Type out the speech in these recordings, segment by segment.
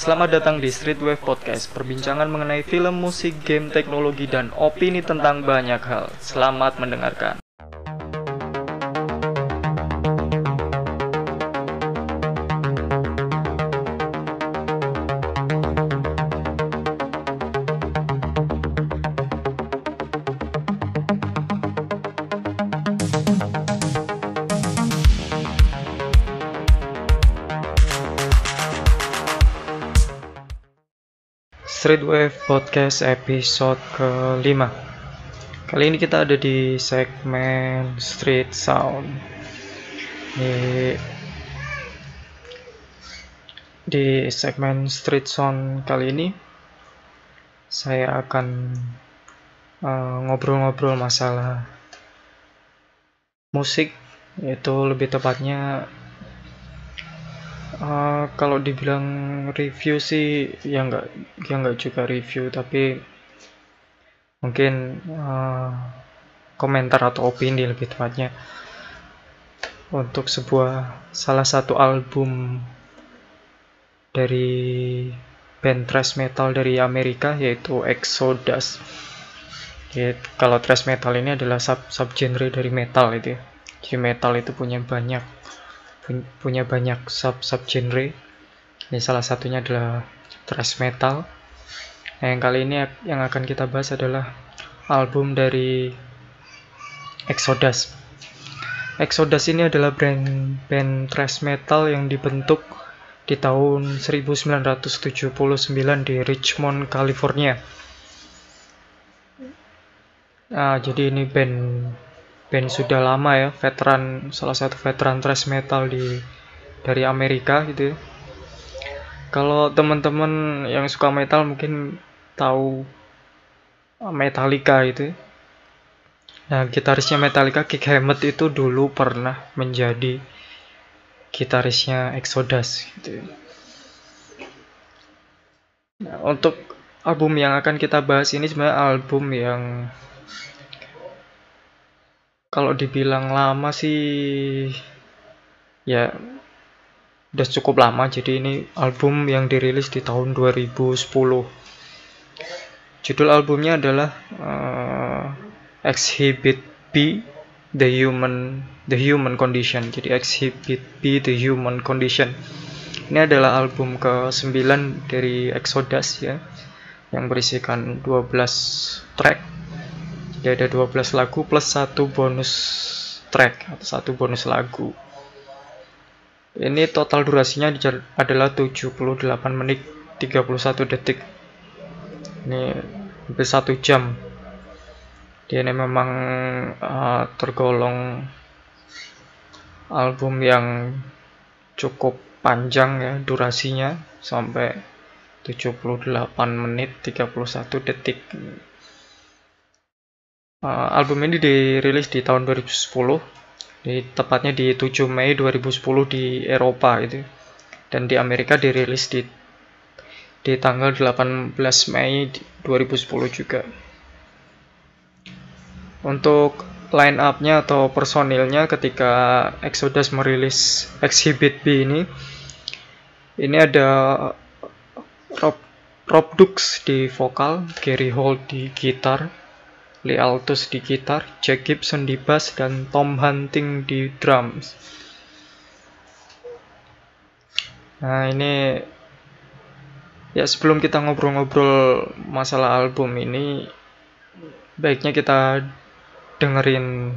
Selamat datang di Streetwave Podcast, perbincangan mengenai film, musik, game, teknologi, dan opini tentang banyak hal. Selamat mendengarkan. Streetwave Podcast episode kelima. Kali ini kita ada di segmen Street Sound. Di, di segmen Street Sound kali ini Saya akan eh, ngobrol-ngobrol uh, masalah musik Yaitu lebih tepatnya Uh, kalau dibilang review sih ya nggak ya nggak juga review tapi mungkin uh, komentar atau opini lebih tepatnya untuk sebuah salah satu album dari band thrash metal dari Amerika yaitu Exodus. Jadi, kalau thrash metal ini adalah sub sub genre dari metal itu ya. Jadi metal itu punya banyak punya banyak sub sub genre. Ini salah satunya adalah thrash metal. Nah, yang kali ini yang akan kita bahas adalah album dari Exodus. Exodus ini adalah brand band thrash metal yang dibentuk di tahun 1979 di Richmond, California. Nah, jadi ini band band sudah lama ya, veteran salah satu veteran thrash metal di dari Amerika gitu ya. Kalau teman-teman yang suka metal mungkin tahu Metallica itu. Ya. Nah, gitarisnya Metallica Kick Hammett itu dulu pernah menjadi gitarisnya Exodus gitu. Ya. Nah, untuk album yang akan kita bahas ini sebenarnya album yang kalau dibilang lama sih ya udah cukup lama. Jadi ini album yang dirilis di tahun 2010 judul albumnya adalah uh, Exhibit B The Human The Human Condition. Jadi Exhibit B The Human Condition. Ini adalah album ke-9 dari Exodus ya yang berisikan 12 track jadi ada 12 lagu plus satu bonus track atau satu bonus lagu. Ini total durasinya adalah 78 menit 31 detik. Ini hampir satu jam. Dia ini memang uh, tergolong album yang cukup panjang ya durasinya sampai 78 menit 31 detik. Uh, album ini dirilis di tahun 2010, di, tepatnya di 7 Mei 2010 di Eropa itu, dan di Amerika dirilis di di tanggal 18 Mei 2010 juga. Untuk line up-nya atau personilnya ketika Exodus merilis Exhibit B ini, ini ada Rob, Rob Dux di vokal, Gary Holt di gitar, Lee Altus di gitar, Jack Gibson di bass, dan Tom Hunting di drums. Nah ini ya sebelum kita ngobrol-ngobrol masalah album ini, baiknya kita dengerin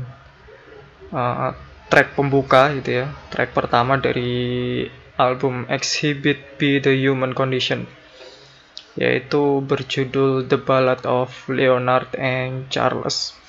uh, track pembuka gitu ya, track pertama dari album Exhibit B The Human Condition yaitu berjudul The Ballad of Leonard and Charles.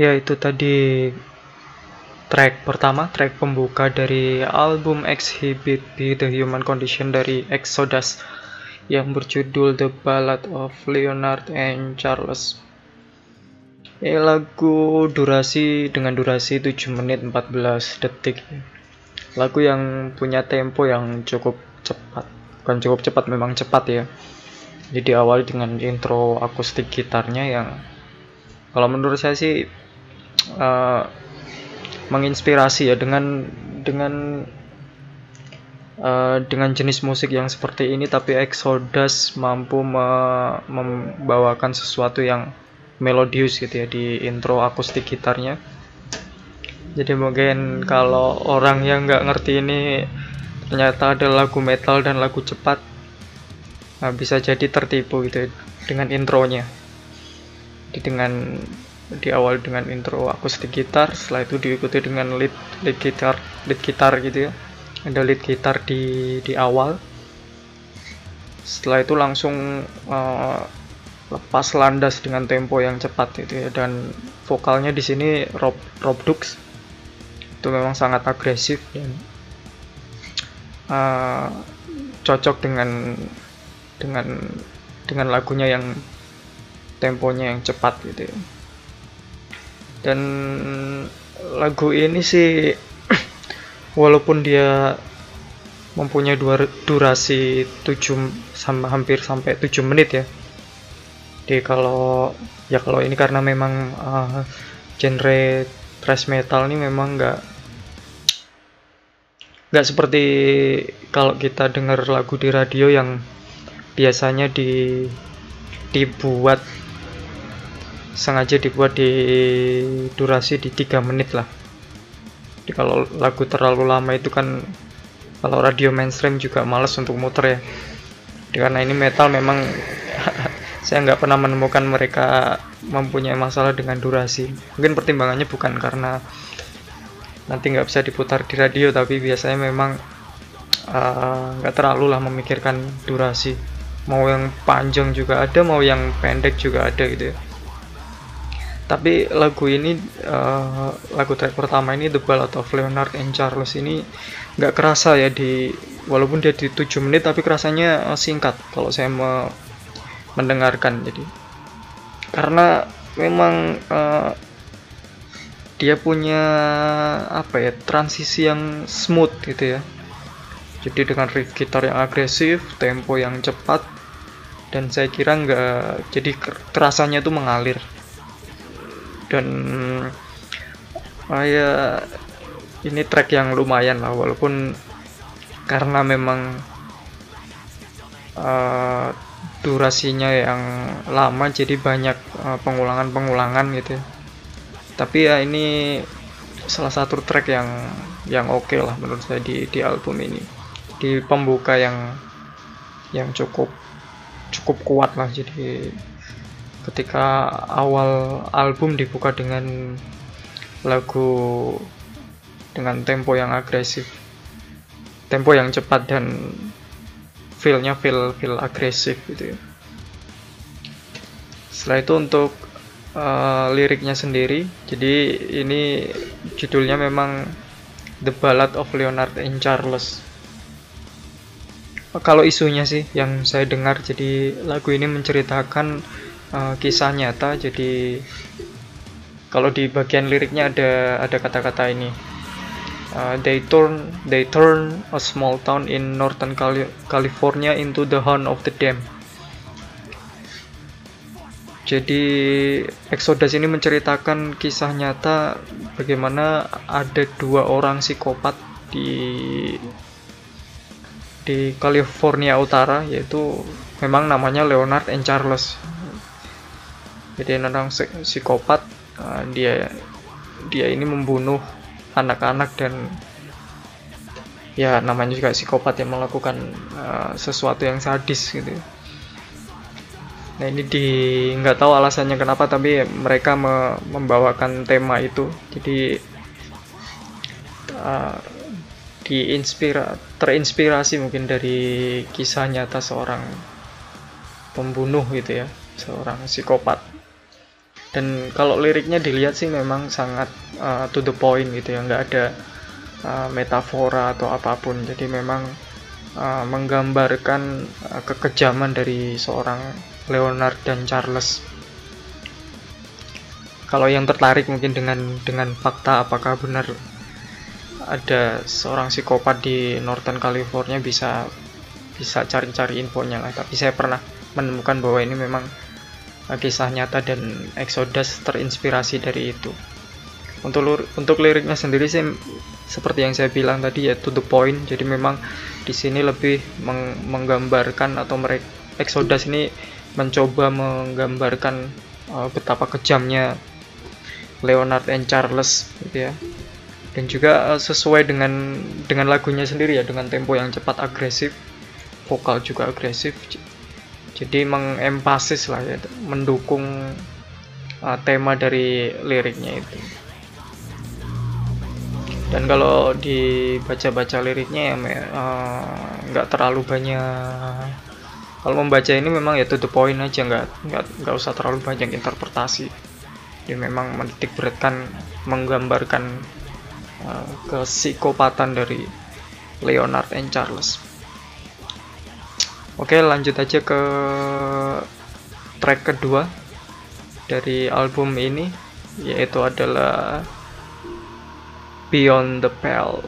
Ya itu tadi track pertama track pembuka dari album Exhibit B The Human Condition dari Exodus yang berjudul The Ballad of Leonard and Charles. Ya lagu durasi dengan durasi 7 menit 14 detik. Lagu yang punya tempo yang cukup cepat. Bukan cukup cepat memang cepat ya. Jadi awal dengan intro akustik gitarnya yang kalau menurut saya sih uh, menginspirasi ya dengan dengan uh, dengan jenis musik yang seperti ini tapi Exodus mampu me membawakan sesuatu yang melodius gitu ya di intro akustik gitarnya. Jadi mungkin kalau orang yang nggak ngerti ini ternyata ada lagu metal dan lagu cepat nah, bisa jadi tertipu gitu ya, dengan intronya. Jadi dengan di awal dengan intro akustik gitar setelah itu diikuti dengan lead lead gitar lead gitar gitu ya. Ada lead gitar di di awal. Setelah itu langsung uh, lepas landas dengan tempo yang cepat gitu ya. Dan vokalnya di sini Rob Rob Dux. Itu memang sangat agresif dan uh, cocok dengan dengan dengan lagunya yang temponya yang cepat gitu ya dan lagu ini sih walaupun dia mempunyai dua durasi 7 sama hampir sampai 7 menit ya. Jadi kalau ya kalau ini karena memang uh, genre thrash metal ini memang nggak nggak seperti kalau kita dengar lagu di radio yang biasanya di dibuat sengaja dibuat di durasi di tiga menit lah. Jadi kalau lagu terlalu lama itu kan kalau radio mainstream juga males untuk muter ya. Karena ini metal memang saya nggak pernah menemukan mereka mempunyai masalah dengan durasi. Mungkin pertimbangannya bukan karena nanti nggak bisa diputar di radio tapi biasanya memang eh, nggak uh, terlalu lah memikirkan durasi. Mau yang panjang juga ada mau yang pendek juga ada gitu ya tapi lagu ini uh, lagu track pertama ini The Ballad of Leonard and Charles ini nggak kerasa ya di walaupun dia di 7 menit tapi kerasanya uh, singkat kalau saya me mendengarkan. Jadi karena memang uh, dia punya apa ya transisi yang smooth gitu ya. Jadi dengan riff gitar yang agresif tempo yang cepat dan saya kira nggak jadi terasanya tuh mengalir dan uh, ya ini track yang lumayan lah walaupun karena memang uh, durasinya yang lama jadi banyak uh, pengulangan-pengulangan gitu. Ya tapi ya ini salah satu track yang yang oke okay lah menurut saya di di album ini. Di pembuka yang yang cukup cukup kuat lah jadi ketika awal album dibuka dengan lagu dengan tempo yang agresif tempo yang cepat dan feelnya feel feel agresif gitu ya setelah itu untuk uh, liriknya sendiri. Jadi ini judulnya memang The Ballad of Leonard and Charles. Kalau isunya sih yang saya dengar, jadi lagu ini menceritakan uh, kisah nyata. Jadi kalau di bagian liriknya ada ada kata-kata ini. Uh, they turn they turn a small town in northern California into the horn of the dam jadi Exodus ini menceritakan kisah nyata bagaimana ada dua orang psikopat di di California Utara yaitu memang namanya Leonard and Charles. Jadi orang psikopat uh, dia dia ini membunuh anak-anak dan ya namanya juga psikopat yang melakukan uh, sesuatu yang sadis gitu. Nah ini di nggak tahu alasannya kenapa tapi mereka me membawakan tema itu. Jadi uh, diinspira terinspirasi mungkin dari kisah nyata seorang pembunuh gitu ya, seorang psikopat. Dan kalau liriknya dilihat sih memang sangat uh, to the point gitu ya, nggak ada uh, metafora atau apa pun. Jadi memang uh, menggambarkan uh, kekejaman dari seorang Leonard dan Charles. Kalau yang tertarik mungkin dengan dengan fakta apakah benar ada seorang psikopat di Northern California bisa bisa cari-cari infonya lah. Tapi saya pernah menemukan bahwa ini memang kisah nyata dan Exodus terinspirasi dari itu. Untuk untuk liriknya sendiri sih seperti yang saya bilang tadi ya to the point. Jadi memang di sini lebih meng menggambarkan atau mereka Exodus ini mencoba menggambarkan uh, betapa kejamnya Leonard and Charles gitu ya dan juga uh, sesuai dengan dengan lagunya sendiri ya dengan tempo yang cepat agresif vokal juga agresif jadi mengempasis lah ya mendukung uh, tema dari liriknya itu. Dan kalau dibaca-baca liriknya ya uh, nggak uh, terlalu banyak. Kalau membaca ini memang ya to the point aja nggak nggak nggak usah terlalu banyak interpretasi. Dia memang menitik beratkan menggambarkan uh, kesikopatan dari Leonard and Charles oke lanjut aja ke track kedua dari album ini yaitu adalah Beyond the Pale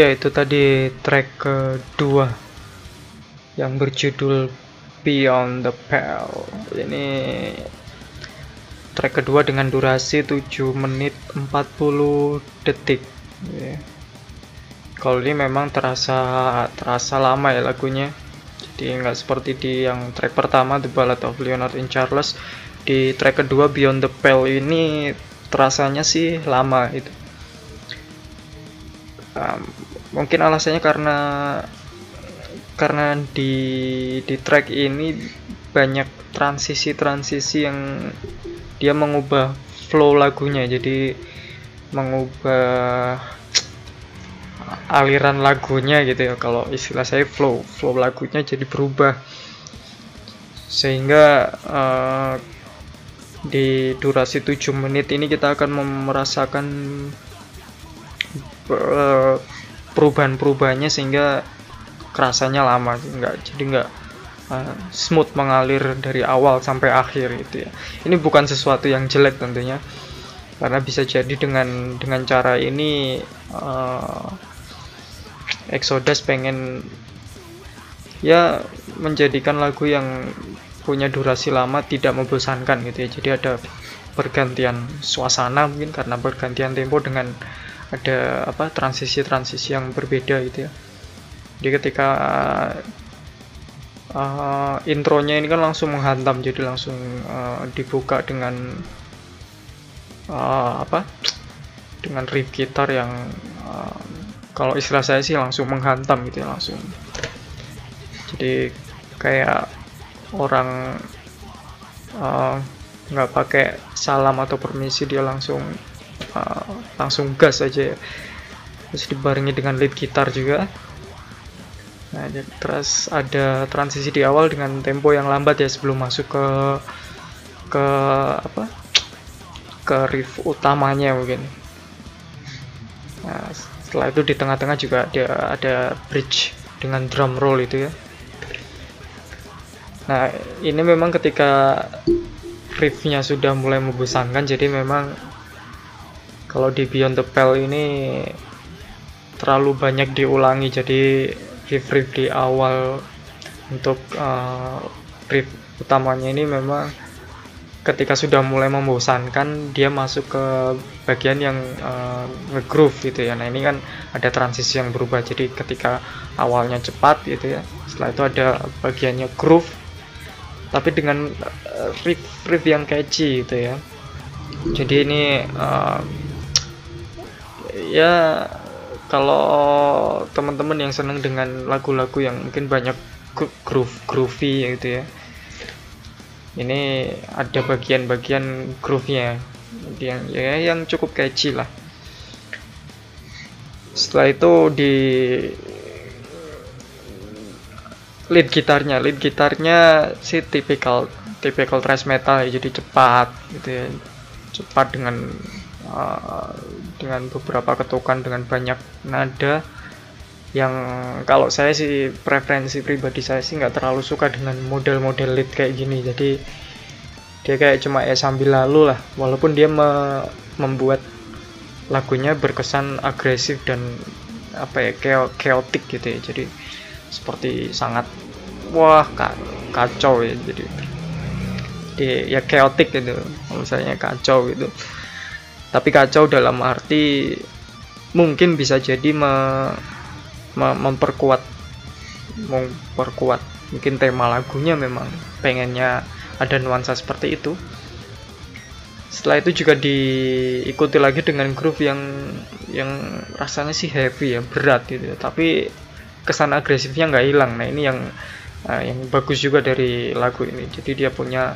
Ya itu tadi track kedua yang berjudul Beyond the Pale. Ini track kedua dengan durasi 7 menit 40 detik. Ya. Kalau ini memang terasa terasa lama ya lagunya. Jadi nggak seperti di yang track pertama The Ballad of Leonard and Charles. Di track kedua Beyond the Pale ini terasanya sih lama itu um, mungkin alasannya karena karena di di track ini banyak transisi-transisi yang dia mengubah flow lagunya. Jadi mengubah aliran lagunya gitu ya. Kalau istilah saya flow flow lagunya jadi berubah. Sehingga uh, di durasi 7 menit ini kita akan merasakan Eh, perubahan-perubahannya sehingga kerasanya lama nggak jadi nggak uh, smooth mengalir dari awal sampai akhir gitu ya. Ini bukan sesuatu yang jelek tentunya karena bisa jadi dengan dengan cara ini uh, Exodus pengen ya menjadikan lagu yang punya durasi lama tidak membosankan gitu ya. Jadi ada pergantian suasana mungkin karena pergantian tempo dengan ada apa transisi-transisi yang berbeda gitu ya. Jadi ketika uh, intronya ini kan langsung menghantam jadi langsung uh, dibuka dengan uh, apa dengan riff gitar yang uh, kalau istilah saya sih langsung menghantam gitu ya langsung. Jadi kayak orang nggak uh, pakai salam atau permisi dia langsung uh, langsung gas aja ya. Terus dibarengi dengan lead gitar juga. Nah terus ada transisi di awal dengan tempo yang lambat ya sebelum masuk ke ke apa? Ke riff utamanya mungkin. Nah setelah itu di tengah-tengah juga ada ada bridge dengan drum roll itu ya. Nah ini memang ketika riffnya sudah mulai membosankan jadi memang kalau di Beyond the Pale ini terlalu banyak diulangi jadi riff-riff di awal untuk uh, riff utamanya ini memang ketika sudah mulai membosankan dia masuk ke bagian yang uh, nge-groove gitu ya. Nah ini kan ada transisi yang berubah. Jadi ketika awalnya cepat gitu ya setelah itu ada bagiannya groove tapi dengan uh, riff riff yang catchy gitu ya. Jadi ini uh, ya kalau teman-teman yang senang dengan lagu-lagu yang mungkin banyak groove groovy gitu ya. Ini ada bagian-bagian groove-nya. Yang ya yang cukup catchy lah. Setelah itu di lead gitarnya lead gitarnya si tipikal tipikal thrash metal ya jadi cepat gitu ya. Cepat dengan uh, dengan beberapa ketukan dengan banyak nada yang kalau saya sih preferensi pribadi saya sih nggak terlalu suka dengan model-model lead kayak gini. Jadi dia kayak cuma ya sambil lalu lah. Walaupun dia me membuat lagunya berkesan agresif dan apa ya chaotic gitu ya. Jadi seperti sangat wah kacau ya. Jadi ya chaotic gitu. Misalnya kacau gitu tapi kacau dalam arti mungkin bisa jadi me, me, memperkuat memperkuat. Mungkin tema lagunya memang pengennya ada nuansa seperti itu. Setelah itu juga diikuti lagi dengan groove yang yang rasanya sih heavy ya berat gitu tapi kesan agresifnya nggak hilang. Nah ini yang uh, yang bagus juga dari lagu ini. Jadi dia punya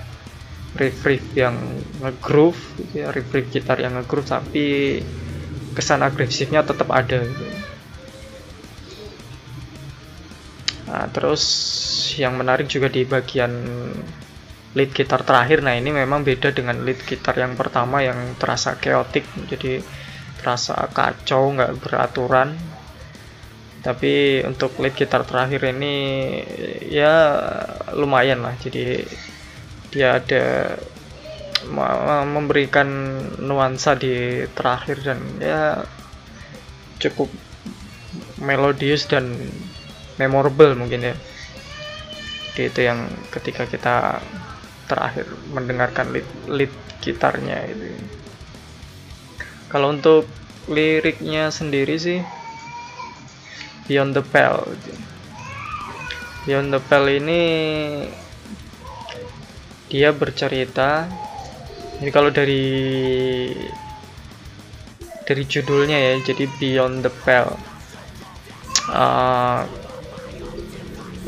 riff riff yang ngegroove gitu ya riff riff gitar yang ngegroove tapi kesan agresifnya tetap ada gitu. nah terus yang menarik juga di bagian lead gitar terakhir nah ini memang beda dengan lead gitar yang pertama yang terasa chaotic jadi terasa kacau nggak beraturan tapi untuk lead gitar terakhir ini ya lumayan lah jadi dia ada memberikan nuansa di terakhir dan ya cukup melodius dan memorable mungkin ya. Itu yang ketika kita terakhir mendengarkan lead, lead gitarnya itu. Kalau untuk liriknya sendiri sih Beyond the Pale. Beyond the Pale ini dia bercerita. Jadi kalau dari dari judulnya ya jadi Beyond the Pale. Uh,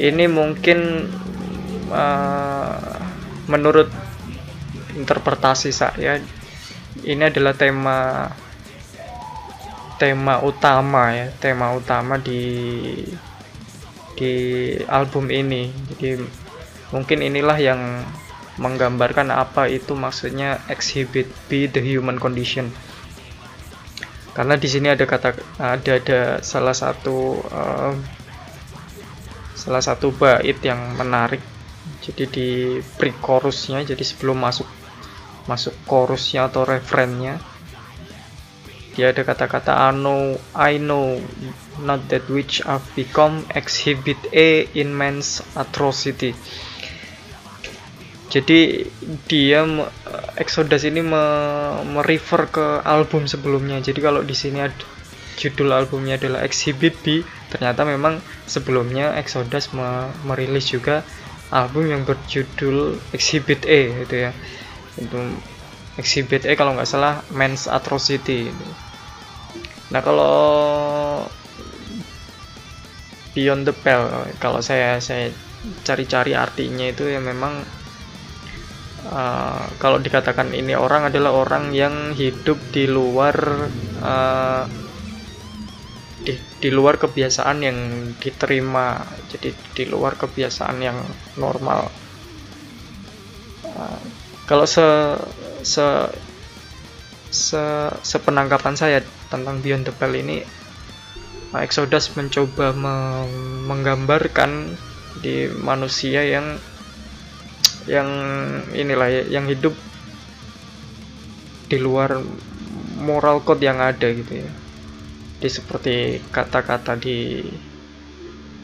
ini mungkin uh, menurut interpretasi saya ini adalah tema tema utama ya tema utama di di album ini. Jadi mungkin inilah yang menggambarkan apa itu maksudnya exhibit B the human condition. Karena di sini ada kata ada ada salah satu uh, salah satu bait yang menarik. Jadi di pre-chorusnya jadi sebelum masuk masuk chorusnya atau refrennya dia ada kata-kata I know I know not that which I've become exhibit A in man's atrocity jadi dia Exodus ini me, merefer ke album sebelumnya jadi kalau di sini ada judul albumnya adalah Exhibit B ternyata memang sebelumnya Exodus me, merilis juga album yang berjudul Exhibit A gitu ya itu Exhibit A kalau nggak salah Men's Atrocity gitu. nah kalau Beyond the Pale kalau saya saya cari-cari artinya itu ya memang uh, kalau dikatakan ini orang adalah orang yang hidup di luar uh, di, di luar kebiasaan yang diterima. Jadi di luar kebiasaan yang normal. Uh, kalau se se se sepenangkapan saya tentang Beyond the Pale ini uh, Exodus mencoba me menggambarkan di manusia yang yang inilah ya, yang hidup di luar moral code yang ada gitu ya. Di seperti kata-kata di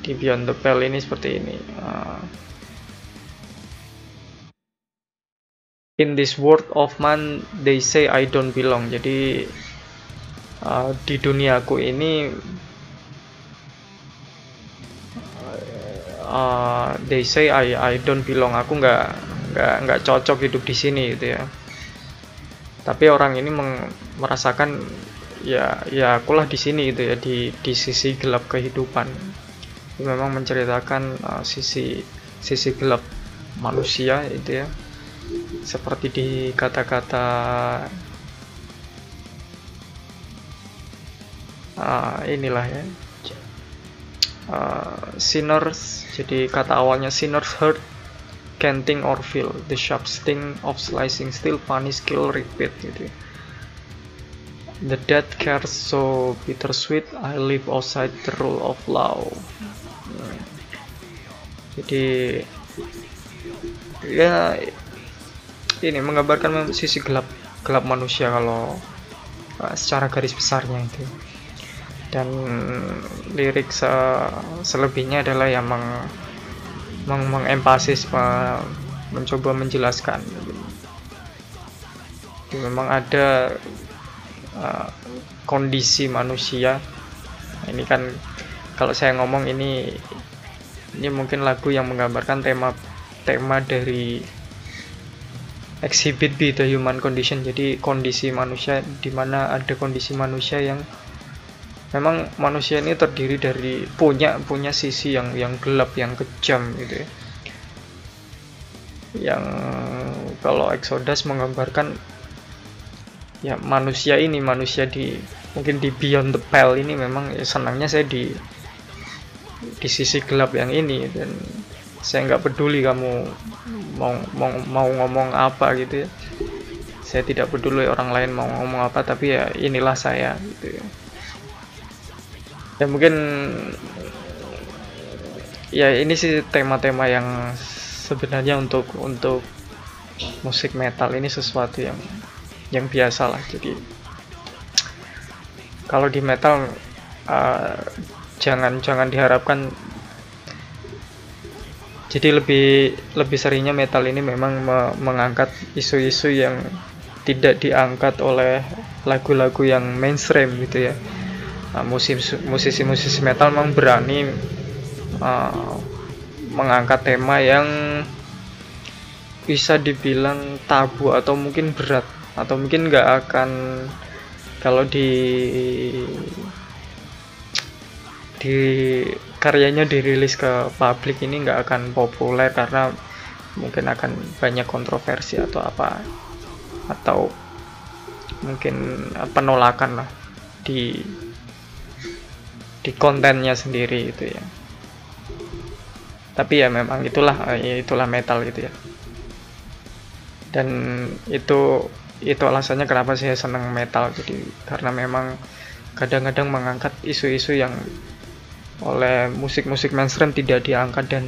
di Beyond the Pale ini seperti ini. Uh, in this world of man they say I don't belong. Jadi uh, di duniaku ini uh, they say I I don't belong. Aku nggak nggak nggak cocok hidup di sini gitu ya. Tapi orang ini merasakan ya ya akulah di sini gitu ya di di sisi gelap kehidupan. Memang menceritakan uh, sisi sisi gelap manusia itu ya. Seperti di kata-kata uh, inilah ya uh, sinners jadi kata awalnya sinners hurt canting or feel the sharp sting of slicing still punish kill repeat gitu the dead care so bittersweet I live outside the rule of law. Jadi ya ini menggambarkan sisi gelap gelap manusia kalau uh, secara garis besarnya itu dan lirik se selebihnya adalah yang meng meng mengempasis mencoba menjelaskan. Jadi memang ada uh, kondisi manusia. Ini kan kalau saya ngomong ini ini mungkin lagu yang menggambarkan tema tema dari exhibit B the human condition. Jadi kondisi manusia di mana ada kondisi manusia yang memang manusia ini terdiri dari punya punya sisi yang yang gelap yang kejam gitu ya. Yang kalau Exodus menggambarkan ya manusia ini manusia di mungkin di Beyond the Pale ini memang ya senangnya saya di di sisi gelap yang ini. Dan saya nggak peduli kamu mau mau mau ngomong apa gitu ya. Saya tidak peduli orang lain mau ngomong apa tapi ya inilah saya gitu ya ya mungkin ya ini sih tema-tema yang sebenarnya untuk untuk musik metal ini sesuatu yang yang biasa lah. Jadi kalau di metal uh, jangan jangan diharapkan. Jadi lebih lebih seringnya metal ini memang me mengangkat isu-isu yang tidak diangkat oleh lagu-lagu yang mainstream gitu ya Nah, musisi-musisi metal memang berani uh, mengangkat tema yang bisa dibilang tabu atau mungkin berat atau mungkin nggak akan kalau di di karyanya dirilis ke publik ini nggak akan populer karena mungkin akan banyak kontroversi atau apa atau mungkin penolakan lah di di kontennya sendiri itu ya. Tapi ya memang itulah ya itulah metal gitu ya. Dan itu itu alasannya kenapa saya senang metal. Jadi karena memang kadang-kadang mengangkat isu-isu yang oleh musik-musik mainstream tidak diangkat dan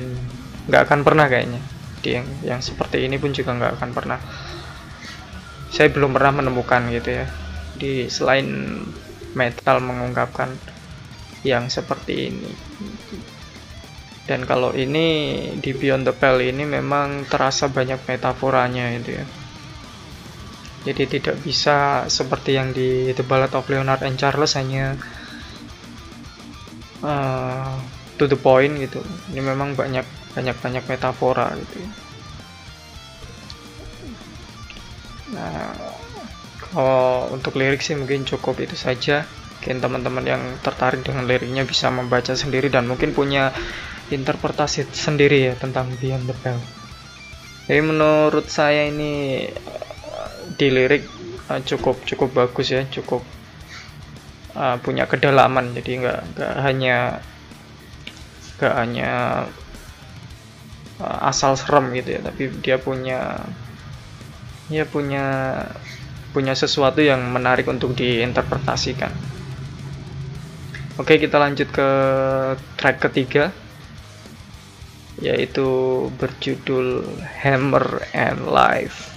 nggak akan pernah kayaknya. Di yang yang seperti ini pun juga nggak akan pernah. Saya belum pernah menemukan gitu ya. Di selain metal mengungkapkan yang seperti ini. Dan kalau ini di Beyond the Pale ini memang terasa banyak metaforanya itu ya. Jadi tidak bisa seperti yang di The Ballad of Leonard and Charles hanya uh, to the point gitu. Ini memang banyak banyak banyak metafora gitu. Ya. nah kalau untuk lirik sih mungkin cukup itu saja mungkin teman-teman yang tertarik dengan liriknya bisa membaca sendiri dan mungkin punya interpretasi sendiri ya tentang Beyond the Bell. Jadi menurut saya ini eh, di lirik uh, cukup cukup bagus ya, cukup uh, punya kedalaman. Jadi nggak nggak hanya nggak hanya uh, asal serem gitu ya, tapi dia punya ya punya punya sesuatu yang menarik untuk diinterpretasikan. Oke, kita lanjut ke track ketiga yaitu berjudul Hammer and Life.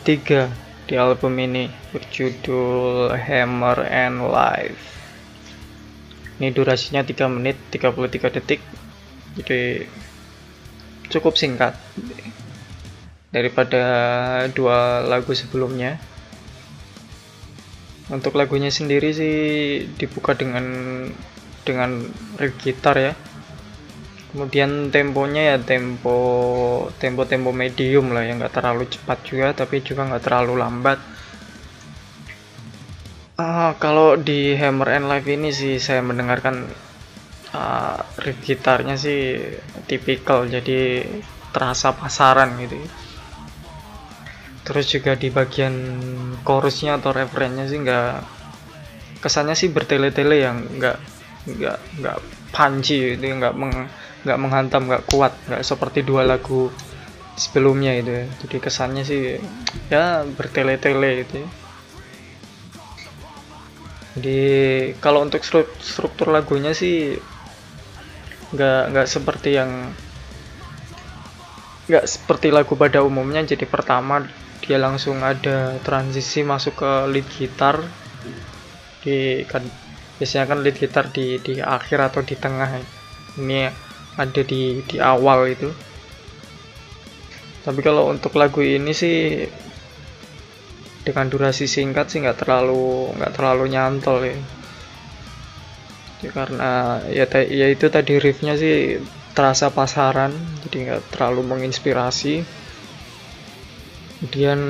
Ketiga di album ini berjudul Hammer and Life. Ini durasinya 3 menit 33 detik. Jadi cukup singkat. Daripada dua lagu sebelumnya. Untuk lagunya sendiri sih dibuka dengan dengan riff gitar ya kemudian temponya ya tempo tempo tempo medium lah yang nggak terlalu cepat juga tapi juga nggak terlalu lambat. Uh, kalau di Hammer and Live ini sih saya mendengarkan uh, riff gitarnya sih tipikal jadi terasa pasaran gitu terus juga di bagian chorusnya atau referennya sih nggak kesannya sih bertele-tele yang nggak nggak nggak panci itu nggak meng nggak menghantam nggak kuat nggak seperti dua lagu sebelumnya itu ya. jadi kesannya sih ya bertele-tele itu ya. jadi kalau untuk struktur lagunya sih nggak nggak seperti yang nggak seperti lagu pada umumnya jadi pertama dia langsung ada transisi masuk ke lead gitar di kan biasanya kan lead gitar di di akhir atau di tengah ini ada di di awal itu. Tapi kalau untuk lagu ini sih dengan durasi singkat sih nggak terlalu nggak terlalu nyantol ya. ya karena ya, ya itu tadi riffnya sih terasa pasaran jadi nggak terlalu menginspirasi. Kemudian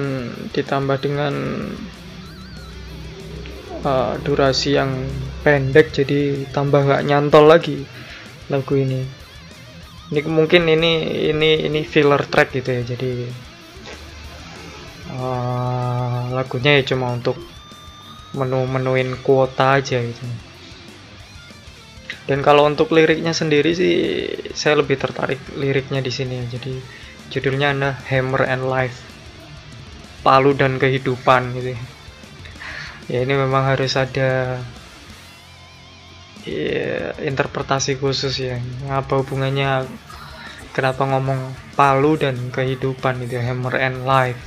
ditambah dengan uh, durasi yang pendek jadi tambah nggak nyantol lagi lagu ini ini mungkin ini ini ini filler track gitu ya jadi uh, lagunya ya cuma untuk menu menuin kuota aja gitu. Dan kalau untuk liriknya sendiri sih saya lebih tertarik liriknya di sini ya jadi judulnya adalah Hammer and Life palu dan kehidupan gitu ya, ya ini memang harus ada ya, interpretasi khusus ya. Apa hubungannya? Kenapa ngomong palu dan kehidupan itu hammer and life.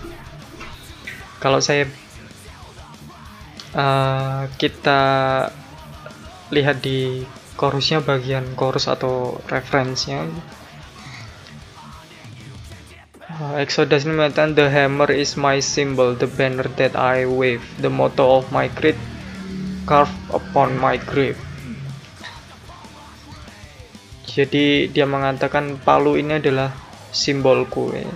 Kalau saya uh, kita lihat di chorusnya bagian chorus atau referensinya uh, Exodus ini mengatakan the hammer is my symbol the banner that I wave. The motto of my creed carved upon my grave jadi dia mengatakan palu ini adalah simbolku ya.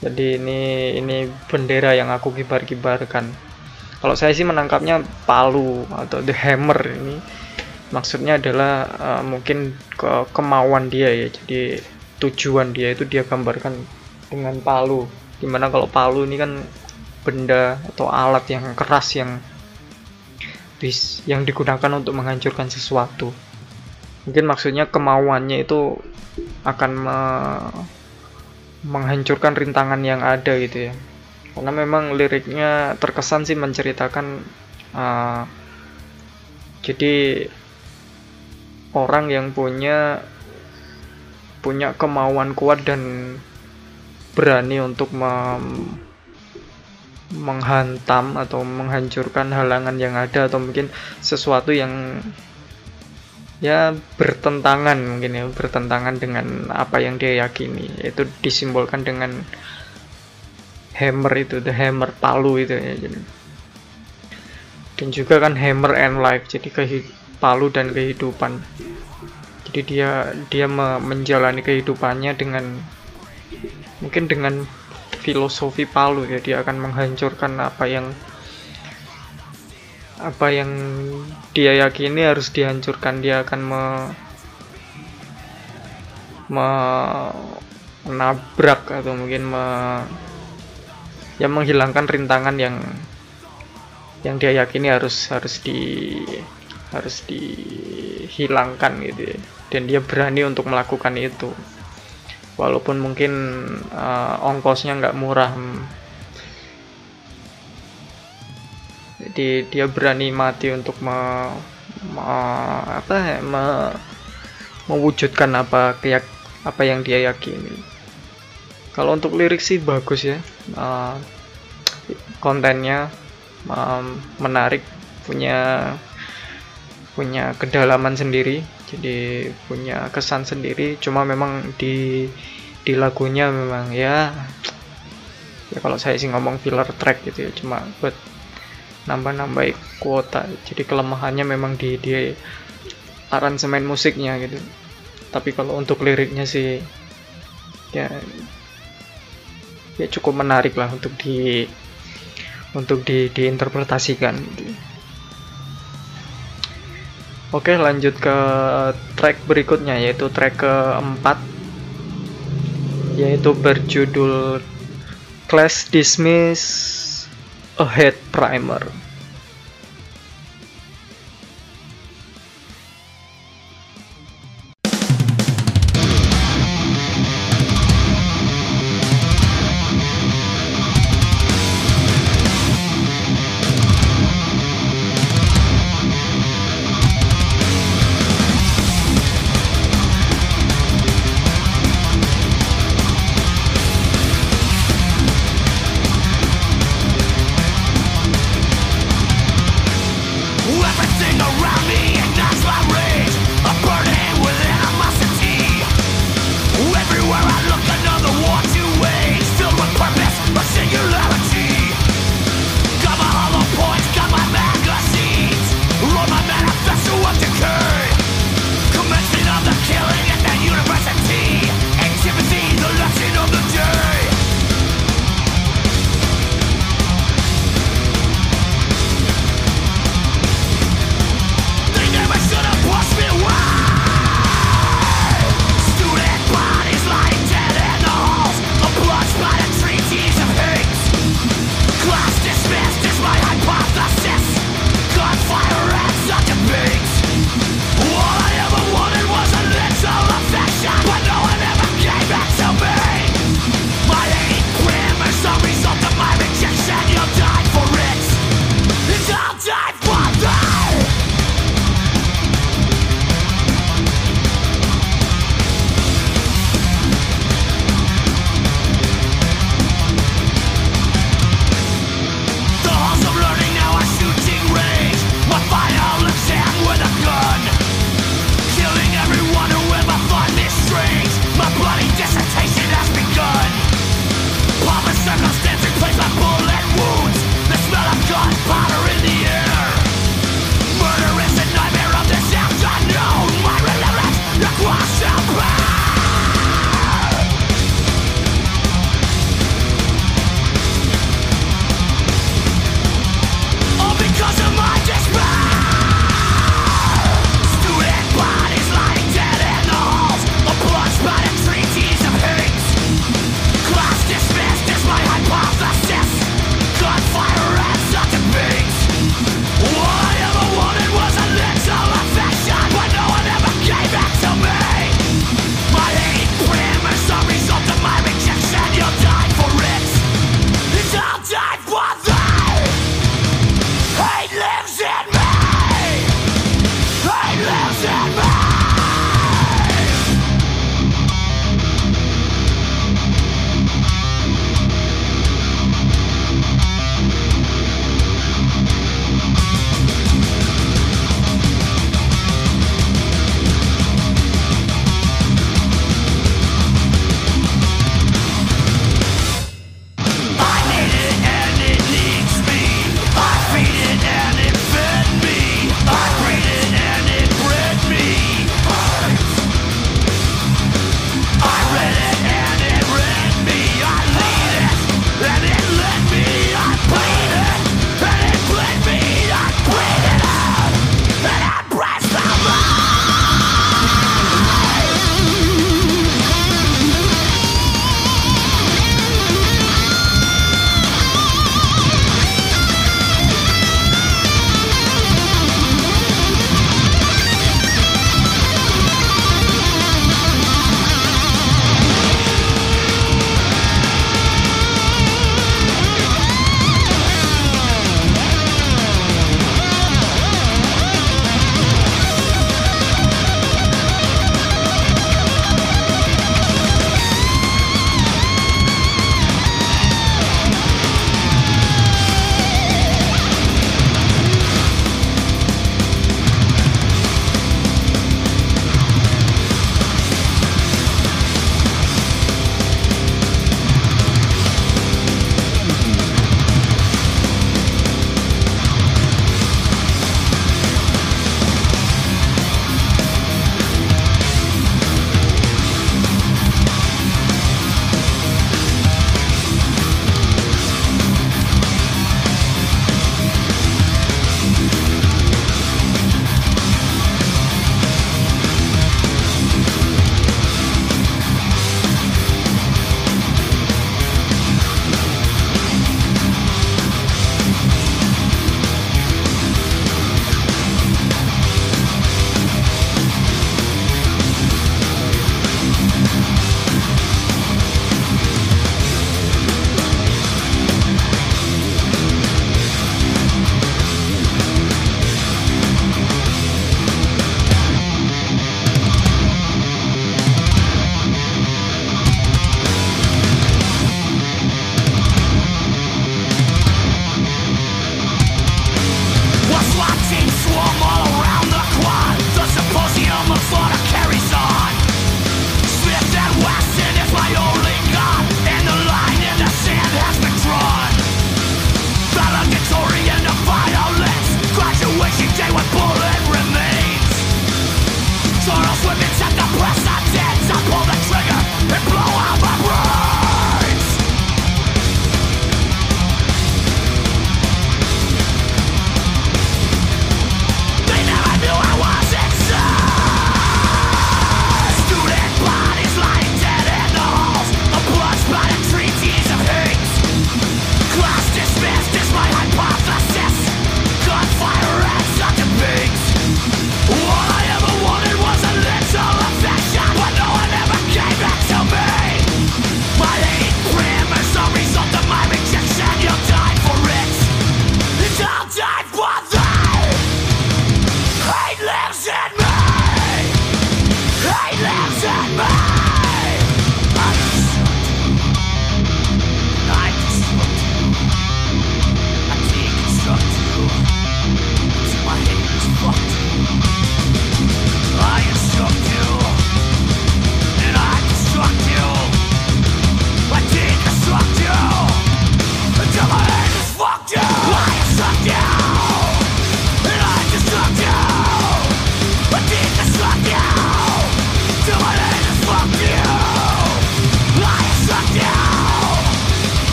jadi ini ini bendera yang aku kibar-kibarkan. Kalau saya sih menangkapnya palu atau the hammer ini. Maksudnya adalah uh, mungkin ke kemauan dia ya. Jadi tujuan dia itu dia gambarkan dengan palu. Di mana kalau palu ini kan benda atau alat yang keras yang bis yang digunakan untuk menghancurkan sesuatu mungkin maksudnya kemauannya itu akan me menghancurkan rintangan yang ada gitu ya. Karena memang liriknya terkesan sih menceritakan uh, jadi orang yang punya punya kemauan kuat dan berani untuk menghantam atau menghancurkan halangan yang ada atau mungkin sesuatu yang ya bertentangan mungkin ya bertentangan dengan apa yang dia yakini. Itu disimbolkan dengan hammer itu the hammer palu itu ya jadi. Dan juga kan hammer and life jadi palu dan kehidupan. Jadi dia dia menjalani kehidupannya dengan mungkin dengan filosofi palu ya dia akan menghancurkan apa yang apa yang dia yakini harus dihancurkan dia akan me, me menabrak atau mungkin me, ya menghilangkan rintangan yang yang dia yakini harus harus di harus dihilangkan gitu ya. dan dia berani untuk melakukan itu walaupun mungkin uh, ongkosnya nggak murah jadi dia berani mati untuk me, me, apa me, mewujudkan apa keyak apa yang dia yakini. Kalau untuk lirik sih bagus ya. Uh, kontennya um, menarik punya punya kedalaman sendiri jadi punya kesan sendiri. Cuma memang di di lagunya memang ya ya kalau saya sih ngomong filler track gitu ya. Cuma buat nambah-nambah kuota. Jadi kelemahannya memang di di aransemen musiknya gitu. Tapi kalau untuk liriknya sih ya ya cukup menarik lah untuk di untuk di diinterpretasikan. Gitu. Oke lanjut ke track berikutnya yaitu track keempat yaitu berjudul Class Dismiss Ahead Primer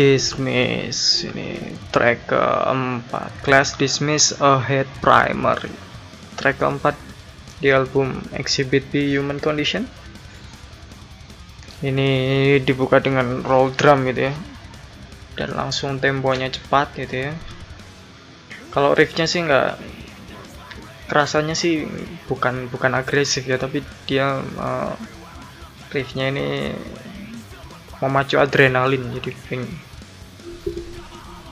Dismiss ini track keempat. Class Dismiss Ahead Primer track keempat di album Exhibit B Human Condition. Ini dibuka dengan roll drum gitu ya. Dan langsung temponya cepat gitu ya. Kalau riffnya sih nggak rasanya sih bukan bukan agresif ya tapi dia uh, riffnya ini memacu adrenalin jadi ping,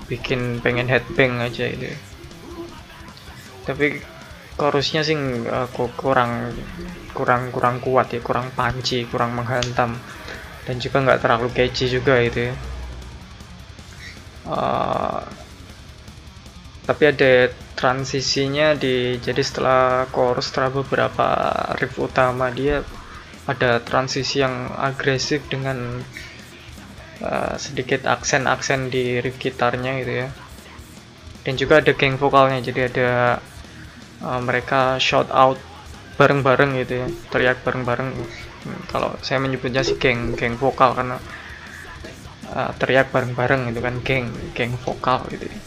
bikin pengen headbang aja itu tapi chorusnya sih aku kurang kurang kurang kuat ya kurang panci kurang menghantam. Dan juga nggak terlalu catchy juga itu ya. Uh, tapi ada transisinya di jadi setelah chorus setelah beberapa riff utama dia ada transisi yang agresif dengan uh, sedikit aksen-aksen di riff gitarnya gitu ya. Dan juga ada geng vokalnya jadi ada uh, mereka shout out bareng-bareng gitu ya teriak bareng-bareng. Hmm, kalau saya menyebutnya sih geng geng vokal karena uh, teriak bareng-bareng itu kan geng geng vokal gitu ya.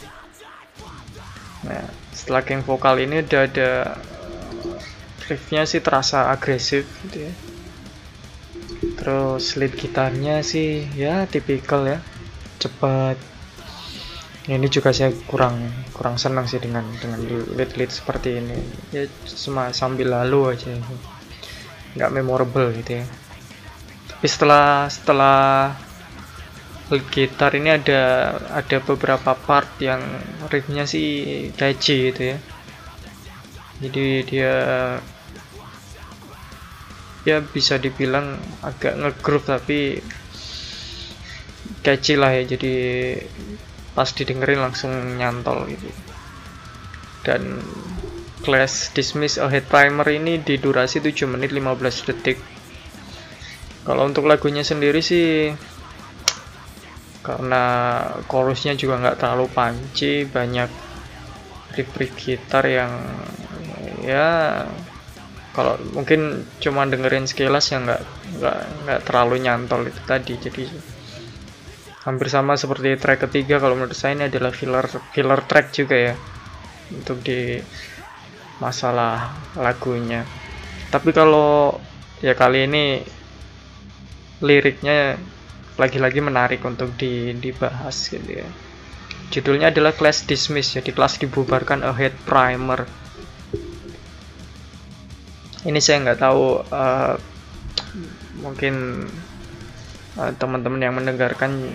nah setelah geng vokal ini udah ada riffnya sih terasa agresif gitu ya terus lead gitarnya sih ya tipikal ya. Cepat. Ini juga saya kurang kurang senang sih dengan dengan lead lead seperti ini. Ya cuma sambil lalu aja. Nggak memorable gitu ya. Tapi setelah setelah lead gitar ini ada ada beberapa part yang riffnya sih catchy gitu ya. Jadi dia ya bisa dibilang agak ngegroove tapi catchy lah ya. Jadi pas didengerin langsung nyantol gitu. Dan Class Dismiss Ahead Primer ini di durasi 7 menit 15 detik. Kalau untuk lagunya sendiri sih karena chorusnya juga nggak terlalu panci banyak riff-riff gitar yang ya kalau mungkin cuma dengerin sekilas ya nggak nggak nggak terlalu nyantol itu tadi. Jadi hampir sama seperti track ketiga kalau menurut saya ini adalah filler filler track juga ya untuk di masalah lagunya. Tapi kalau ya kali ini liriknya lagi-lagi menarik untuk di, dibahas gitu ya. Judulnya adalah class dismiss jadi kelas dibubarkan ahead primer ini saya nggak tahu uh, mungkin uh, teman-teman yang mendengarkan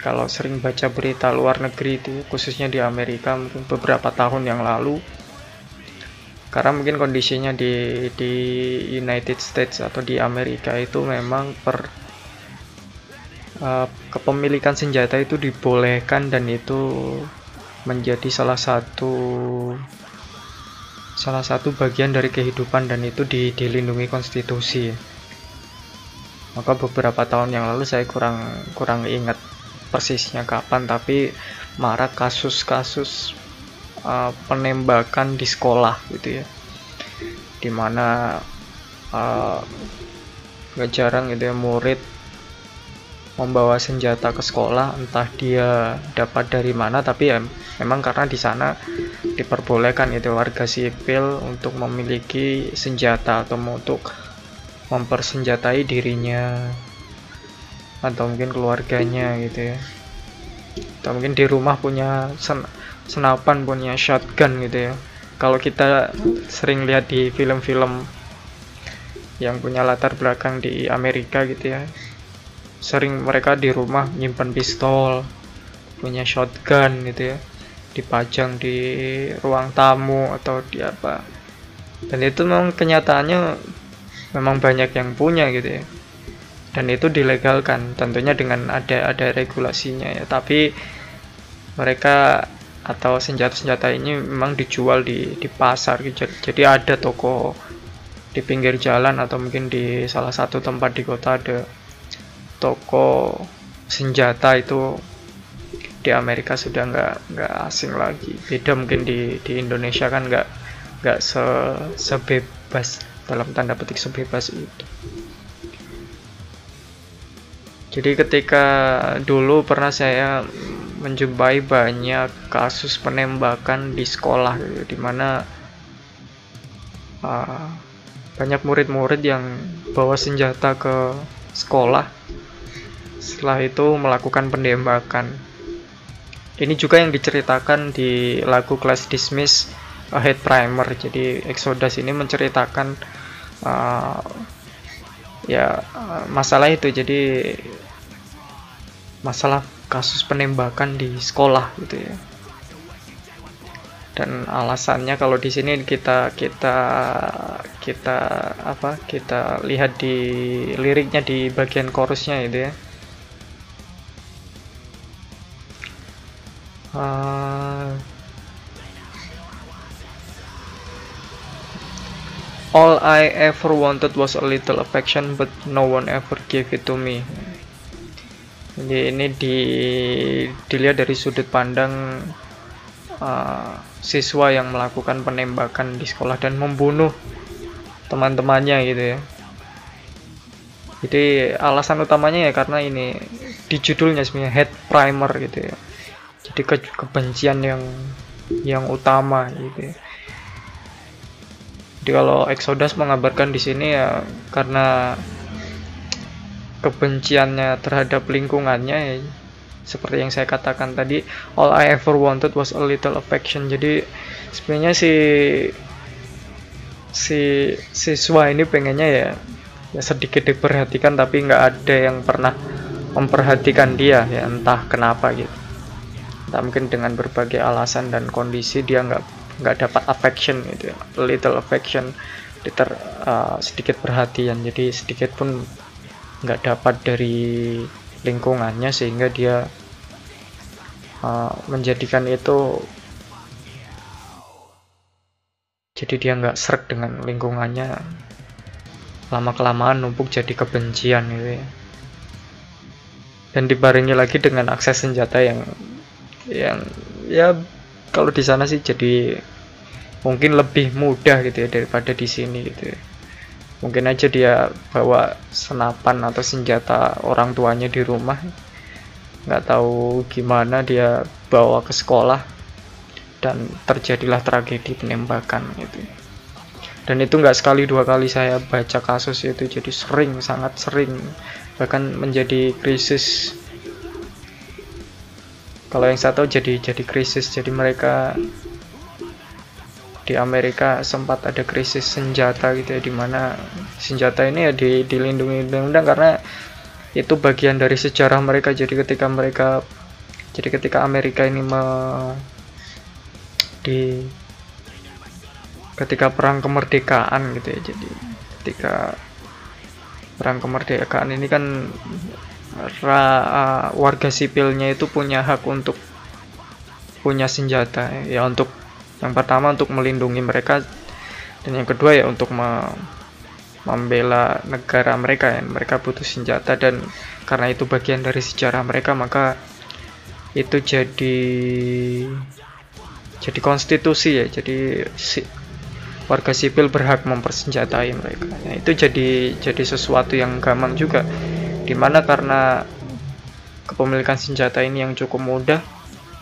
kalau sering baca berita luar negeri itu khususnya di Amerika mungkin beberapa tahun yang lalu karena mungkin kondisinya di di United States atau di Amerika itu memang per uh, kepemilikan senjata itu dibolehkan dan itu menjadi salah satu salah satu bagian dari kehidupan dan itu di, dilindungi konstitusi. Maka beberapa tahun yang lalu saya kurang kurang ingat persisnya kapan tapi marak kasus-kasus uh, penembakan di sekolah gitu ya. Di mana uh, gak jarang gitu ya murid membawa senjata ke sekolah entah dia dapat dari mana tapi ya memang karena di sana diperbolehkan itu warga sipil untuk memiliki senjata atau untuk mempersenjatai dirinya atau mungkin keluarganya gitu ya. Atau mungkin di rumah punya sen senapan punya shotgun gitu ya. Kalau kita sering lihat di film-film yang punya latar belakang di Amerika gitu ya sering mereka di rumah nyimpan pistol punya shotgun gitu ya dipajang di ruang tamu atau di apa. Dan itu memang kenyataannya memang banyak yang punya gitu ya. Dan itu dilegalkan tentunya dengan ada ada regulasinya ya. Tapi mereka atau senjata-senjata ini memang dijual di di pasar gitu. jadi ada toko di pinggir jalan atau mungkin di salah satu tempat di kota ada toko senjata itu di Amerika sudah nggak nggak asing lagi. Beda mungkin di di Indonesia kan nggak nggak se sebebas dalam tanda petik sebebas itu. Jadi ketika dulu pernah saya menjumpai banyak kasus penembakan di sekolah gitu, di mana uh, banyak murid-murid yang bawa senjata ke sekolah setelah itu melakukan penembakan. Ini juga yang diceritakan di lagu Class Dismiss Head Primer. Jadi Exodus ini menceritakan uh, ya masalah itu. Jadi masalah kasus penembakan di sekolah gitu ya. Dan alasannya kalau di sini kita kita kita apa kita lihat di liriknya di bagian chorusnya itu ya uh, All I ever wanted was a little affection, but no one ever gave it to me. Jadi ini di, dilihat dari sudut pandang uh, siswa yang melakukan penembakan di sekolah dan membunuh teman-temannya gitu ya. Jadi alasan utamanya ya karena ini di judulnya sebenarnya head primer gitu ya. Jadi ke kebencian yang yang utama gitu ya. Jadi kalau Exodus mengabarkan di sini ya karena kebenciannya terhadap lingkungannya ya, seperti yang saya katakan tadi all I ever wanted was a little affection. Jadi sebenarnya si si siswa ini pengennya ya ya sedikit diperhatikan tapi nggak ada yang pernah memperhatikan dia ya entah kenapa gitu entah mungkin dengan berbagai alasan dan kondisi dia nggak nggak dapat affection gitu ya. Little affection liter uh, sedikit perhatian. Jadi sedikit pun nggak dapat dari lingkungannya sehingga dia uh, menjadikan itu jadi dia nggak serak dengan lingkungannya. Lama kelamaan numpuk jadi kebencian gitu ya. Dan dibarengi lagi dengan akses senjata yang yang ya kalau di sana sih jadi mungkin lebih mudah gitu ya daripada di sini gitu ya. mungkin aja dia bawa senapan atau senjata orang tuanya di rumah nggak tahu gimana dia bawa ke sekolah dan terjadilah tragedi penembakan gitu dan itu nggak sekali dua kali saya baca kasus itu jadi sering sangat sering bahkan menjadi krisis kalau yang satu jadi jadi krisis jadi mereka di Amerika sempat ada krisis senjata gitu ya di mana senjata ini ya di, dilindungi undang-undang karena itu bagian dari sejarah mereka. Jadi ketika mereka jadi ketika Amerika ini me, di ketika perang kemerdekaan gitu ya jadi ketika perang kemerdekaan ini kan ra, uh, warga sipilnya itu punya hak untuk punya senjata ya untuk yang pertama untuk melindungi mereka dan yang kedua ya untuk me membela negara mereka ya. Mereka butuh senjata dan karena itu bagian dari sejarah mereka maka itu jadi jadi konstitusi ya. Jadi si, warga sipil berhak mempersenjatai mereka. Nah, itu jadi jadi sesuatu yang gampang juga di mana karena kepemilikan senjata ini yang cukup mudah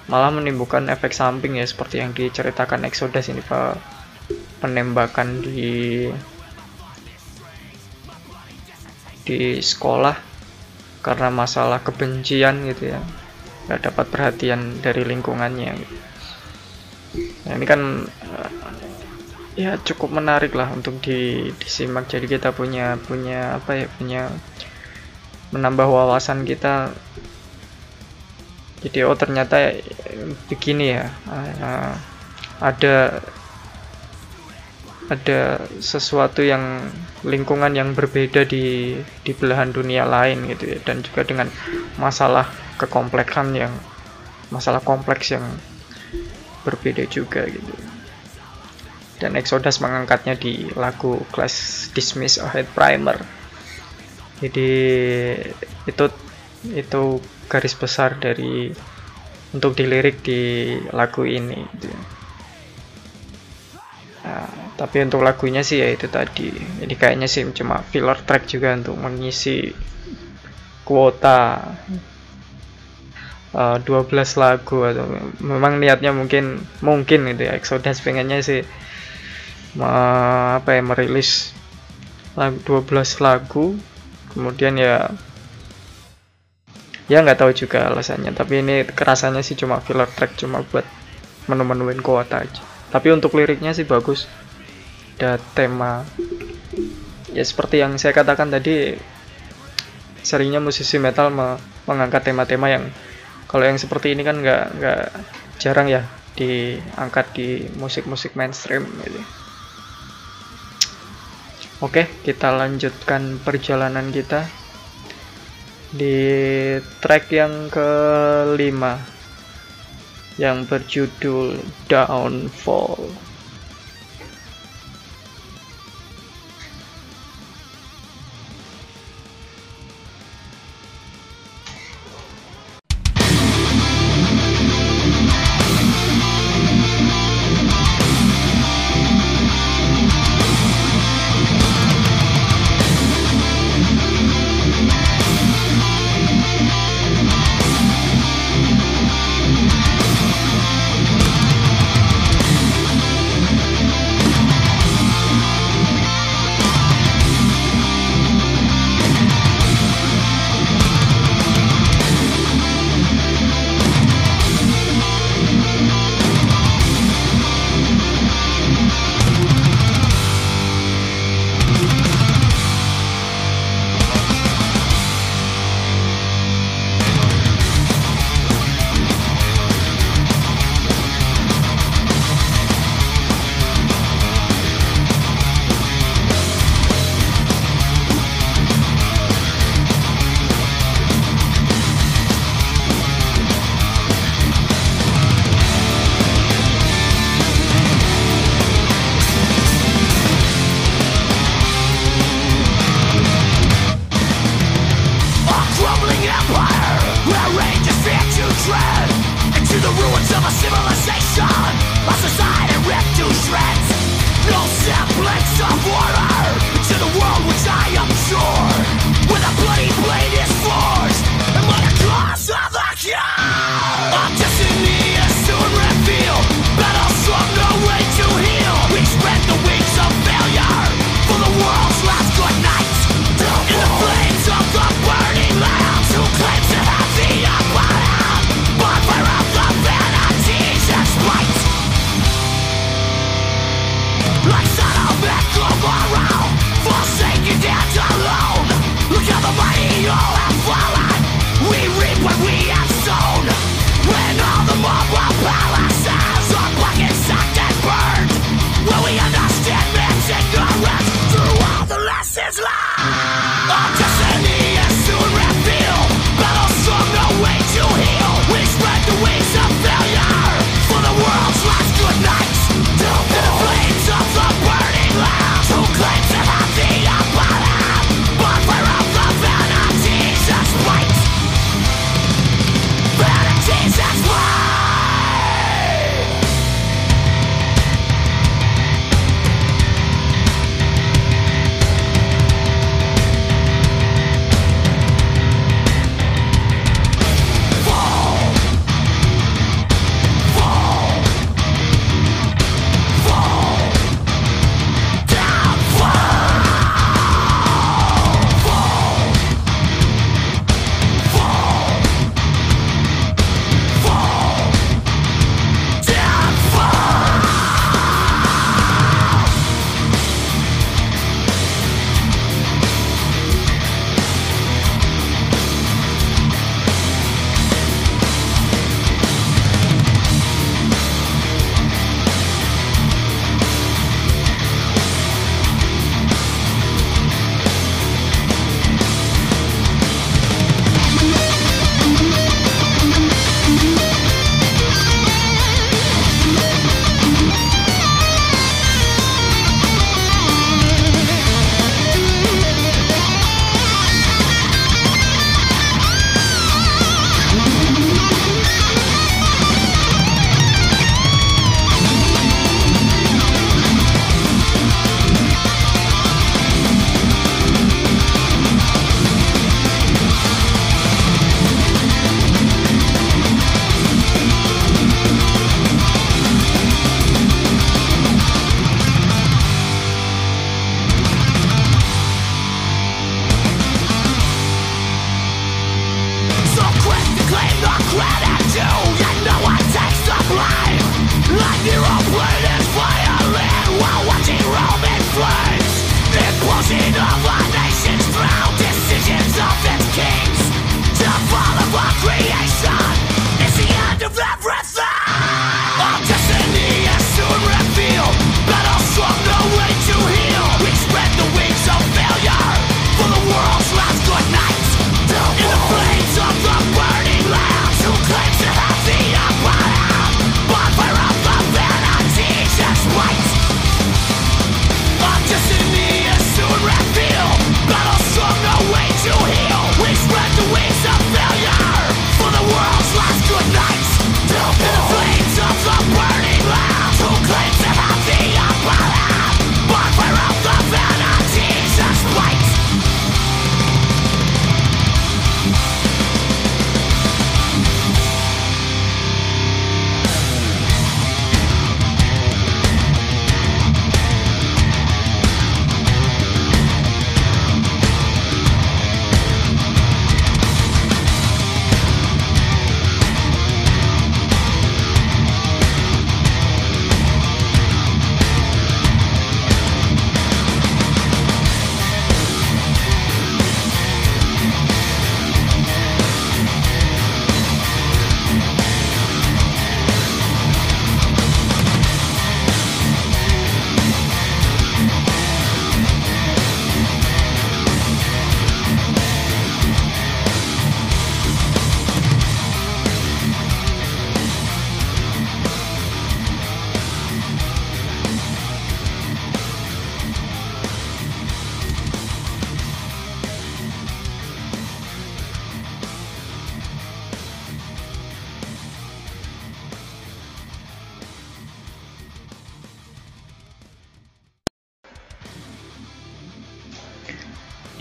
malah menimbulkan efek samping ya seperti yang diceritakan Exodus ini pak. Penembakan di di sekolah karena masalah kebencian gitu ya. Nggak dapat perhatian dari lingkungannya. Nah, ini kan ya cukup menarik lah untuk di, disimak. Jadi kita punya punya apa ya punya menambah wawasan kita. Jadi oh ternyata begini ya uh, ada ada sesuatu yang lingkungan yang berbeda di di belahan dunia lain gitu ya. Dan juga dengan masalah kekompleksan yang masalah kompleks yang berbeda juga gitu. Dan Exodus mengangkatnya di lagu Class Dismiss Ahead Primer jadi itu itu garis besar dari untuk dilirik di lagu ini gitu. Nah, tapi untuk lagunya sih ya itu tadi. Jadi kayaknya sih cuma filler track juga untuk mengisi kuota uh, eh, 12 lagu atau memang niatnya mungkin mungkin itu ya. Exodus pengennya sih uh, apa ya merilis lagu 12 lagu kemudian ya ya nggak tahu juga alasannya tapi ini kerasanya sih cuma filler track cuma buat menu-menuin kuota aja. Tapi untuk liriknya sih bagus. Ada tema. Ya seperti yang saya katakan tadi seringnya musisi metal me mengangkat tema-tema yang kalau yang seperti ini kan nggak nggak jarang ya diangkat di musik-musik mainstream gitu. Oke, kita lanjutkan perjalanan kita di track yang kelima yang berjudul Downfall.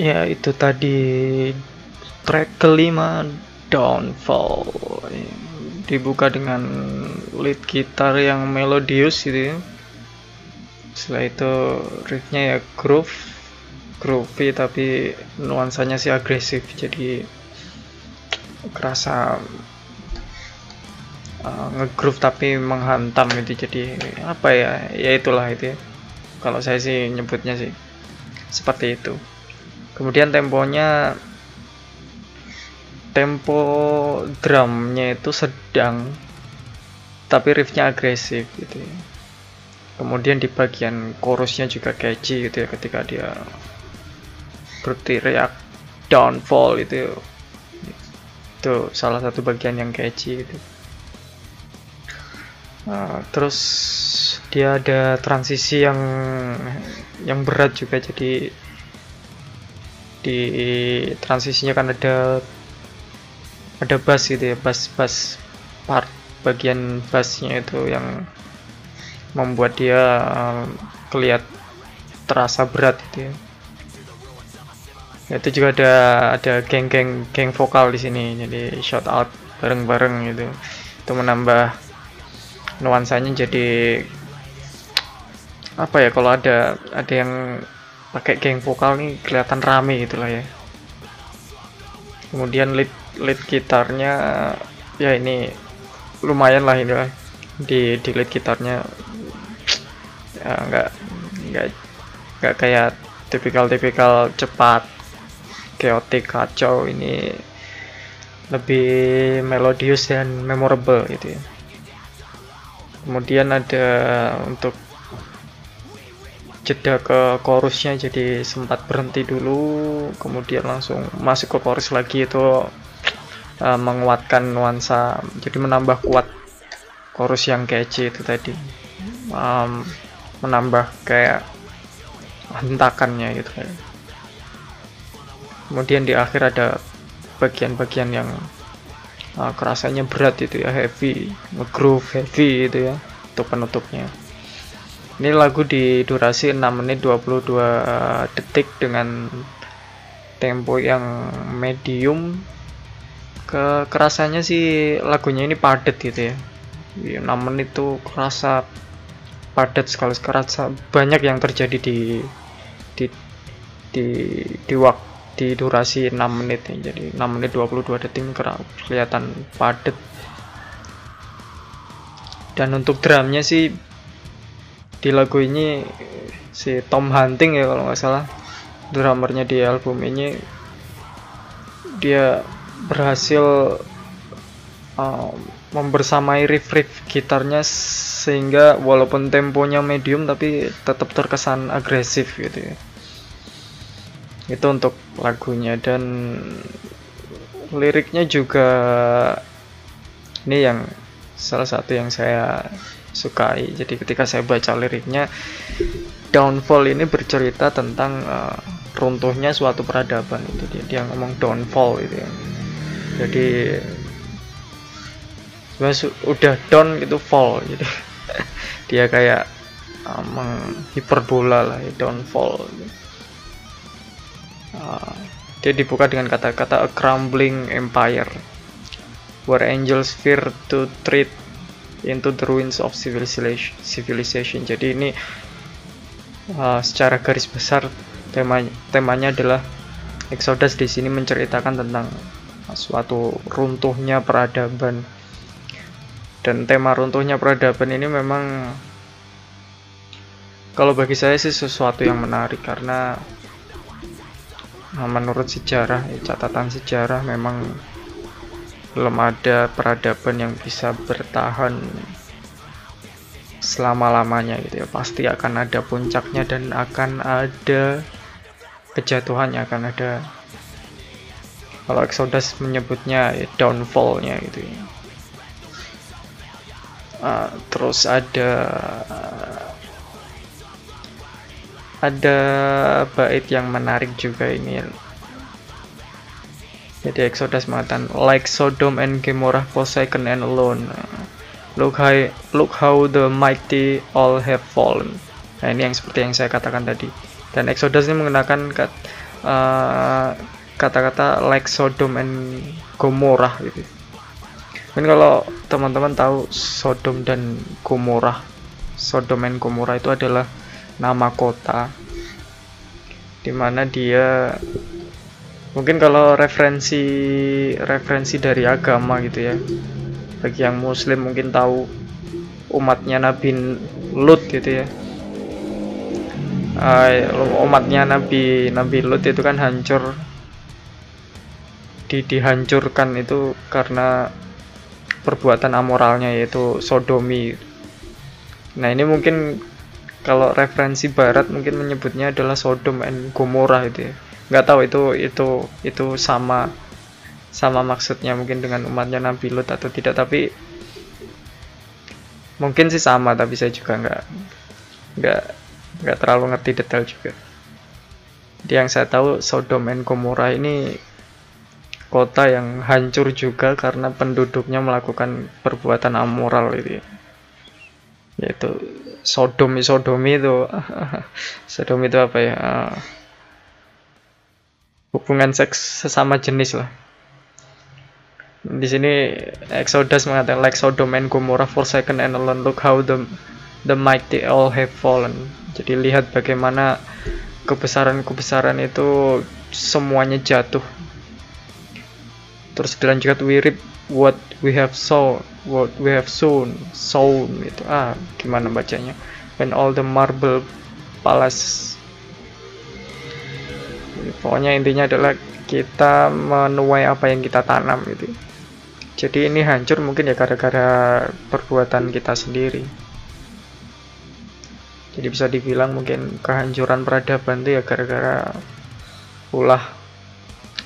Ya itu tadi track kelima Downfall. Dibuka dengan lead gitar yang melodius gitu ya. Setelah itu riffnya ya groove, groovy tapi nuansanya sih agresif jadi kerasa uh, ngegroove tapi menghantam gitu. Jadi apa ya? Ya itulah itu ya. Kalau saya sih nyebutnya sih seperti itu kemudian temponya tempo drumnya itu sedang tapi riffnya agresif gitu ya. kemudian di bagian chorusnya juga catchy gitu ya ketika dia berteriak downfall itu itu salah satu bagian yang catchy gitu nah, terus dia ada transisi yang yang berat juga jadi di transisinya kan ada ada bass gitu ya bass bass part bagian bassnya itu yang membuat dia um, terasa berat gitu ya. Itu juga ada ada geng-geng geng vokal di sini jadi shout out bareng-bareng gitu. Itu menambah nuansanya jadi apa ya kalau ada ada yang pakai geng vokal nih kelihatan rame gitu lah ya. Kemudian lead lead gitarnya ya ini lumayan lah ini lah. Di di lead gitarnya ya nggak nggak nggak kayak tipikal-tipikal cepat chaotic kacau ini lebih melodius dan memorable gitu ya. Kemudian ada untuk jeda ke chorusnya jadi sempat berhenti dulu kemudian langsung masuk ke chorus lagi itu uh, menguatkan nuansa jadi menambah kuat chorus yang catchy itu tadi. Um, menambah kayak hentakannya gitu. Kemudian di akhir ada bagian-bagian yang uh, kerasanya berat itu ya heavy groove heavy itu ya untuk penutupnya ini lagu di durasi 6 menit 22 detik dengan tempo yang medium. Ke kerasanya sih lagunya ini padat gitu ya. 6 menit itu kerasa padat sekali kerasa banyak yang terjadi di di di di, wak, di durasi 6 menit ya. jadi 6 menit 22 detik kelihatan padat. Dan untuk drumnya sih di lagu ini si Tom Hunting ya kalau nggak salah. Drummernya di album ini dia berhasil um, membersamai riff-riff gitarnya sehingga walaupun temponya medium tapi tetap terkesan agresif gitu ya. Itu untuk lagunya. Dan liriknya juga ini yang salah satu yang saya sukai. Jadi ketika saya baca liriknya downfall ini bercerita tentang uh, runtuhnya suatu peradaban itu. Dia dia ngomong downfall itu ya. Jadi udah down itu fall. Jadi dia kayak uh, menghiperbola lah ya, downfall. Uh, dia dibuka dengan kata-kata crumbling empire where angels fear to tread into the ruins of civilization civilization. Jadi ini uh, secara garis besar tema temanya adalah Exodus di sini menceritakan tentang suatu runtuhnya peradaban. Dan tema runtuhnya peradaban ini memang kalau bagi saya sih sesuatu yang menarik karena nah, menurut sejarah catatan sejarah memang belum ada peradaban yang bisa bertahan selama-lamanya gitu ya. Pasti akan ada puncaknya dan akan ada kejatuhannya akan ada kalau Exodus menyebutnya ya, downfallnya gitu ya. Uh, terus ada ada bait yang menarik juga ini jadi Exodus mengatakan like Sodom and Gomorrah forsaken and alone. Look how look how the mighty all have fallen. Nah ini yang seperti yang saya katakan tadi. Dan Exodus ini menggunakan uh, kata-kata like Sodom and Gomorrah gitu. Mungkin kalau teman-teman tahu Sodom dan Gomorrah, Sodom dan Gomorrah itu adalah nama kota di mana dia mungkin kalau referensi referensi dari agama gitu ya bagi yang muslim mungkin tahu umatnya Nabi Lut gitu ya uh, umatnya Nabi Nabi Lut itu kan hancur di dihancurkan itu karena perbuatan amoralnya yaitu sodomi. Nah ini mungkin kalau referensi Barat mungkin menyebutnya adalah Sodom and Gomorrah itu ya. Nggak tahu itu itu itu sama sama maksudnya mungkin dengan umatnya Nabi Lut atau tidak tapi mungkin sih sama tapi saya juga nggak nggak nggak terlalu ngerti detail juga. Jadi yang saya tahu Sodom and Gomorrah ini kota yang hancur juga karena penduduknya melakukan perbuatan amoral itu ya. yaitu sodomi sodomi itu sodomi itu apa ya uh, hubungan seks sesama jenis lah. Di sini Exodus mengatakan like Sodom and Gomorrah forsaken and alone. Look how the the mighty all have fallen. Jadi lihat bagaimana kebesaran-kebesaran itu semuanya jatuh. Terus dilanjutkan we reap what we have sown what we have sown sown itu ah gimana bacanya? When all the marble palace pokoknya intinya adalah kita menuai apa yang kita tanam gitu. Jadi ini hancur mungkin ya gara-gara perbuatan kita sendiri. Jadi bisa dibilang mungkin kehancuran peradaban itu ya gara-gara ulah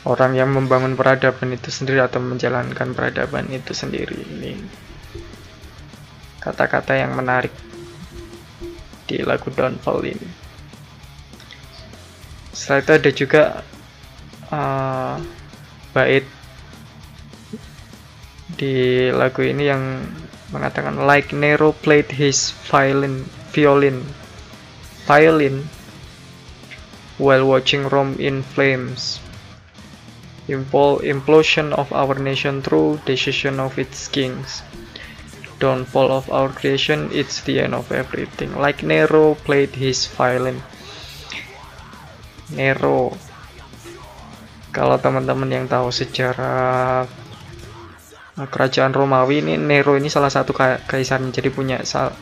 orang yang membangun peradaban itu sendiri atau menjalankan peradaban itu sendiri. Ini kata-kata yang menarik di lagu Downfall ini setelah itu ada juga uh, bait di lagu ini yang mengatakan like Nero played his violin violin violin while watching Rome in flames. Implosion of our nation through decision of its kings. Downfall of our creation it's the end of everything. Like Nero played his violin Nero kalau teman-teman yang tahu sejarah kerajaan Romawi ini Nero ini salah satu kaisar jadi punya sal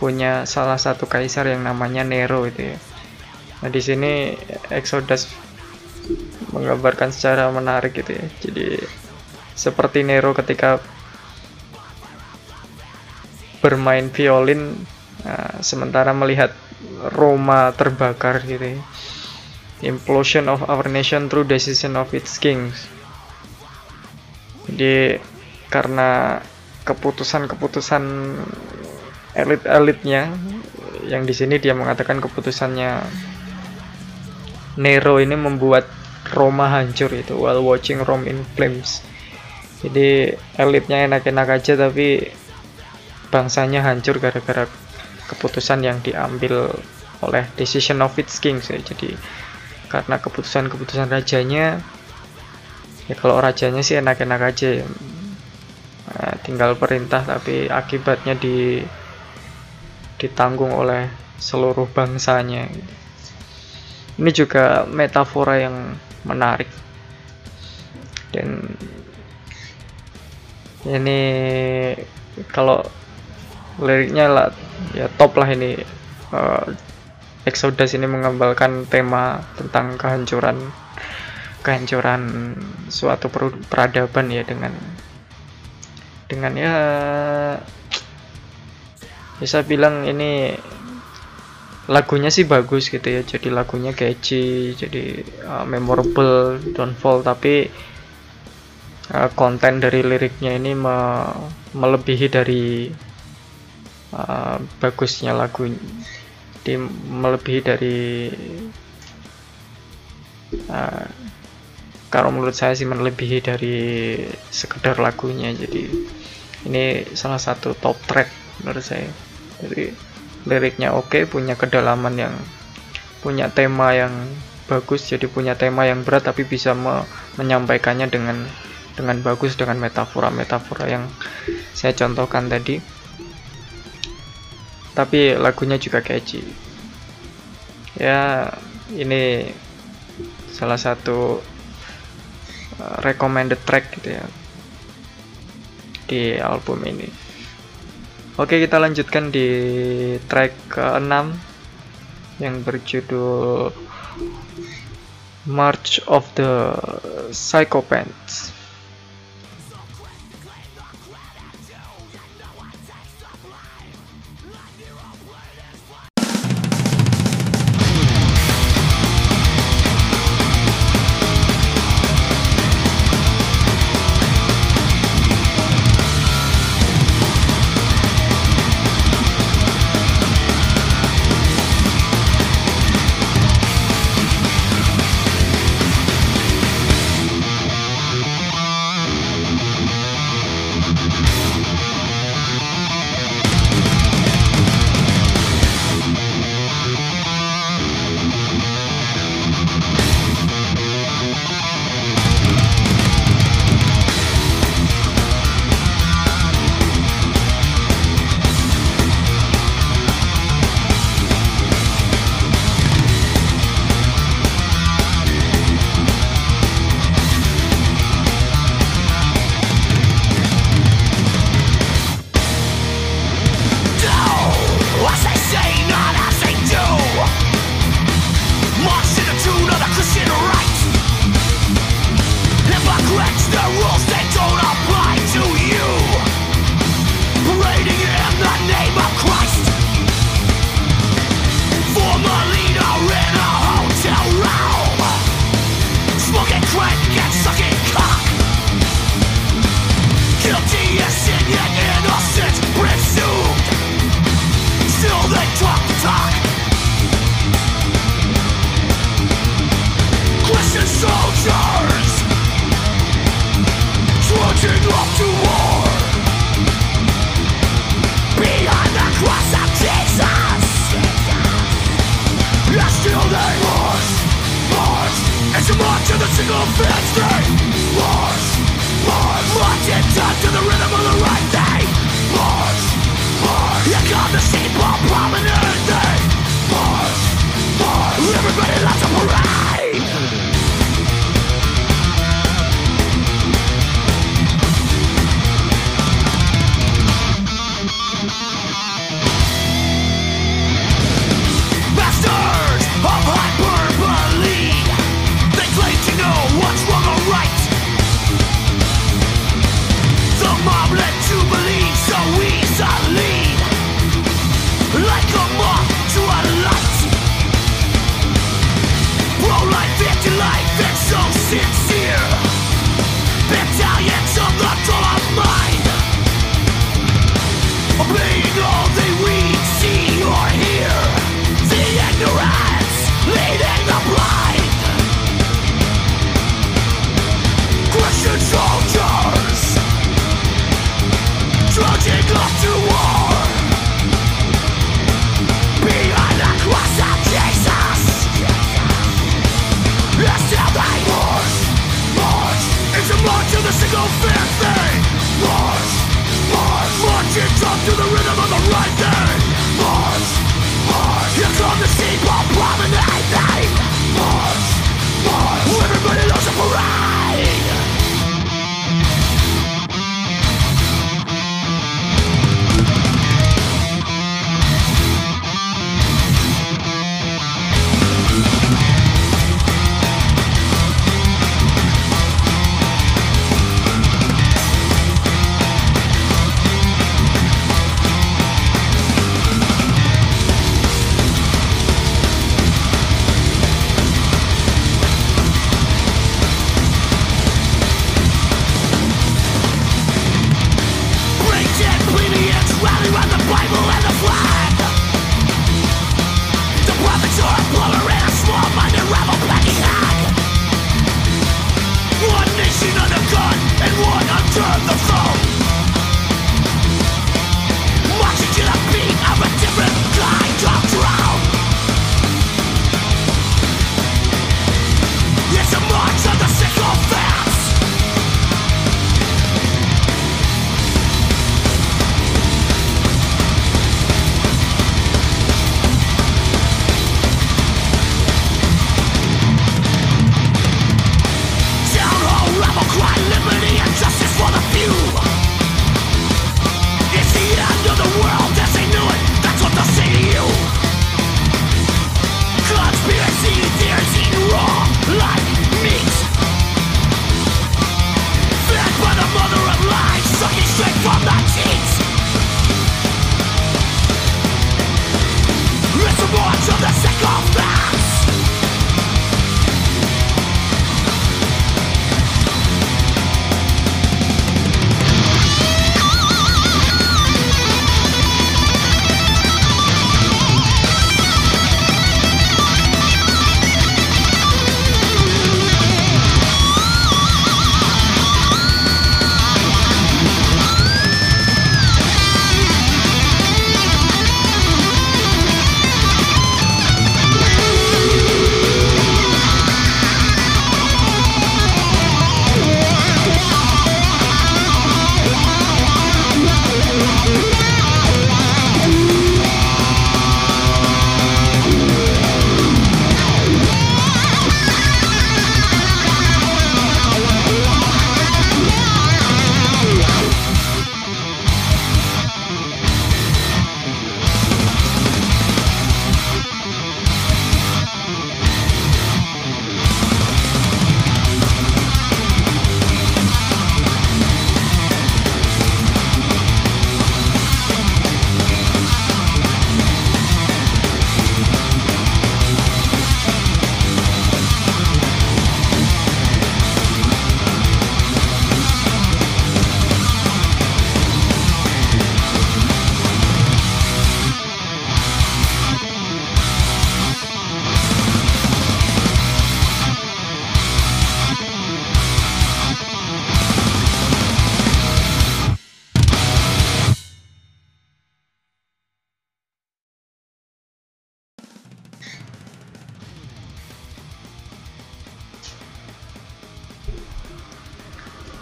punya salah satu kaisar yang namanya Nero itu ya. Nah di sini Exodus menggambarkan secara menarik gitu ya. Jadi seperti Nero ketika bermain violin nah, sementara melihat Roma terbakar gitu ya. Implosion of our nation through decision of its kings. Jadi karena keputusan-keputusan elit-elitnya yang di sini dia mengatakan keputusannya Nero ini membuat Roma hancur itu while watching Rome in flames. Jadi elitnya enak-enak aja tapi bangsanya hancur gara-gara keputusan yang diambil oleh decision of its kings ya. Jadi karena keputusan-keputusan rajanya ya kalau rajanya sih enak-enak aja ya. Nah, tinggal perintah tapi akibatnya di ditanggung oleh seluruh bangsanya ini juga metafora yang menarik. Dan ini kalau liriknya lah ya top lah ini uh, Exodus ini mengembalkan tema tentang kehancuran kehancuran suatu peradaban ya dengan dengan ya bisa bilang ini lagunya sih bagus gitu ya jadi lagunya catchy jadi uh, memorable downfall tapi uh, konten dari liriknya ini me melebihi dari uh, bagusnya lagu di melebihi dari uh, kalau menurut saya sih melebihi dari sekedar lagunya. Jadi ini salah satu top track menurut saya. Jadi liriknya oke okay, punya kedalaman yang punya tema yang bagus jadi punya tema yang berat tapi bisa me menyampaikannya dengan dengan bagus dengan metafora-metafora yang saya contohkan tadi tapi lagunya juga catchy ya ini salah satu uh, recommended track gitu ya di album ini. Oke, kita lanjutkan di track ke-6 yang berjudul March of the Psychopaths.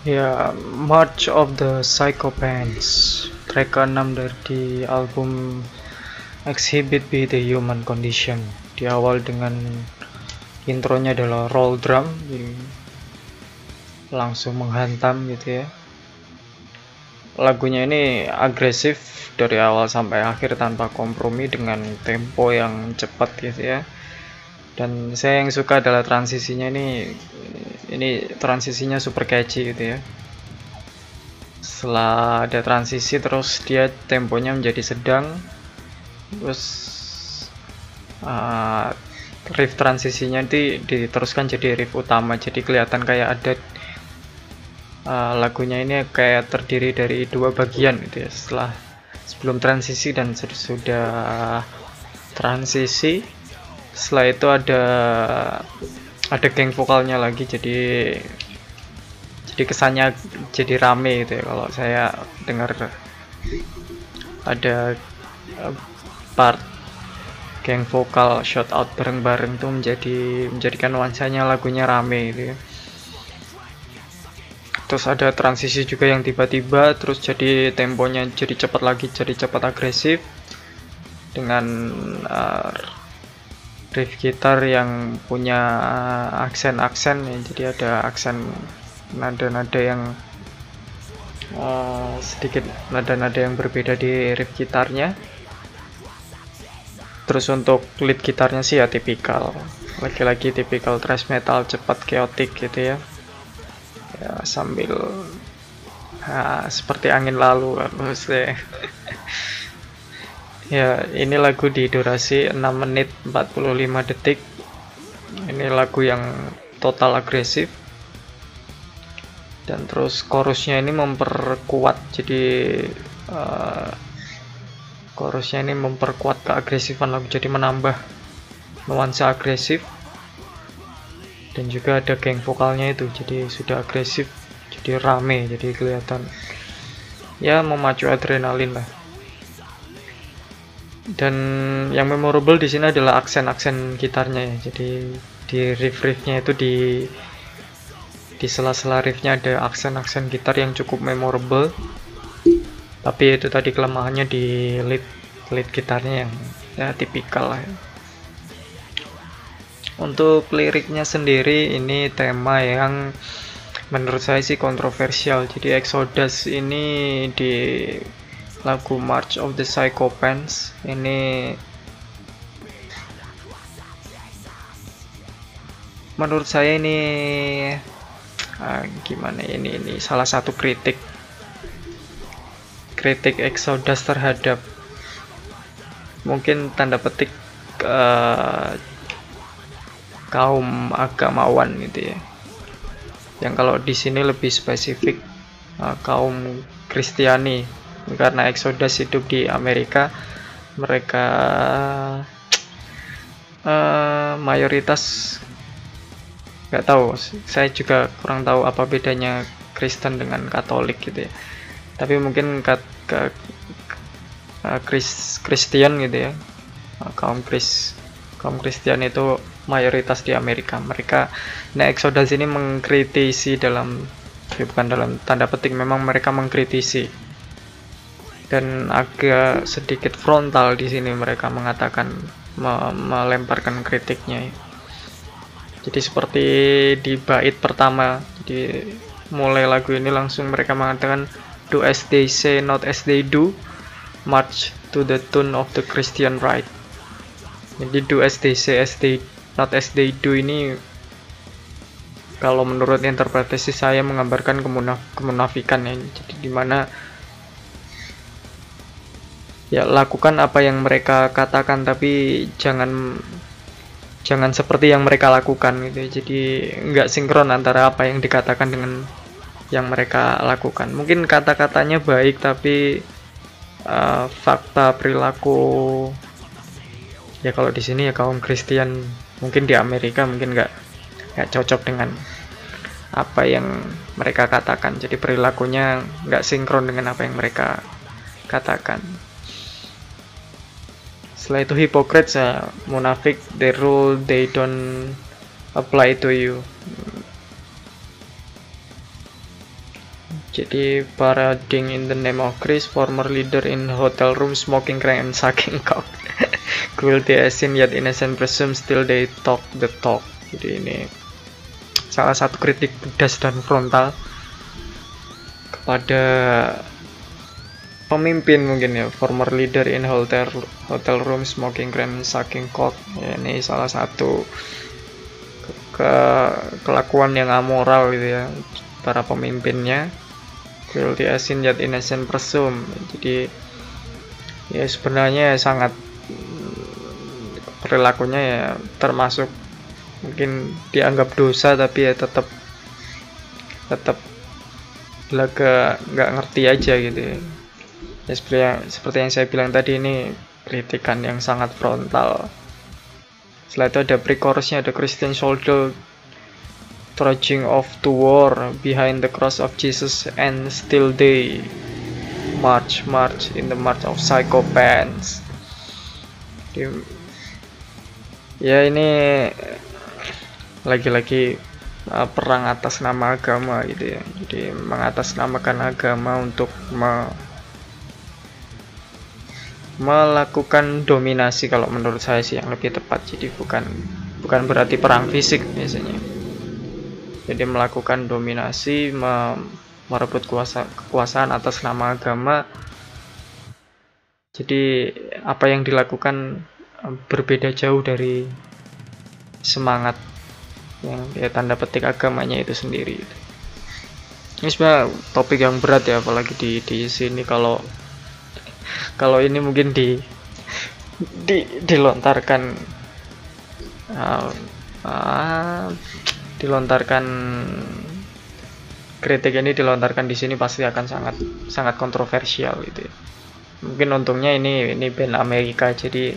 Ya, March of the Psychopaths. Track ke-6 dari album Exhibit B The Human Condition. Di awal dengan intronya adalah roll drum langsung menghantam gitu ya. Lagunya ini agresif dari awal sampai akhir tanpa kompromi dengan tempo yang cepat gitu ya. Dan saya yang suka adalah transisinya ini ini transisinya super catchy gitu ya. Setelah ada transisi terus dia temponya menjadi sedang. Terus uh, riff transisinya nanti diteruskan jadi riff utama. Jadi kelihatan kayak ada uh, lagunya ini kayak terdiri dari dua bagian gitu ya. Setelah sebelum transisi dan sudah transisi setelah itu ada ada geng vokalnya lagi jadi jadi kesannya jadi rame gitu ya. Kalau saya dengar ada eh, part geng vokal shout out bareng-bareng tuh menjadi menjadikan nuansanya lagunya rame gitu ya. Terus ada transisi juga yang tiba-tiba terus jadi temponya jadi cepat lagi jadi cepat agresif dengan uh, riff gitar yang punya aksen-aksen ya. Jadi ada aksen nada-nada yang uh, sedikit nada-nada yang berbeda di riff gitarnya terus untuk lead gitarnya sih ya tipikal lagi-lagi tipikal thrash metal cepat chaotic gitu ya. Ya sambil uh, seperti angin lalu maksudnya ya ini lagu di durasi 6 menit 45 detik. Ini lagu yang total agresif. Dan terus chorusnya ini memperkuat jadi uh, chorusnya ini memperkuat keagresifan lagu jadi menambah nuansa agresif. Dan juga ada geng vokalnya itu jadi sudah agresif jadi rame jadi kelihatan. Ya memacu adrenalin lah dan yang memorable di sini adalah aksen-aksen gitarnya ya. Jadi di riff-riffnya itu di di sela-sela riffnya ada aksen-aksen gitar yang cukup memorable. Tapi itu tadi kelemahannya di lead lead gitarnya yang ya tipikal lah ya. untuk liriknya sendiri ini tema yang menurut saya sih kontroversial. Jadi Exodus ini di lagu March of the Psychopaths ini menurut saya ini uh, gimana ini ini salah satu kritik. Kritik Exodus terhadap mungkin tanda petik uh, kaum agamawan gitu ya. Yang kalau di sini lebih spesifik uh, kaum Kristiani karena Exodus hidup di Amerika mereka uh, mayoritas nggak tahu. Saya juga kurang tahu apa bedanya Kristen dengan Katolik gitu ya. Tapi mungkin kat, ke, Kris, Kristen gitu ya. Kaum Kris kaum Kristen itu mayoritas di Amerika. Mereka nah Exodus ini mengkritisi dalam ya bukan dalam tanda petik memang mereka mengkritisi dan agak sedikit frontal di sini mereka mengatakan me melemparkan kritiknya. Jadi seperti di bait pertama jadi mulai lagu ini langsung mereka mengatakan do as they say not as they do march to the tune of the Christian rite. Jadi do as they say as they not as they do ini kalau menurut interpretasi saya menggambarkan kemunaf kemunafikan ya. Jadi di mana ya lakukan apa yang mereka katakan tapi jangan jangan seperti yang mereka lakukan gitu. Jadi nggak sinkron antara apa yang dikatakan dengan yang mereka lakukan. Mungkin kata-katanya baik tapi uh, fakta perilaku ya kalau di sini ya kaum Kristen mungkin di Amerika mungkin nggak nggak cocok dengan apa yang mereka katakan. Jadi perilakunya nggak sinkron dengan apa yang mereka katakan setelah itu hypocrites ya munafik the rule they don't apply to you. Jadi parading in the name of Chris former leader in hotel room smoking crack and sucking cock. Cruelty as in yet innocent presume still they talk the talk. Jadi ini salah satu kritik pedas dan frontal kepada pemimpin mungkin ya former leader in hotel hotel room smoking grand sucking cock ya, ini salah satu ke, kelakuan yang amoral gitu ya para pemimpinnya. Cruelty as in yet innocent presume jadi ya sebenarnya sangat perilakunya ya termasuk mungkin dianggap dosa tapi ya tetap tetap laga nggak ngerti aja gitu ya. Ya seperti yang seperti yang saya bilang tadi ini kritikan yang sangat frontal. Setelah itu ada pre-chorusnya ada Christian soldier trudging off to war behind the cross of Jesus and still they march march in the march of psychopaths. Ya ini lagi-lagi uh, perang atas nama agama gitu ya. Jadi mengatasnamakan agama untuk me melakukan dominasi kalau menurut saya sih yang lebih tepat. Jadi bukan bukan berarti perang fisik biasanya. Jadi melakukan dominasi me merebut kuasa kekuasaan atas nama agama. Jadi apa yang dilakukan berbeda jauh dari semangat yang ya tanda petik agamanya itu sendiri. Ini sebenarnya topik yang berat ya apalagi di di sini kalau kalau ini mungkin di di dilontarkan uh, uh, dilontarkan kritik ini dilontarkan di sini pasti akan sangat sangat kontroversial gitu ya. Mungkin untungnya ini ini band Amerika jadi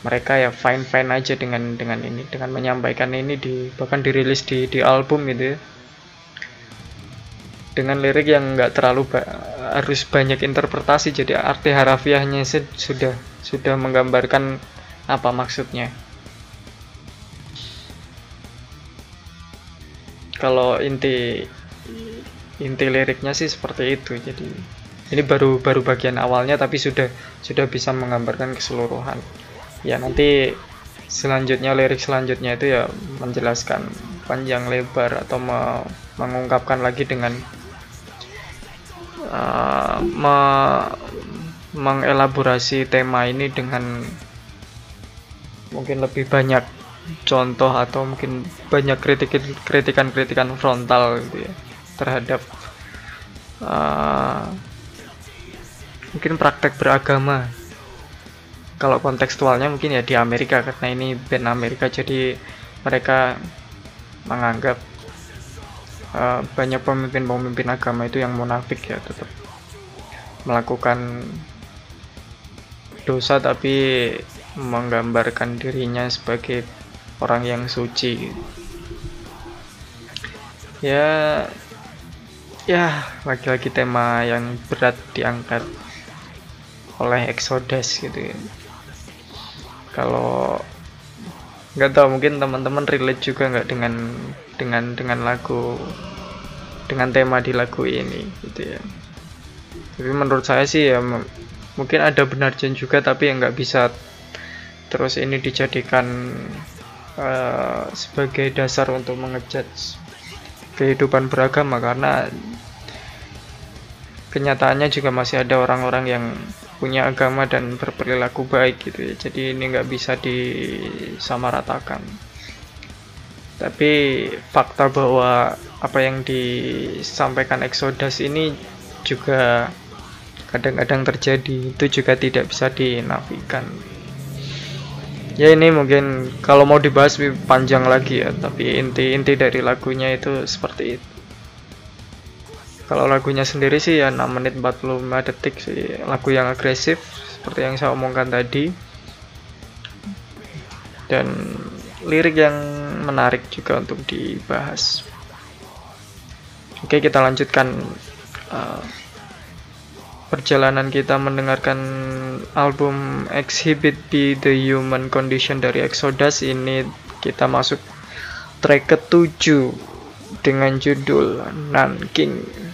mereka ya fine fine aja dengan dengan ini dengan menyampaikan ini di bahkan dirilis di di album gitu ya dengan lirik yang nggak terlalu ba harus banyak interpretasi. Jadi arti harafiahnya sudah sudah menggambarkan apa maksudnya. Kalau inti inti liriknya sih seperti itu. Jadi ini baru baru bagian awalnya tapi sudah sudah bisa menggambarkan keseluruhan. Ya nanti selanjutnya lirik selanjutnya itu ya menjelaskan panjang lebar atau me mengungkapkan lagi dengan uh, me mengelaborasi tema ini dengan mungkin lebih banyak contoh atau mungkin banyak kritikan kritikan kritikan frontal gitu ya terhadap uh, mungkin praktek beragama. Kalau kontekstualnya mungkin ya di Amerika karena ini band Amerika jadi mereka menganggap uh, banyak pemimpin-pemimpin agama itu yang munafik ya tetap melakukan dosa tapi menggambarkan dirinya sebagai orang yang suci. Ya ya lagi-lagi tema yang berat diangkat oleh Exodus gitu ya. Kalau nggak tahu mungkin teman-teman relate juga nggak dengan dengan dengan lagu dengan tema di lagu ini gitu ya. Tapi menurut saya sih ya mungkin ada benarnya juga tapi yang nggak bisa terus ini dijadikan uh, sebagai dasar untuk mengejat kehidupan beragama karena kenyataannya juga masih ada orang-orang yang punya agama dan berperilaku baik gitu ya. Jadi ini nggak bisa disamaratakan tapi fakta bahwa apa yang disampaikan Exodus ini juga kadang-kadang terjadi. Itu juga tidak bisa dinafikan. Ya ini mungkin kalau mau dibahas lebih panjang lagi ya tapi inti-inti dari lagunya itu seperti itu. Kalau lagunya sendiri sih ya 6 menit 45 detik sih. Lagu yang agresif seperti yang saya omongkan tadi. Dan lirik yang menarik juga untuk dibahas. Oke kita lanjutkan uh, perjalanan kita mendengarkan album Exhibit B The Human Condition dari Exodus. Ini kita masuk track ketujuh dengan judul Nanking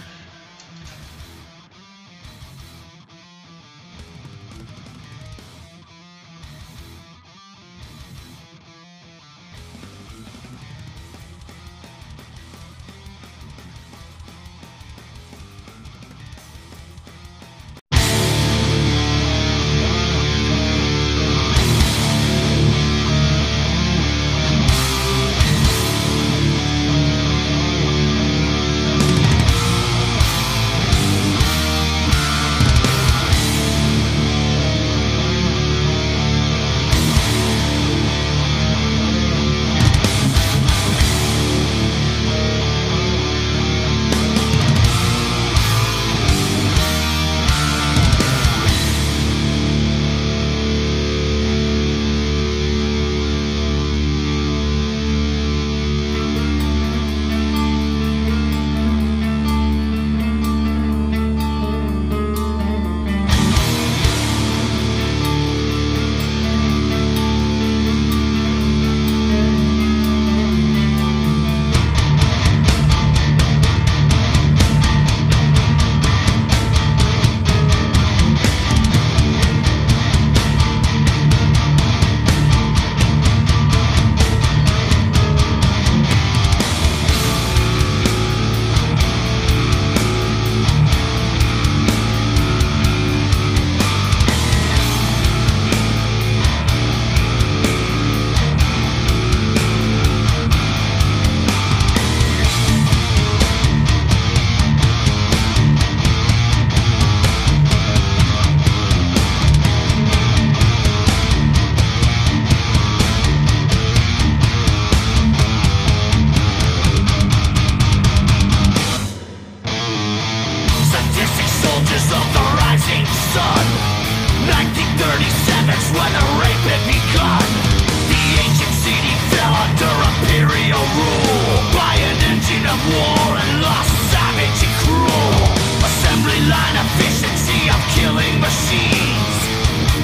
sun 1937's when the rape had begun. The ancient city fell under imperial rule By an engine of war and lost savage and cruel Assembly line efficiency of killing machines.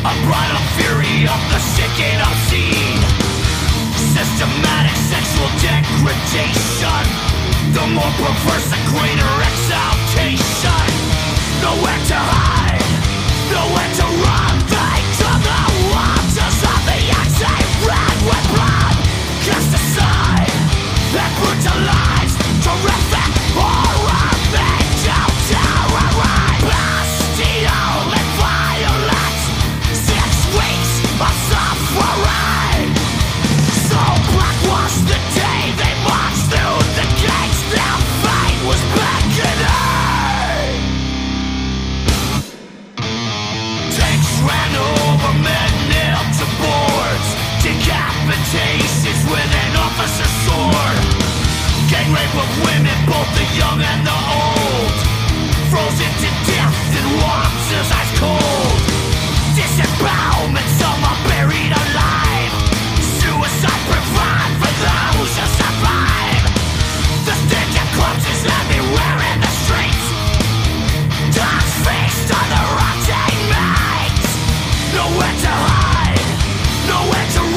Unbridled fury of the sick and obscene. Systematic sexual degradation. The more perverse the greater exaltation. Nowhere to hide, Cast aside Terrific horror Decapitations with an officer's sword Gang rape of women, both the young and the old. Frozen to death in waters ice cold. Disembowelment, some are buried alive. Suicide provide for those who survive. The stench of corpses everywhere in the streets. Dogs feast on the rotting mates Nowhere to hide, nowhere to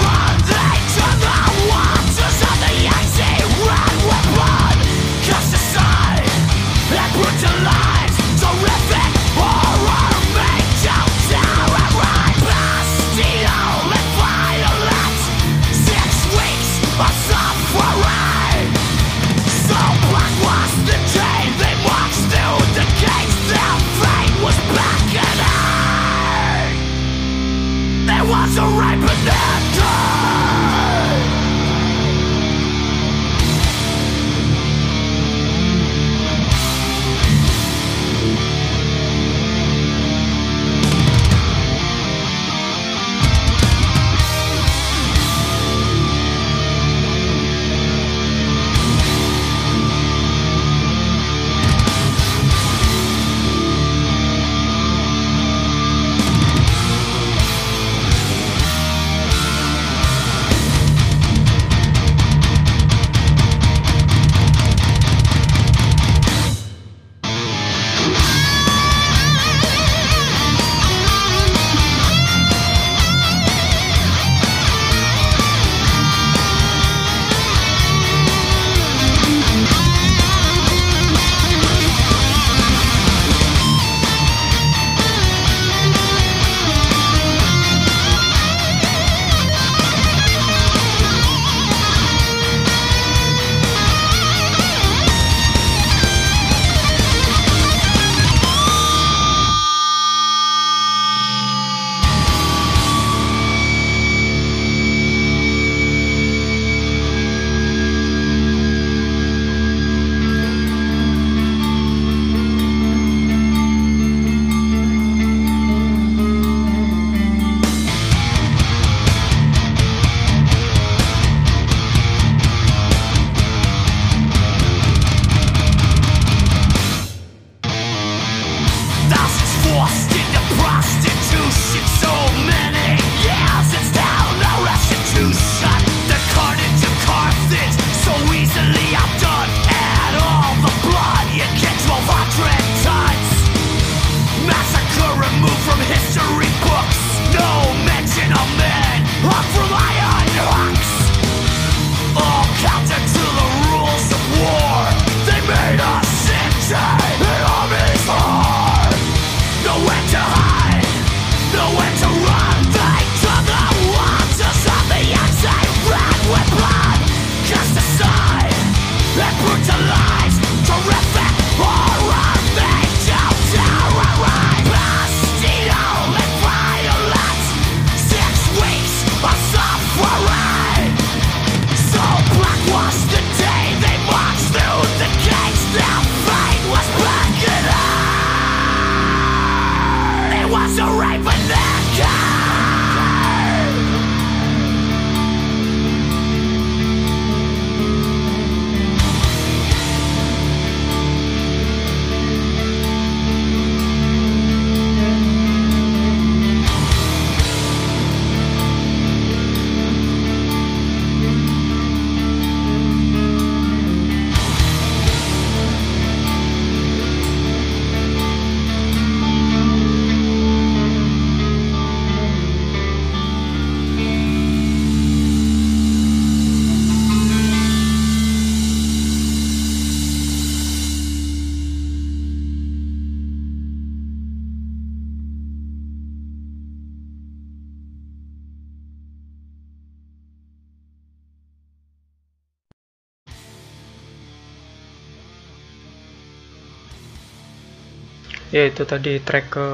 ya itu tadi track ke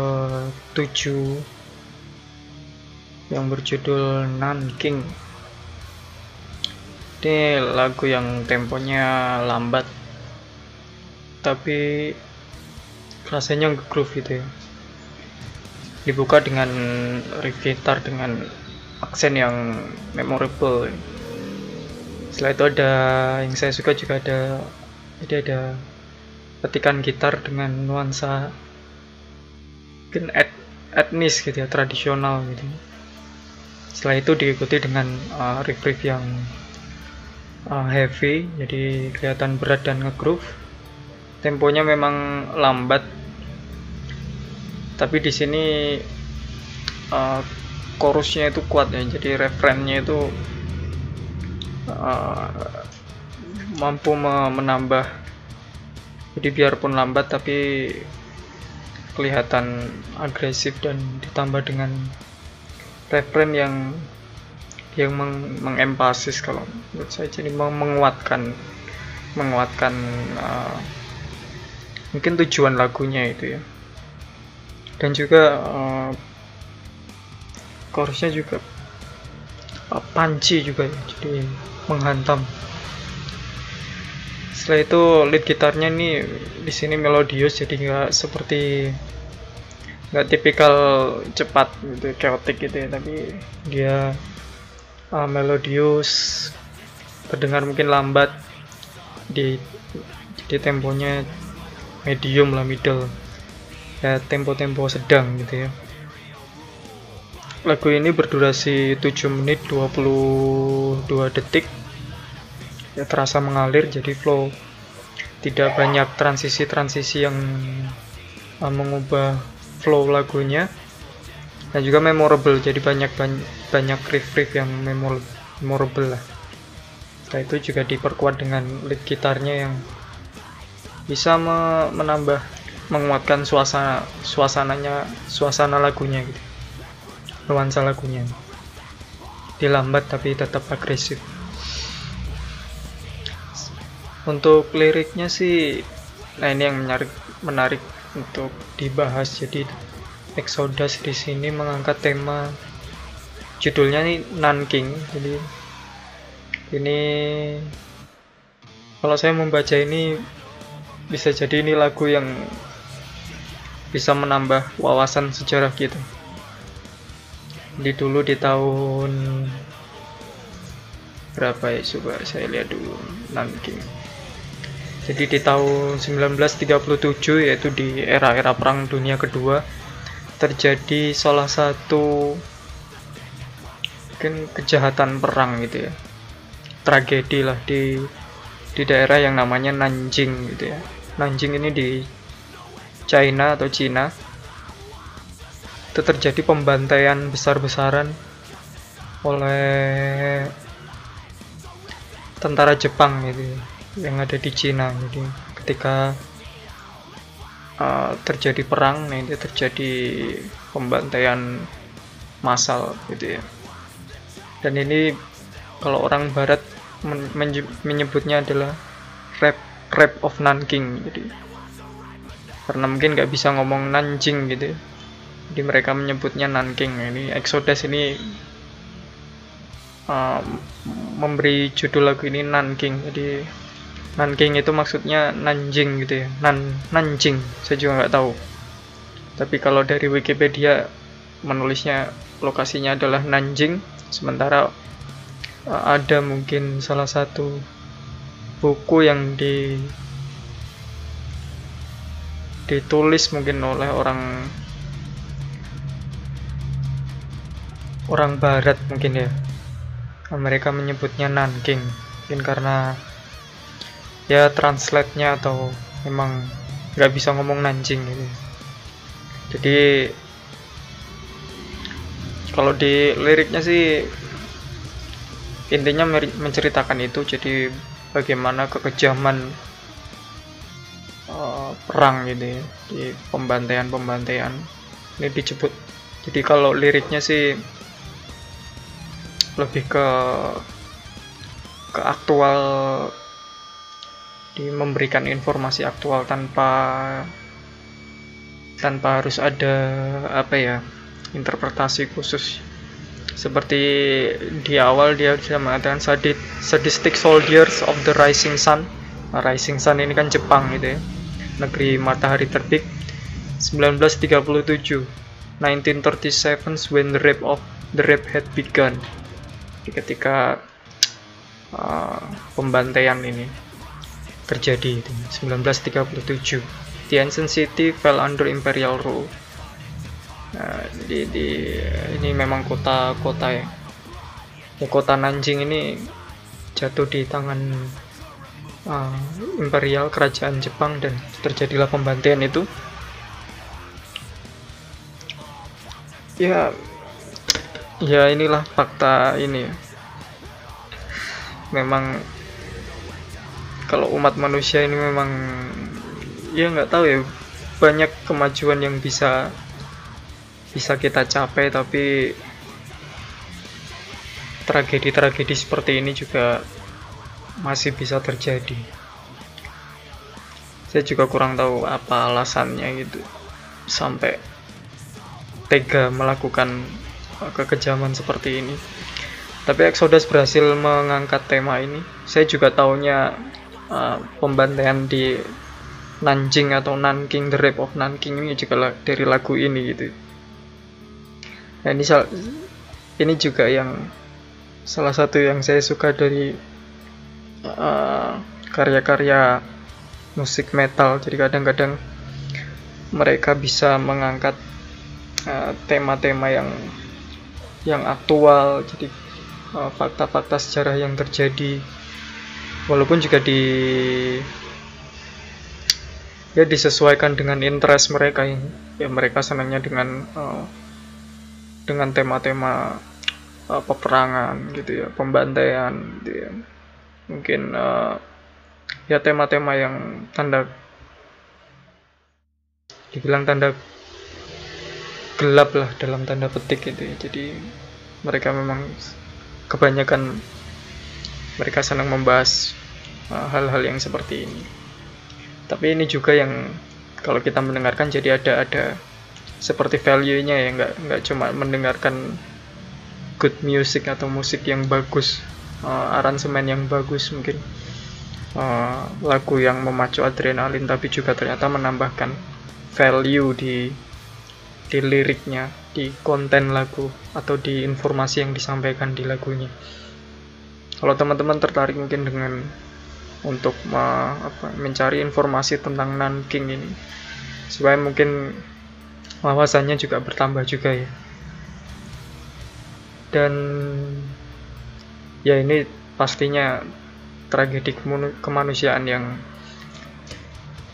7 yang berjudul Nanking. Ini lagu yang temponya lambat tapi rasanya groove gitu ya. Dibuka dengan riff gitar dengan aksen yang memorable. Setelah itu ada yang saya suka juga ada jadi ada petikan gitar dengan nuansa mungkin et, etnis gitu ya tradisional gitu. Setelah itu diikuti dengan uh, riff-riff yang uh, heavy jadi kelihatan berat dan ngegroove. Temponya memang lambat. Tapi di sini uh, chorusnya itu kuat ya jadi referennya itu uh, mampu menambah. Jadi biarpun lambat tapi kelihatan agresif dan ditambah dengan referen yang yang meng mengempasis kalau menurut saya. Jadi menguatkan menguatkan uh, mungkin tujuan lagunya itu ya. Dan juga uh, chorusnya juga uh, panci juga ya jadi menghantam setelah itu lead gitarnya nih di sini melodius jadi nggak seperti nggak tipikal cepat gitu chaotic gitu ya. Tapi dia uh, melodius terdengar mungkin lambat di jadi temponya medium lah middle. Ya tempo-tempo sedang gitu ya. Lagu ini berdurasi 7 menit 22 detik ya terasa mengalir jadi flow. Tidak banyak transisi-transisi yang uh, mengubah flow lagunya. Dan juga memorable jadi banyak banyak, banyak riff-riff yang memorable lah. Setelah itu juga diperkuat dengan lead gitarnya yang bisa me menambah menguatkan suasana suasananya suasana lagunya gitu. Nuansa lagunya. Dilambat tapi tetap agresif untuk liriknya sih nah ini yang menarik menarik untuk dibahas. Jadi Exodus di sini mengangkat tema judulnya nih Nanking jadi ini kalau saya membaca ini bisa jadi ini lagu yang bisa menambah wawasan sejarah gitu. Di dulu di tahun berapa ya? Coba saya lihat dulu Nanking jadi di tahun 1937 yaitu di era-era Perang Dunia Kedua terjadi salah satu mungkin kejahatan perang gitu ya. Tragedi lah di di daerah yang namanya Nanjing gitu ya. Nanjing ini di China atau Cina. Itu terjadi pembantaian besar-besaran oleh tentara Jepang gitu ya yang ada di Cina jadi ketika uh, terjadi perang nih terjadi pembantaian massal gitu ya. Dan ini kalau orang barat men menyebutnya adalah rap rap of Nanking jadi karena mungkin nggak bisa ngomong Nanjing gitu ya. jadi mereka menyebutnya Nanking. Ini Exodus ini uh, memberi judul lagu ini Nanking. Jadi Nanking itu maksudnya Nanjing gitu ya. Nan Nanjing saya juga nggak tahu. Tapi kalau dari Wikipedia menulisnya lokasinya adalah Nanjing. Sementara uh, ada mungkin salah satu buku yang di ditulis mungkin oleh orang orang barat mungkin ya. Mereka menyebutnya Nanking mungkin karena ya translate-nya atau memang nggak bisa ngomong Nanjing gitu. Jadi kalau di liriknya sih intinya menceritakan itu jadi bagaimana kekejaman uh, perang gitu ya di pembantaian-pembantaian ini disebut jadi kalau liriknya sih lebih ke ke aktual di memberikan informasi aktual tanpa tanpa harus ada apa ya interpretasi khusus. Seperti di awal dia sudah mengatakan sadistic soldiers of the rising sun. Nah, rising sun ini kan Jepang gitu ya. Negeri matahari terbit 1937 1937 when the rape of the rape had begun. Ketika uh, pembantaian ini terjadi itu 1937 the ancient city fell under imperial rule. Nah, di, di ini memang kota-kota ya. ya kota Nanjing ini jatuh di tangan uh, imperial kerajaan Jepang dan terjadilah pembantaian itu. Ya ya inilah fakta ini. Memang kalau umat manusia ini memang ya nggak tahu ya banyak kemajuan yang bisa bisa kita capai tapi tragedi-tragedi seperti ini juga masih bisa terjadi saya juga kurang tahu apa alasannya gitu sampai tega melakukan kekejaman seperti ini. Tapi Exodus berhasil mengangkat tema ini. Saya juga tahunya uh, pembantaian di Nanjing atau Nanking, The Rape of Nanking ini juga dari lagu ini gitu. Nah, ini ini juga yang salah satu yang saya suka dari uh, karya-karya uh, musik metal. Jadi kadang-kadang mereka bisa mengangkat uh, tema-tema uh, yang yang aktual jadi eh, fakta-fakta uh, sejarah yang terjadi walaupun juga di ya disesuaikan dengan interest mereka yang ya mereka senangnya dengan uh, dengan tema-tema uh, peperangan gitu ya pembantaian gitu ya. Mungkin uh, ya tema-tema yang tanda dibilang tanda gelap lah dalam tanda petik gitu ya. Jadi mereka memang kebanyakan mereka senang membahas uh, hal-hal uh, yang seperti ini tapi ini juga yang kalau kita mendengarkan jadi ada ada seperti value-nya ya nggak nggak cuma mendengarkan good music atau musik yang bagus uh, aransemen yang bagus mungkin uh, lagu yang memacu adrenalin tapi juga ternyata menambahkan value di di liriknya, di konten lagu atau di informasi yang disampaikan di lagunya. Kalau teman-teman tertarik mungkin dengan untuk me, apa, mencari informasi tentang Nanking ini, supaya mungkin wawasannya juga bertambah juga ya. Dan ya ini pastinya tragedi kemanusiaan yang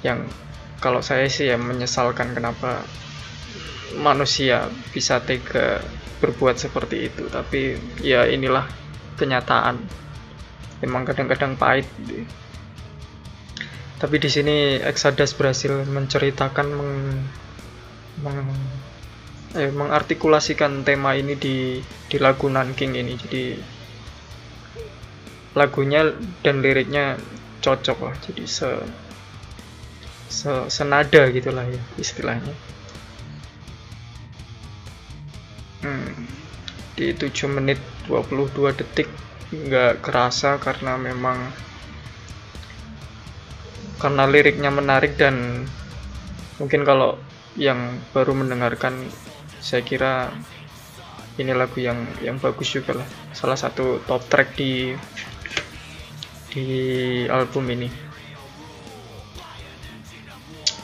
yang kalau saya sih ya menyesalkan kenapa manusia bisa tega berbuat seperti itu tapi ya inilah kenyataan. Memang kadang-kadang pahit tapi di sini Exodus berhasil menceritakan meng, meng, eh, mengartikulasikan tema ini di di lagu Nanking ini. Jadi lagunya dan liriknya cocok lah. Jadi se, se senada gitulah ya istilahnya. Hmm, di 7 menit 22 detik nggak kerasa karena memang karena liriknya menarik dan mungkin kalau yang baru mendengarkan saya kira ini lagu yang yang bagus juga lah. Salah satu top track di di album ini.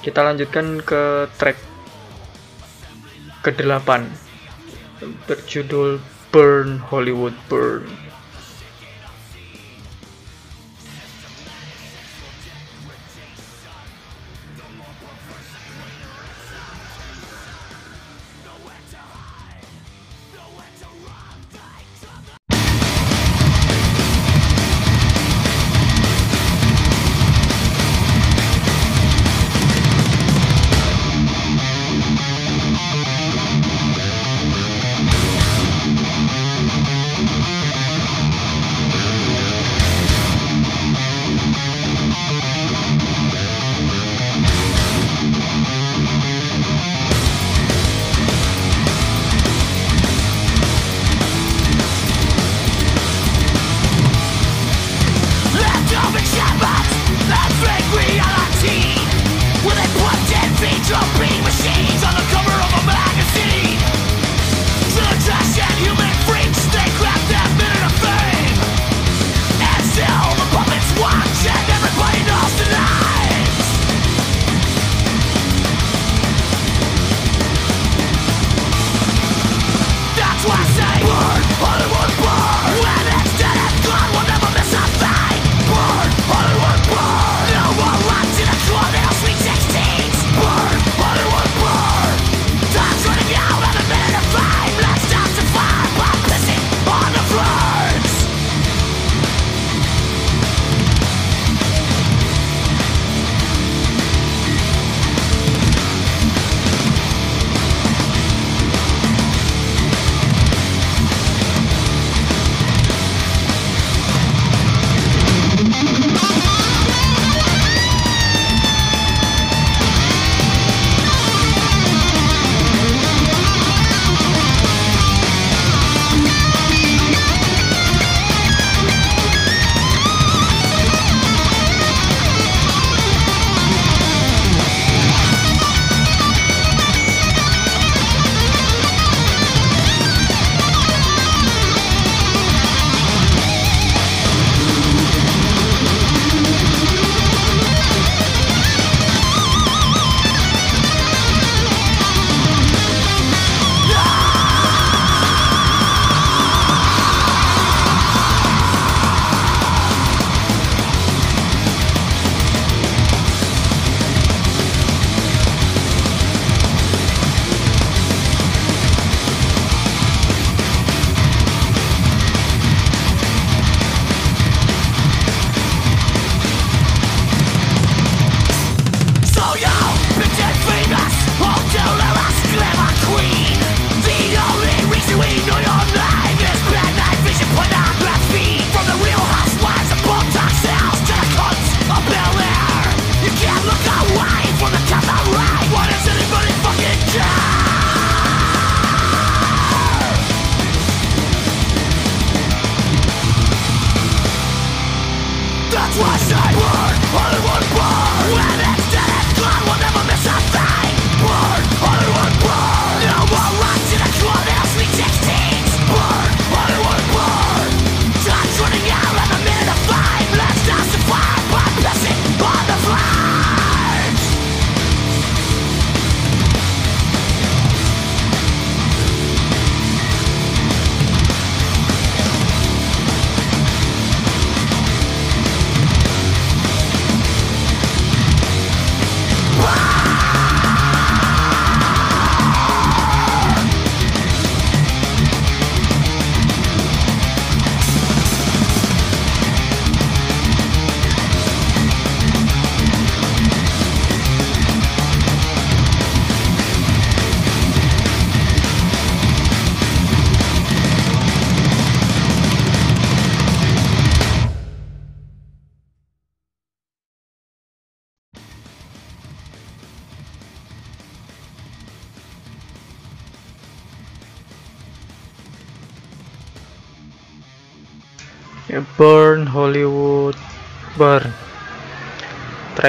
Kita lanjutkan ke track ke-8 berjudul Burn Hollywood Burn.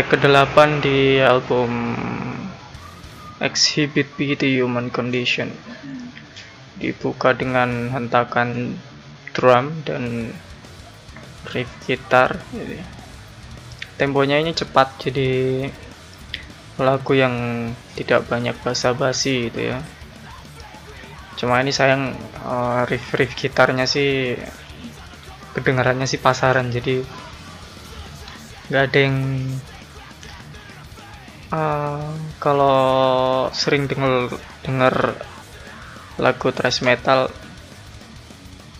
Track ke-8 di album Exhibit B The Human Condition. Dibuka dengan hentakan drum dan riff gitar. Temponya ini cepat jadi lagu yang tidak banyak basa-basi gitu ya. Cuma ini sayang uh, riff riff gitarnya sih kedengarannya sih pasaran jadi nggak ada yang uh, kalau sering denger denger lagu thrash metal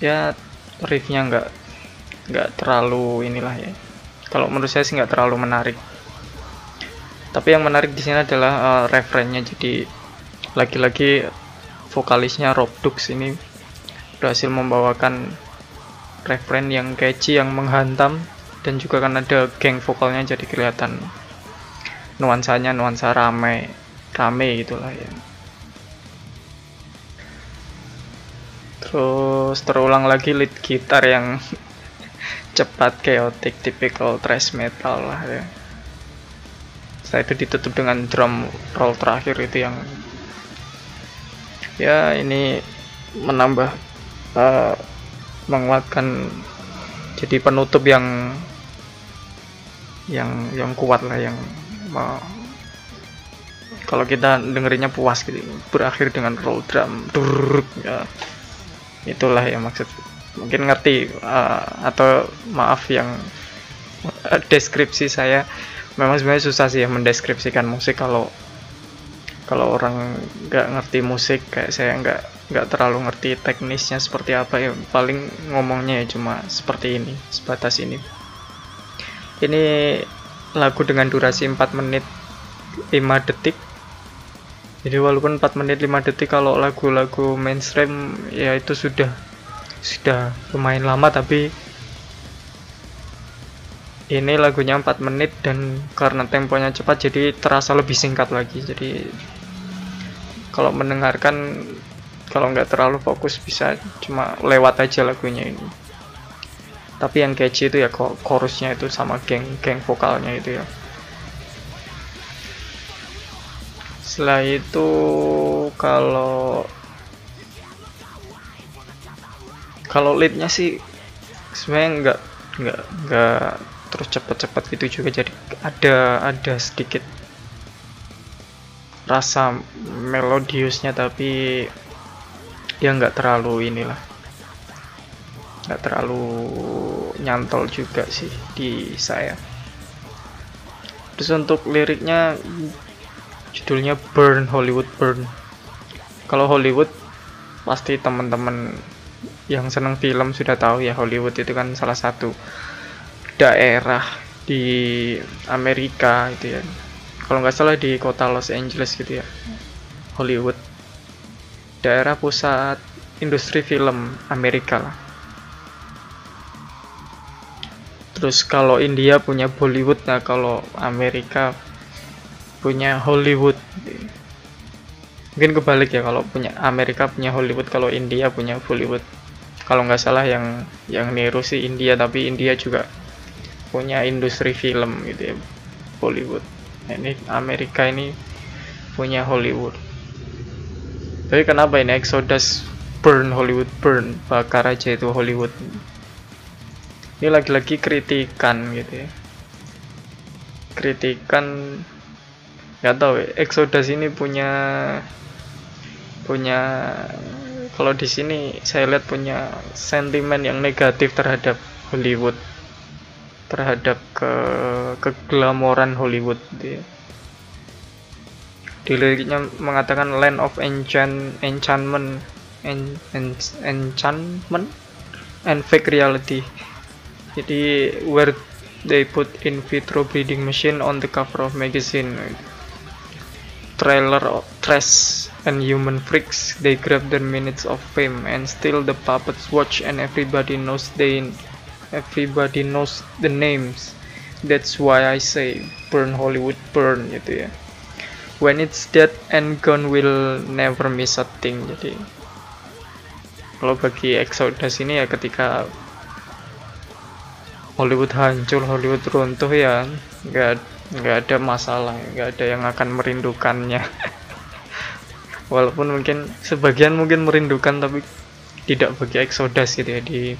ya riffnya nggak nggak terlalu inilah ya. Kalau menurut saya sih nggak terlalu menarik. Tapi yang menarik di sini adalah uh, referennya jadi lagi-lagi vokalisnya Rob Dux ini berhasil membawakan referen yang catchy yang menghantam dan juga kan ada geng vokalnya jadi kelihatan nuansanya nuansa rame rame gitulah ya. Terus terulang lagi lead gitar yang cepat chaotic typical thrash metal lah ya. Setelah itu ditutup dengan drum roll terakhir itu yang ya ini menambah uh, menguatkan jadi penutup yang yang yang kuat lah yang kalau kita dengerinnya puas gitu berakhir dengan roll drum durr, ya. Itulah yang maksud. Mungkin ngerti uh, atau maaf yang uh, deskripsi saya. Memang sebenarnya susah sih ya mendeskripsikan musik kalau kalau orang nggak ngerti musik kayak saya nggak nggak terlalu ngerti teknisnya seperti apa ya. Paling ngomongnya ya cuma seperti ini sebatas ini. Ini lagu dengan durasi 4 menit 5 detik. Jadi walaupun 4 menit 5 detik kalau lagu-lagu mainstream ya itu sudah sudah lumayan lama tapi ini lagunya 4 menit dan karena temponya cepat jadi terasa lebih singkat lagi. Jadi kalau mendengarkan kalau nggak terlalu fokus bisa cuma lewat aja lagunya ini tapi yang catchy itu ya chorusnya itu sama geng geng vokalnya itu ya. Setelah itu kalau kalau leadnya sih sebenarnya nggak nggak nggak terus cepet-cepet gitu juga. Jadi ada ada sedikit rasa melodiusnya tapi dia nggak terlalu inilah nggak terlalu nyantol juga sih di saya. Terus untuk liriknya judulnya Burn Hollywood Burn. Kalau Hollywood pasti teman-teman yang senang film sudah tahu ya Hollywood itu kan salah satu daerah di Amerika itu ya. Kalau nggak salah di kota Los Angeles gitu ya Hollywood. Daerah pusat industri film Amerika lah terus kalau India punya Bollywood nah kalau Amerika punya Hollywood. Mungkin kebalik ya kalau punya Amerika punya Hollywood kalau India punya Bollywood. Kalau nggak salah yang yang niru sih India tapi India juga punya industri film gitu ya Bollywood. Nah, ini Amerika ini punya Hollywood. Tapi kenapa ini Exodus burn Hollywood burn? Bakar aja itu Hollywood ini lagi-lagi kritikan gitu ya. Kritikan nggak tahu ya. Exodus ini punya punya kalau di sini saya lihat punya sentimen yang negatif terhadap Hollywood terhadap ke keglamoran Hollywood gitu ya. di liriknya mengatakan land of enchant enchantment en, en, enchantment and fake reality jadi where they put in vitro breeding machine on the cover of magazine. Trailer of trash and human freaks they grab their minutes of fame and still the puppets watch and everybody knows they everybody knows the names. That's why I say burn Hollywood burn gitu ya. When it's dead and gone will never miss a thing jadi. Kalau bagi Exodus ini ya ketika Hollywood hancur Hollywood runtuh ya. Nggak nggak ada masalah nggak ada yang akan merindukannya. Walaupun mungkin sebagian mungkin merindukan tapi tidak bagi Exodus gitu ya di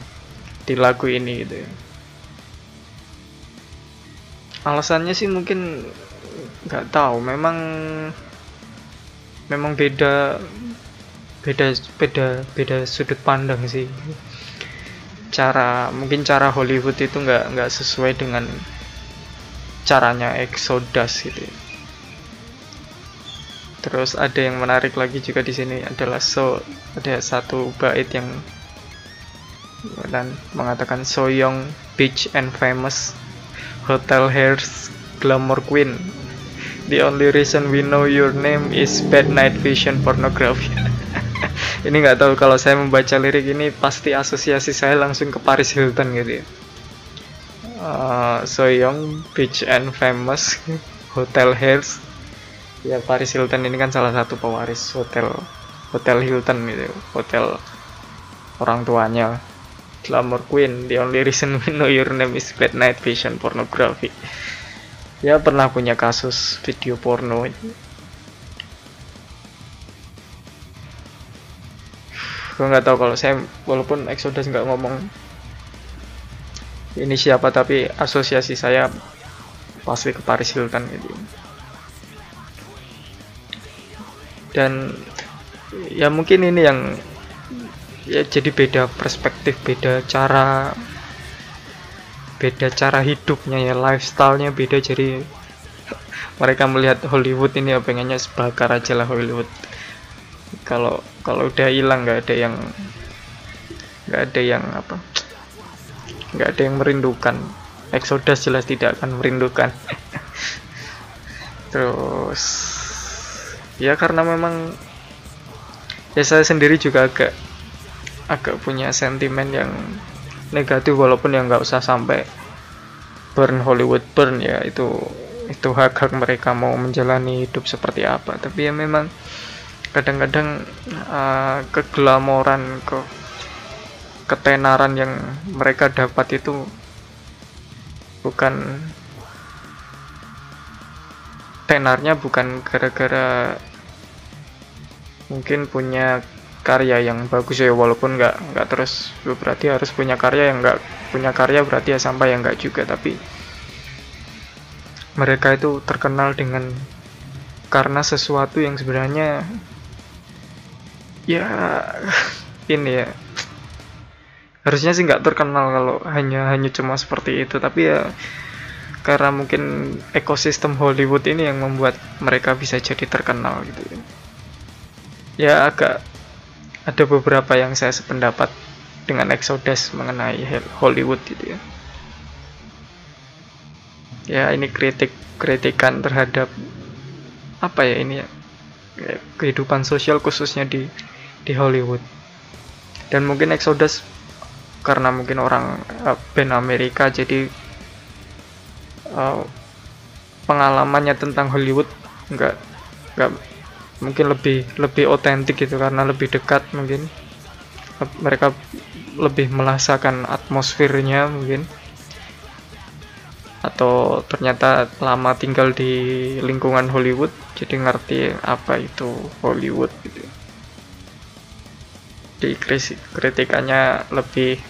di lagu ini gitu ya. Alasannya sih mungkin nggak tahu. Memang memang beda beda beda beda sudut pandang sih cara mungkin cara Hollywood itu nggak nggak sesuai dengan caranya Exodus gitu. Terus ada yang menarik lagi juga di sini adalah so ada satu bait yang dan mengatakan so young beach and famous hotel hairs glamour queen. The only reason we know your name is bad night vision pornography ini nggak tahu kalau saya membaca lirik ini pasti asosiasi saya langsung ke Paris Hilton gitu ya. Uh, so young rich and famous hotel hairs ya Paris Hilton ini kan salah satu pewaris hotel hotel Hilton gitu hotel orang tuanya. Glamour queen the only reason we know your name is bad night vision pornography. Ya pernah punya kasus video porno gue nggak tahu kalau saya walaupun Exodus nggak ngomong ini siapa tapi asosiasi saya pasti ke Paris Hilton gitu. Dan ya mungkin ini yang ya jadi beda perspektif beda cara beda cara hidupnya ya lifestylenya beda. Jadi mereka melihat Hollywood ini ya pengennya sebakar aja lah Hollywood. Kalau kalau udah hilang nggak ada yang nggak ada yang apa? Nggak ada yang merindukan. Exodus jelas tidak akan merindukan. Terus ya karena memang ya saya sendiri juga agak agak punya sentimen yang negatif walaupun yang nggak usah sampai burn Hollywood burn ya itu itu hak hak mereka mau menjalani hidup seperti apa. Tapi ya memang kadang-kadang uh, keglamoran ke ketenaran yang mereka dapat itu bukan tenarnya bukan gara-gara mungkin punya karya yang bagus ya walaupun nggak nggak terus. Berarti harus punya karya yang nggak punya karya berarti ya sampai yang nggak juga. Tapi mereka itu terkenal dengan karena sesuatu yang sebenarnya ya ini ya. Harusnya sih nggak terkenal kalau hanya hanya cuma seperti itu. Tapi ya karena mungkin ekosistem Hollywood ini yang membuat mereka bisa jadi terkenal gitu ya. Ya agak ada beberapa yang saya sependapat dengan Exodus mengenai Hollywood gitu ya. Ya ini kritik kritikan terhadap apa ya ini ya? Kehidupan sosial khususnya di di Hollywood. Dan mungkin Exodus karena mungkin orang uh, band Amerika jadi uh, pengalamannya tentang Hollywood nggak nggak mungkin lebih lebih otentik gitu karena lebih dekat mungkin. Mereka lebih merasakan atmosfernya mungkin. Atau ternyata lama tinggal di lingkungan Hollywood jadi ngerti apa itu Hollywood gitu kritikannya lebih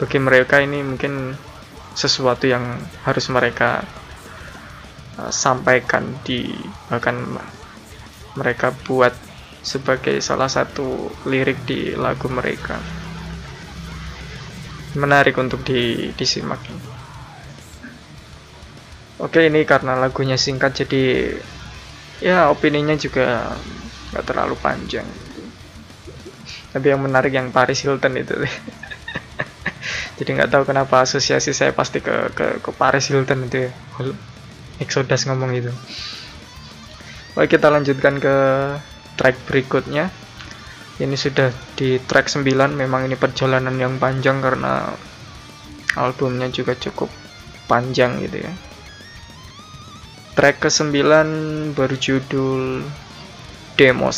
bagi mereka ini mungkin sesuatu yang harus mereka uh, sampaikan di bahkan mereka buat sebagai salah satu lirik di lagu mereka. Menarik untuk di, disimak. Oke ini karena lagunya singkat jadi ya opininya juga nggak terlalu panjang tapi yang menarik yang Paris Hilton itu. Jadi nggak tahu kenapa asosiasi saya pasti ke ke, ke Paris Hilton itu ya. Exodus ngomong itu Oke kita lanjutkan ke track berikutnya. Ini sudah di track 9 memang ini perjalanan yang panjang karena albumnya juga cukup panjang gitu ya. Track ke 9 berjudul Demo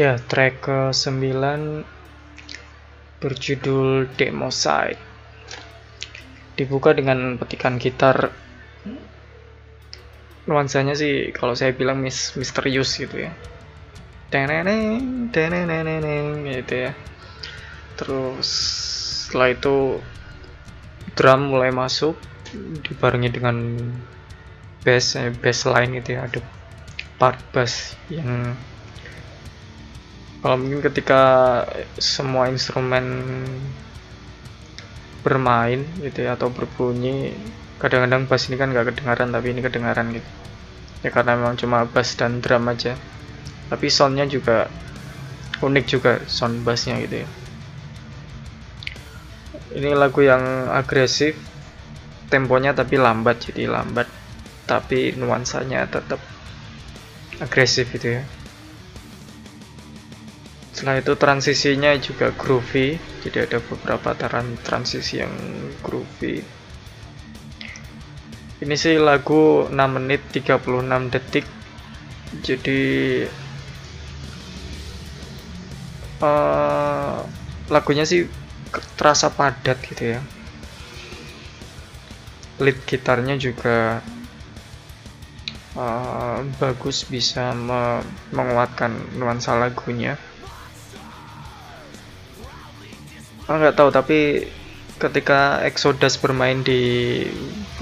ya track ke 9 berjudul Demo Side. Dibuka dengan petikan gitar. Nuansanya sih kalau saya bilang mis misterius gitu ya. Teneneng teneneng gitu ya. Terus setelah itu drum mulai masuk dibarengi dengan bass eh, bass line itu ya. Ada part bass yang kalau mungkin ketika semua instrumen bermain gitu ya atau berbunyi kadang-kadang bass ini kan nggak kedengaran tapi ini kedengaran gitu. Ya karena memang cuma bass dan drum aja. Tapi soundnya juga unik juga sound bassnya gitu ya. Ini lagu yang agresif temponya tapi lambat jadi lambat tapi nuansanya tetap agresif gitu ya setelah itu transisinya juga groovy. Jadi ada beberapa taran transisi yang groovy. Ini sih lagu 6 menit 36 detik. Jadi uh, lagunya sih terasa padat gitu ya. Lead gitarnya juga uh, bagus bisa me menguatkan nuansa lagunya oh, nggak tahu tapi ketika Exodus bermain di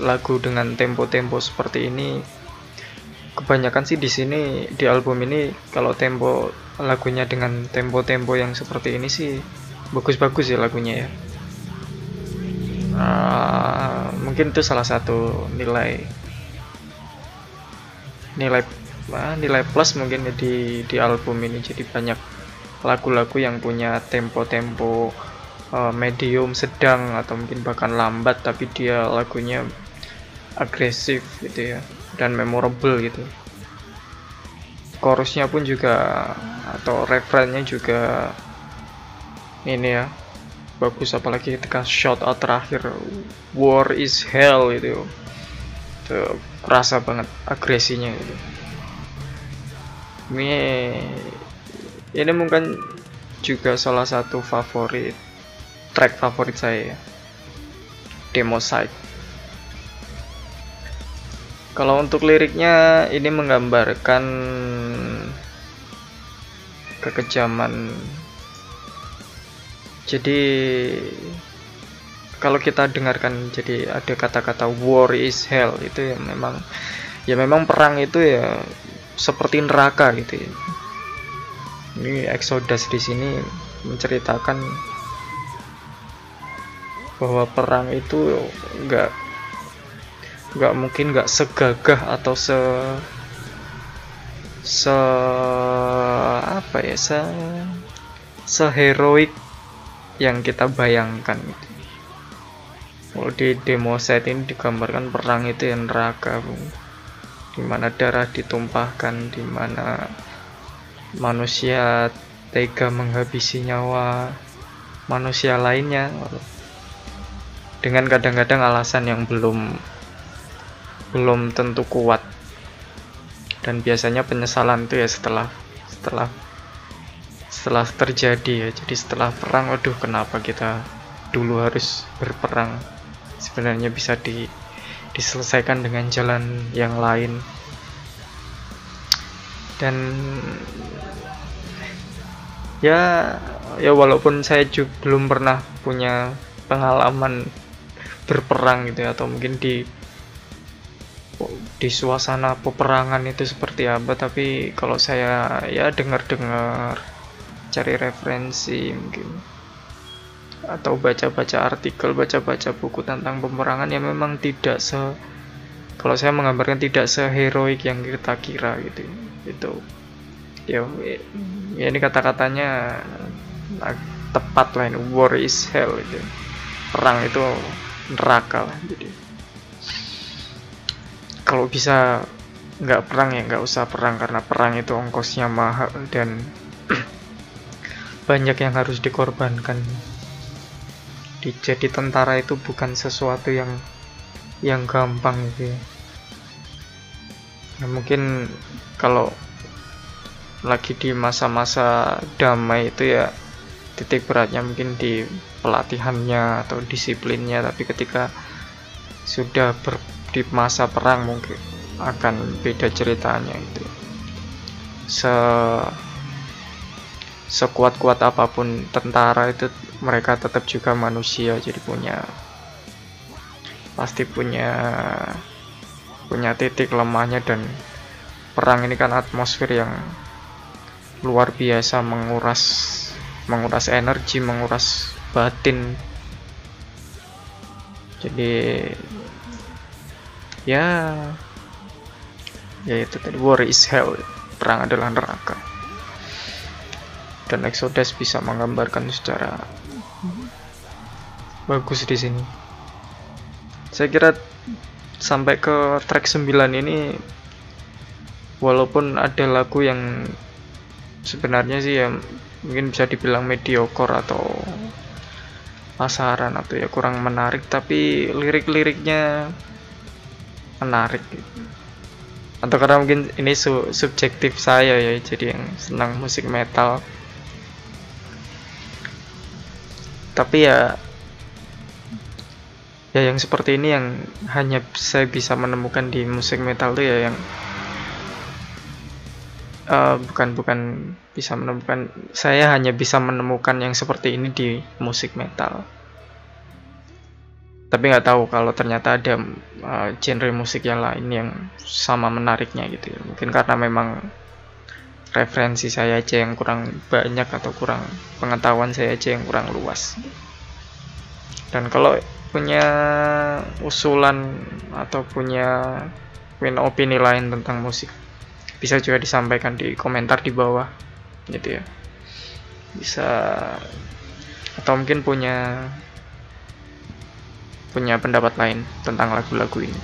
lagu dengan tempo-tempo seperti ini kebanyakan sih di sini di album ini kalau tempo lagunya dengan tempo-tempo yang seperti ini sih bagus-bagus ya lagunya ya. Uh, mungkin itu salah satu nilai nilai uh, nilai plus mungkin di di album ini. Jadi banyak lagu-lagu yang punya tempo-tempo uh, medium sedang atau mungkin bahkan lambat tapi dia lagunya agresif gitu ya dan memorable gitu. Chorusnya pun juga atau referennya juga ini ya bagus apalagi ketika shot out terakhir war is hell gitu. Itu kerasa banget agresinya gitu. Ini ini mungkin juga salah satu favorit track favorit saya ya. Demo Side. Kalau untuk liriknya ini menggambarkan kekejaman. Jadi kalau kita dengarkan jadi ada kata-kata war is hell itu ya memang ya memang perang itu ya seperti neraka gitu ya. Ini Exodus di sini menceritakan bahwa perang itu nggak nggak mungkin nggak segagah atau se se apa ya se seheroik yang kita bayangkan gitu. Kalau di demo set ini digambarkan perang itu yang neraka, bu. di mana darah ditumpahkan, di mana manusia tega menghabisi nyawa manusia lainnya dengan kadang-kadang alasan yang belum belum tentu kuat. Dan biasanya penyesalan itu ya setelah setelah setelah terjadi ya. Jadi setelah perang waduh kenapa kita dulu harus berperang? Sebenarnya bisa di diselesaikan dengan jalan yang lain. Dan ya ya walaupun saya juga belum pernah punya pengalaman berperang gitu ya atau mungkin di di suasana peperangan itu seperti apa. Tapi kalau saya ya dengar-dengar cari referensi mungkin atau baca-baca artikel baca-baca buku tentang peperangan ya memang tidak se kalau saya menggambarkan tidak seheroik yang kita kira gitu. Itu ya ya ini kata-katanya tepat lah ini war is hell gitu. Perang itu neraka. Lah jadi kalau bisa nggak perang ya nggak usah perang karena perang itu ongkosnya mahal dan banyak yang harus dikorbankan. Di, jadi tentara itu bukan sesuatu yang yang gampang gitu ya. Nah, mungkin kalau lagi di masa-masa damai itu ya titik beratnya mungkin di pelatihannya atau disiplinnya tapi ketika sudah ber, di masa perang mungkin akan beda ceritanya itu. Se sekuat-kuat apa pun tentara itu mereka tetap juga manusia jadi punya pasti punya punya titik lemahnya dan perang ini kan atmosfer yang luar biasa menguras menguras energi menguras batin. Jadi ya ya itu tadi. War is hell perang adalah neraka. Dan Exodus bisa menggambarkan secara bagus di sini. Saya kira sampai ke track 9 ini walaupun ada lagu yang sebenarnya sih ya mungkin bisa dibilang mediocre atau pasaran atau ya kurang menarik tapi lirik-liriknya menarik. Atau karena mungkin ini su subjektif saya ya jadi yang senang musik metal. Tapi ya ya yang seperti ini yang hanya saya bisa menemukan di musik metal tuh ya yang uh, bukan bukan bisa menemukan saya hanya bisa menemukan yang seperti ini di musik metal. Tapi nggak tahu kalau ternyata ada uh, genre musik yang lain yang sama menariknya gitu ya. mungkin karena memang referensi saya aja yang kurang banyak atau kurang pengetahuan saya aja yang kurang luas. Dan kalau punya usulan atau punya opini lain tentang musik bisa juga disampaikan di komentar di bawah gitu ya. Bisa atau mungkin punya punya pendapat lain tentang lagu-lagu ini.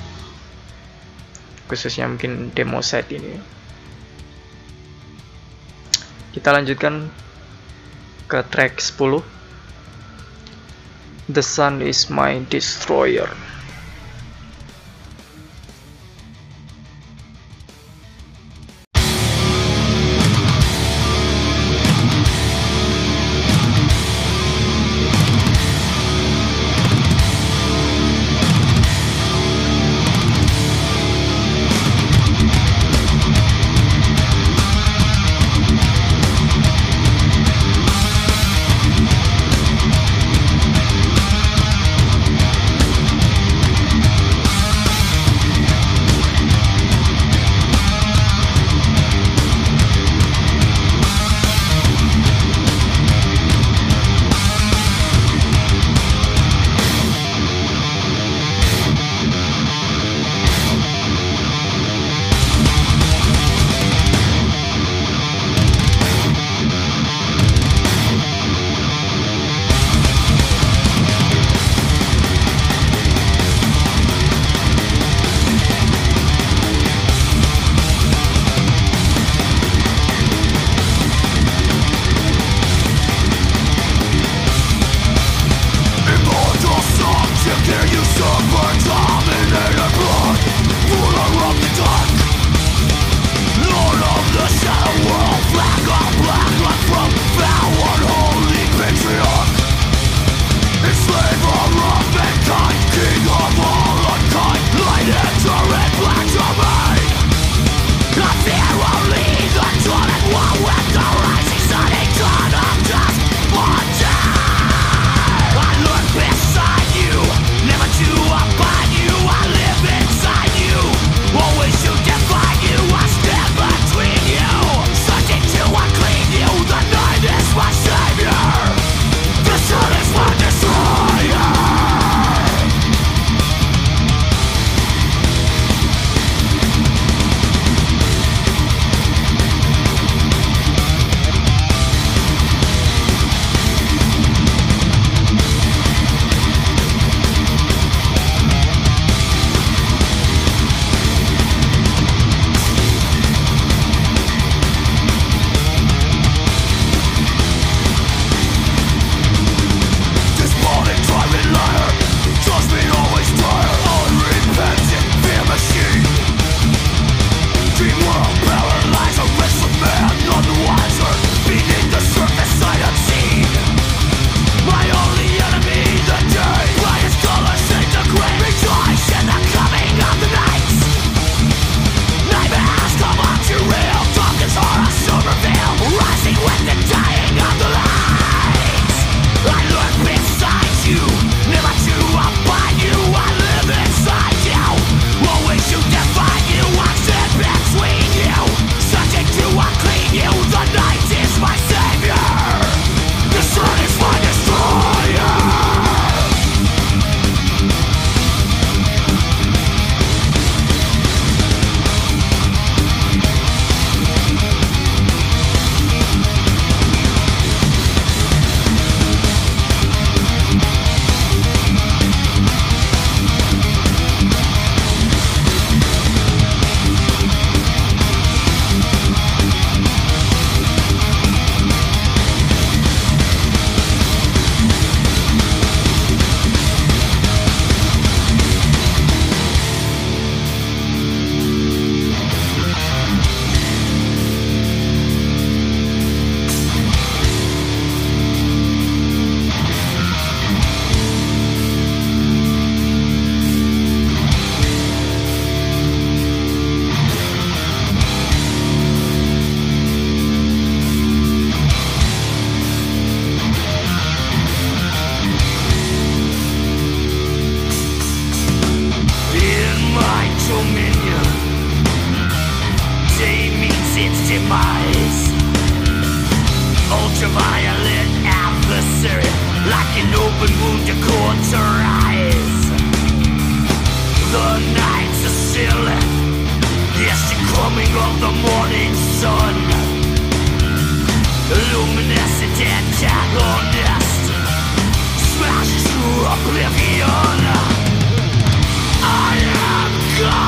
Khususnya mungkin demo set ini. Kita lanjutkan ke track 10 The Sun is my destroyer to rise. The nights are still, yes, the coming of the morning sun. Antagonist, smash oblivion. I am God.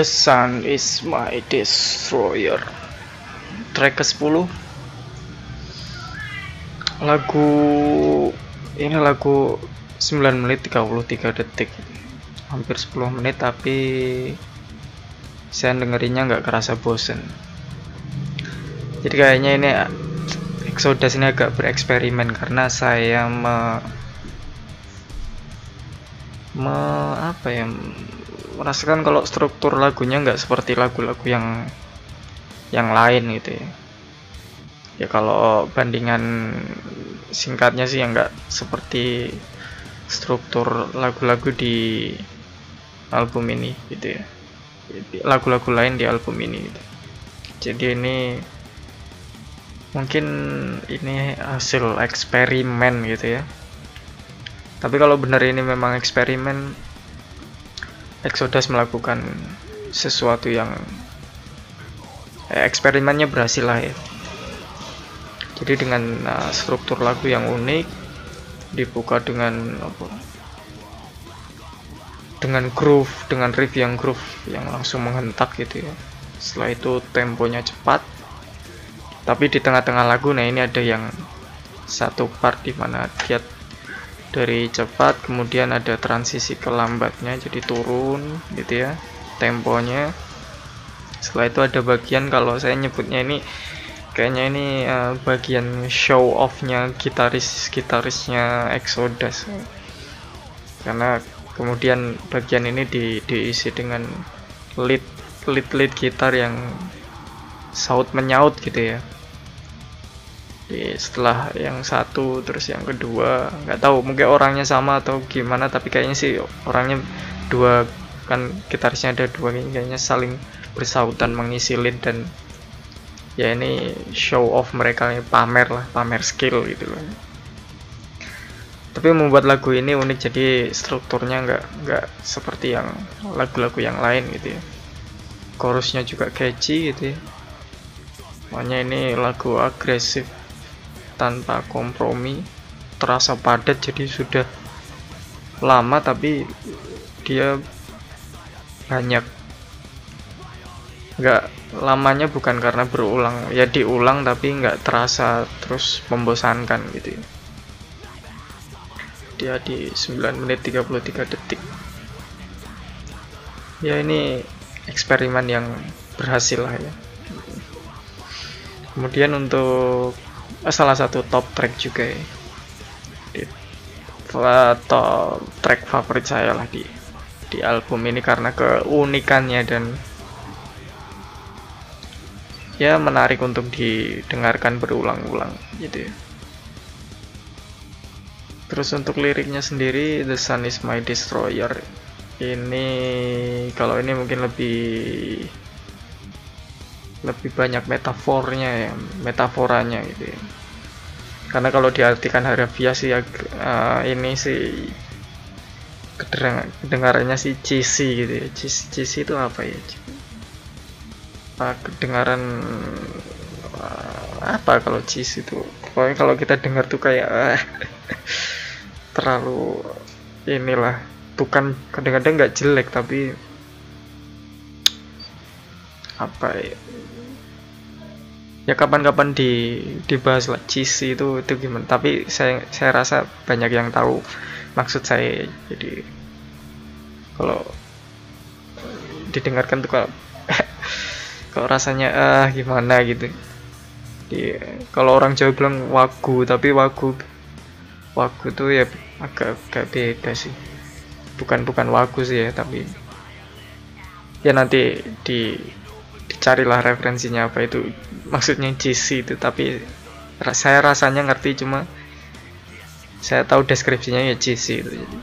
The Sun is my destroyer. Track ke 10 Lagu Ini lagu 9 menit 33 detik. Hampir 10 menit tapi Saya dengerinnya nggak kerasa bosen. Jadi kayaknya ini Exodus ini agak bereksperimen karena saya me, me apa ya merasakan kalau struktur lagunya nggak seperti lagu-lagu yang yang lain gitu ya. Ya kalau bandingan singkatnya sih yang nggak seperti struktur lagu-lagu di album ini gitu ya. Lagu-lagu lain di album ini gitu. jadi ini mungkin ini hasil eksperimen gitu ya. Tapi kalau benar ini memang eksperimen Exodus melakukan sesuatu yang eh, eksperimennya berhasil lah ya. Jadi dengan uh, struktur lagu yang unik dibuka dengan apa? Dengan groove dengan riff yang groove yang langsung menghentak gitu ya. Setelah itu temponya cepat. Tapi di tengah-tengah lagu nah ini ada yang satu part di mana dia dari cepat kemudian ada transisi ke lambatnya jadi turun gitu ya temponya. Setelah itu ada bagian kalau saya nyebutnya ini kayaknya ini uh, bagian show offnya gitaris gitarisnya Exodus. Karena kemudian bagian ini di, diisi dengan lead lead lead gitar yang saut menyaut gitu ya setelah yang satu terus yang kedua nggak tahu mungkin orangnya sama atau gimana tapi kayaknya sih orangnya dua kan gitarisnya ada dua kayaknya saling bersautan mengisi lead dan ya ini show off mereka pamer lah pamer skill gitu loh. Tapi membuat lagu ini unik jadi strukturnya nggak nggak seperti yang lagu-lagu yang lain gitu ya. Chorusnya juga catchy gitu ya. Makanya ini lagu agresif tanpa kompromi terasa padat jadi sudah lama tapi dia banyak. Nggak lamanya bukan karena berulang ya diulang tapi nggak terasa terus membosankan gitu. Dia di 9 menit 33 detik. Ya ini eksperimen yang berhasil lah ya. Kemudian untuk salah satu top track juga ya di, top track favorit saya lah di di album ini karena keunikannya dan ya menarik untuk didengarkan berulang-ulang gitu ya. Terus untuk liriknya sendiri The Sun is my destroyer ini kalau ini mungkin lebih lebih banyak metafornya ya metaforanya gitu ya. Karena kalau diartikan harfiah sih uh, ini sih kedengarannya sih cheesy gitu ya. Cheesy, cheesy itu apa ya? Uh, kedengaran uh, apa kalau cheesy itu? Pokoknya kalau kita dengar tuh kayak uh, terlalu inilah bukan kadang-kadang nggak jelek tapi apa ya ya kapan-kapan di dibahas lah cheesy itu itu gimana. Tapi saya saya rasa banyak yang tahu maksud saya. Jadi kalau didengarkan tuh kalau kalau rasanya ah gimana gitu. Di kalau orang Jawa bilang wagu tapi wagu wagu tuh ya agak agak beda sih. Bukan bukan wagu sih ya tapi ya nanti di dicarilah referensinya apa itu maksudnya GC itu tapi saya rasanya ngerti cuma saya tahu deskripsinya ya GC itu. Jadi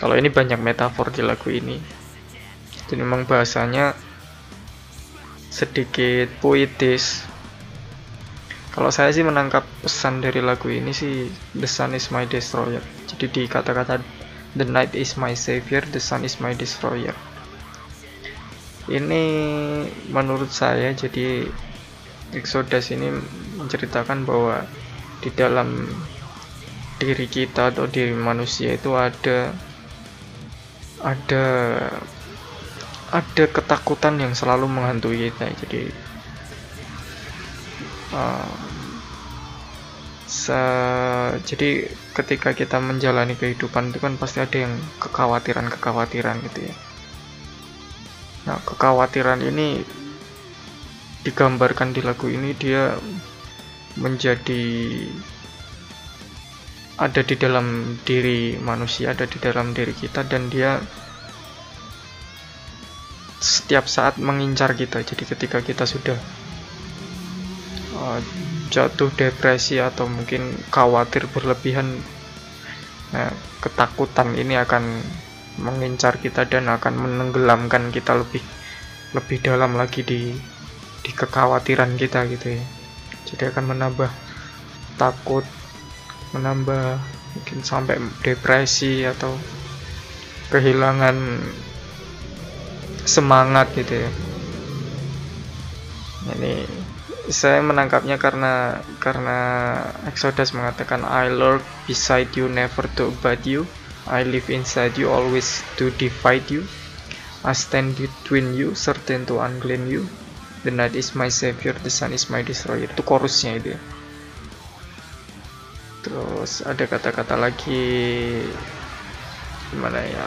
kalau ini banyak metafor di lagu ini jadi memang bahasanya sedikit puitis. Kalau saya sih menangkap pesan dari lagu ini sih the sun is my destroyer jadi di kata-kata the night is my savior the sun is my destroyer ini menurut saya jadi Exodus ini menceritakan bahwa di dalam diri kita atau diri manusia itu ada ada ada ketakutan yang selalu menghantui kita. Jadi uh, se jadi ketika kita menjalani kehidupan itu kan pasti ada yang kekhawatiran-kekhawatiran gitu ya. Nah kekhawatiran ini digambarkan di lagu ini dia menjadi ada di dalam diri manusia ada di dalam diri kita dan dia setiap saat mengincar kita. Jadi ketika kita sudah uh, jatuh depresi atau mungkin khawatir berlebihan nah, ketakutan ini akan mengincar kita dan akan menenggelamkan kita lebih lebih dalam lagi di di kekhawatiran kita gitu ya. Jadi akan menambah takut menambah mungkin sampai depresi atau kehilangan semangat gitu ya. Ini saya menangkapnya karena karena Exodus mengatakan I lurk beside you never to abide you. I live inside you always to divide you. I stand between you certain to unclean you the night is my savior the sun is my destroyer. Itu chorusnya itu ya. Terus ada kata-kata lagi. Gimana ya?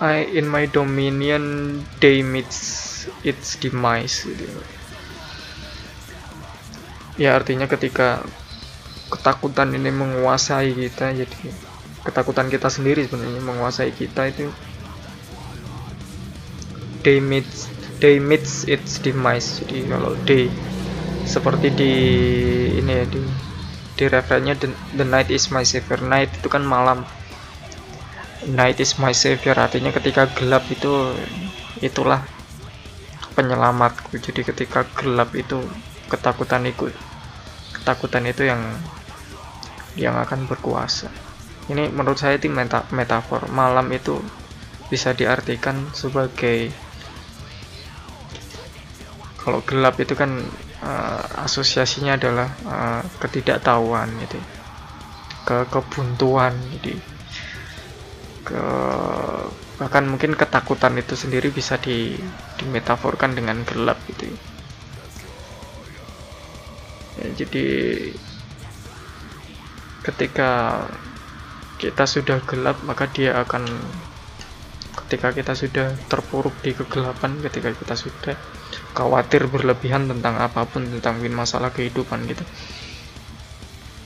I in my dominion they meets its demise gitu. ya artinya ketika ketakutan ini menguasai kita jadi ketakutan kita sendiri sebenarnya menguasai kita itu. They meets its demise. Jadi kalau day seperti di ini ya di di referennya the, the night is my savior. Night itu kan malam. Night is my savior artinya ketika gelap itu itulah penyelamatku. Jadi ketika gelap itu ketakutan itu ketakutan itu yang yang akan berkuasa ini menurut saya itu meta, metafor. Malam itu bisa diartikan sebagai kalau gelap itu kan uh, asosiasinya adalah uh, ketidaktahuan gitu. Ke kebuntuan jadi. Ke bahkan mungkin ketakutan itu sendiri bisa di dimetaforkan dengan gelap gitu. Ya. jadi ketika kita sudah gelap maka dia akan ketika kita sudah terpuruk di kegelapan ketika kita sudah khawatir berlebihan tentang apa pun tentang masalah kehidupan gitu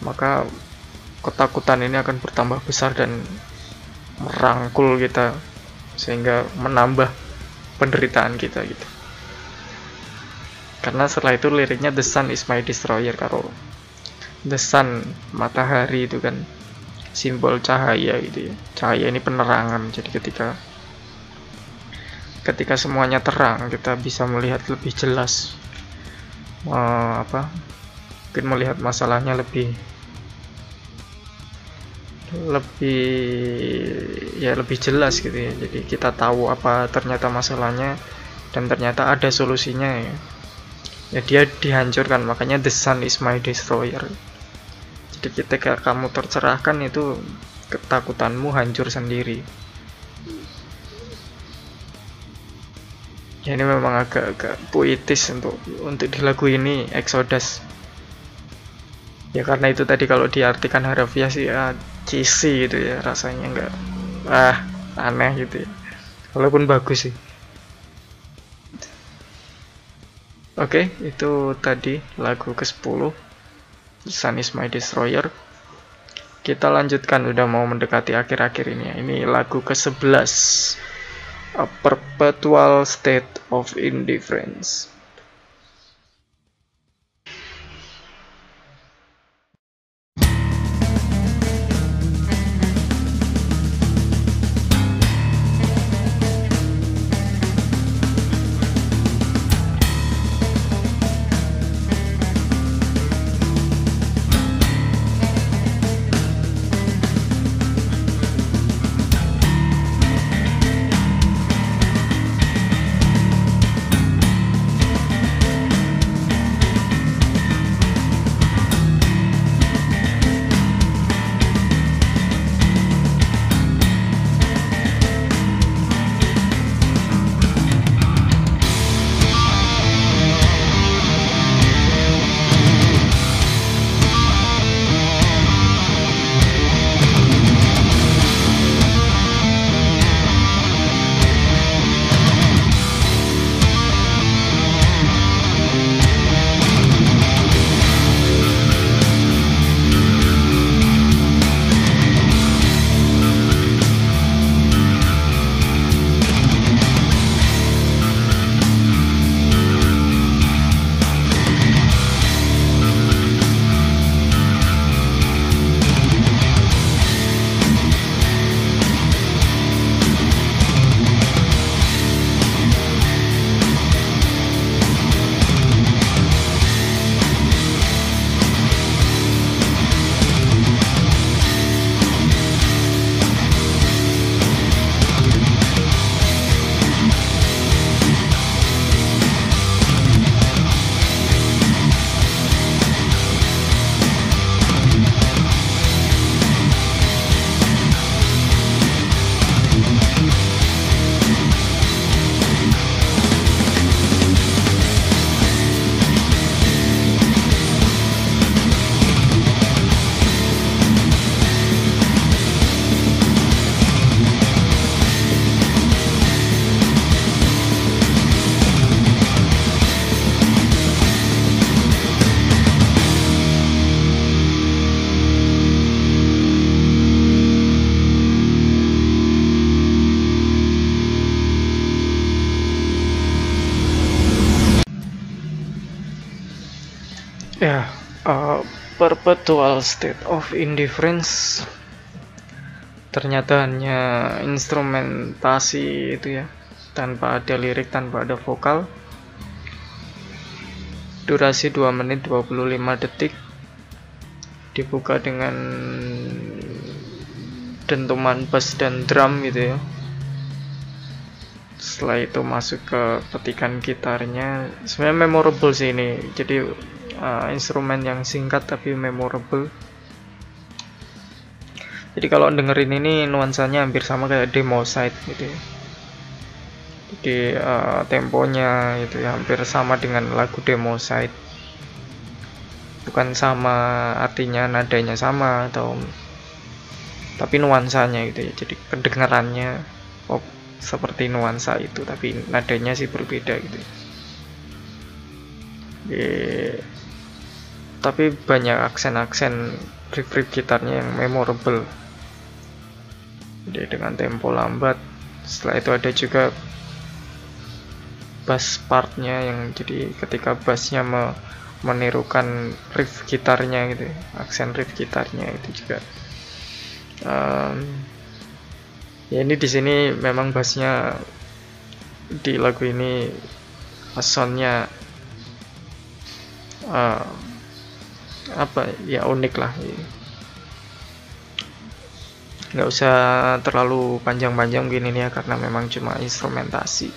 maka ketakutan ini akan bertambah besar dan merangkul kita sehingga menambah penderitaan kita gitu. Karena setelah itu liriknya the sun is my destroyer kalau the sun matahari itu kan simbol cahaya gitu ya. Cahaya ini penerangan. Jadi ketika ketika semuanya terang kita bisa melihat lebih jelas uh, apa mungkin melihat masalahnya lebih lebih ya lebih jelas gitu ya. Jadi kita tahu apa ternyata masalahnya dan ternyata ada solusinya ya. Ya dia dihancurkan. Makanya the sun is my destroyer jadi ketika kamu tercerahkan itu ketakutanmu hancur sendiri. Ya ini memang agak-agak puitis untuk untuk di lagu ini Exodus. Ya karena itu tadi kalau diartikan harafiah sih ya cheesy gitu ya rasanya nggak ah aneh gitu ya. Walaupun bagus sih. Oke itu tadi lagu ke 10 Sun is my destroyer. Kita lanjutkan udah mau mendekati akhir-akhir ini ya. Ini lagu ke 11 A perpetual state of indifference perpetual state of indifference ternyata hanya instrumentasi itu ya tanpa ada lirik tanpa ada vokal. Durasi 2 menit 25 detik dibuka dengan dentuman bass dan drum gitu ya. Setelah itu masuk ke petikan gitarnya. Sebenarnya memorable sih ini. Jadi uh, instrumen yang singkat tapi memorable. Jadi kalau dengerin ini nuansanya hampir sama kayak demo side gitu ya. Jadi uh, temponya itu ya hampir sama dengan lagu demo side. Bukan sama artinya nadanya sama atau tapi nuansanya gitu ya. Jadi kedengarannya oh, seperti nuansa itu tapi nadanya sih berbeda gitu ya, tapi banyak aksen-aksen riff-riff gitarnya yang memorable. Jadi dengan tempo lambat setelah itu ada juga bass partnya yang jadi ketika bassnya me menirukan riff gitarnya gitu aksen riff gitarnya itu juga. Um, ya ini di sini memang bassnya di lagu ini soundnya uh, apa ya unik lah nggak usah terlalu panjang-panjang gini ya karena memang cuma instrumentasi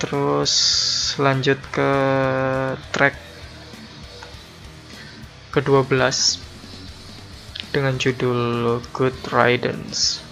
terus lanjut ke track ke-12 dengan judul Good Riddance.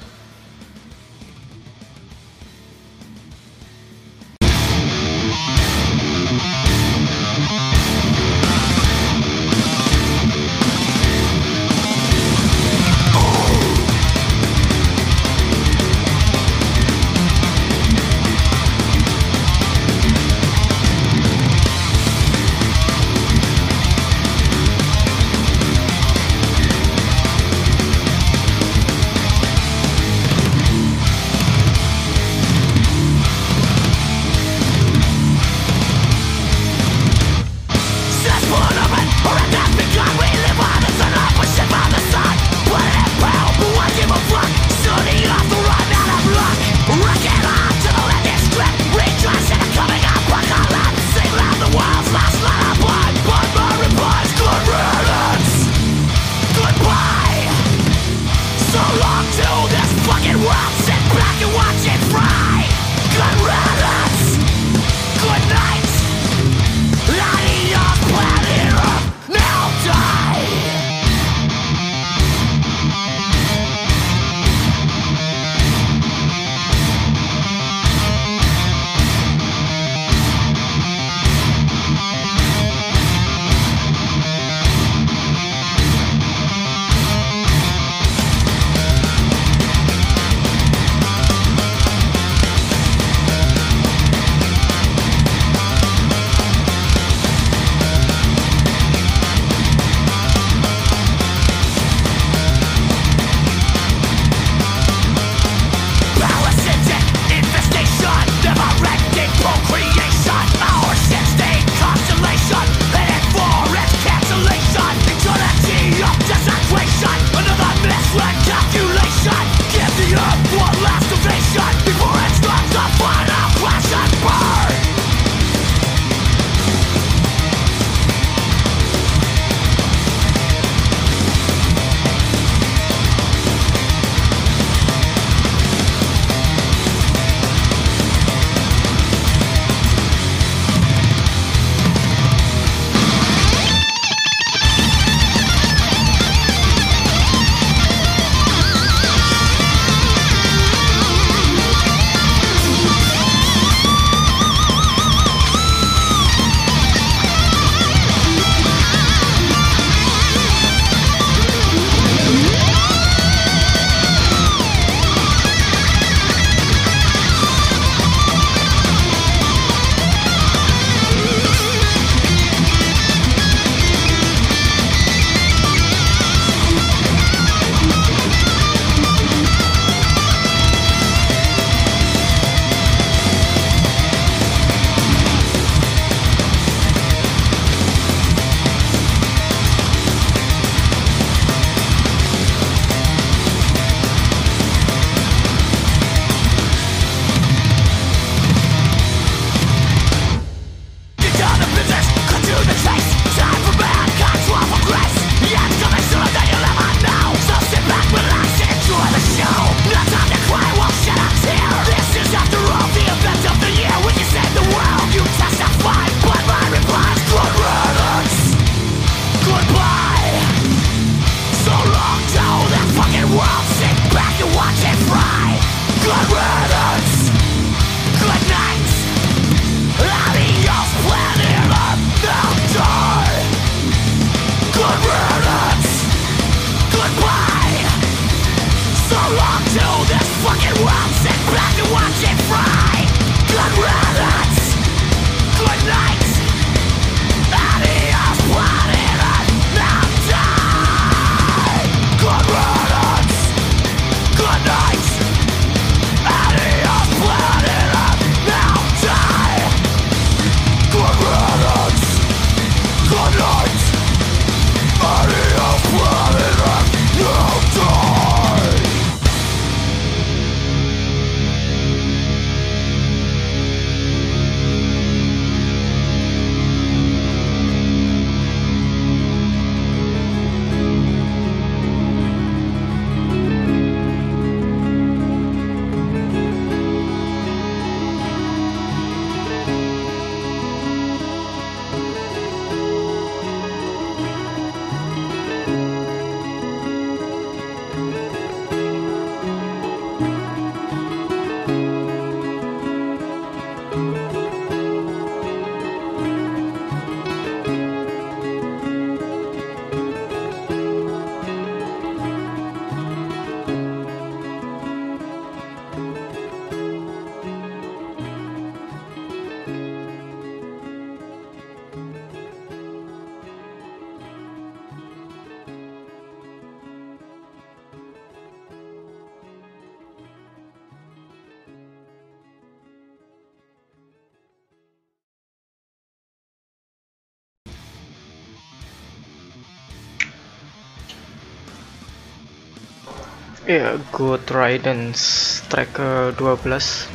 Ya, Good Riddance track ke-12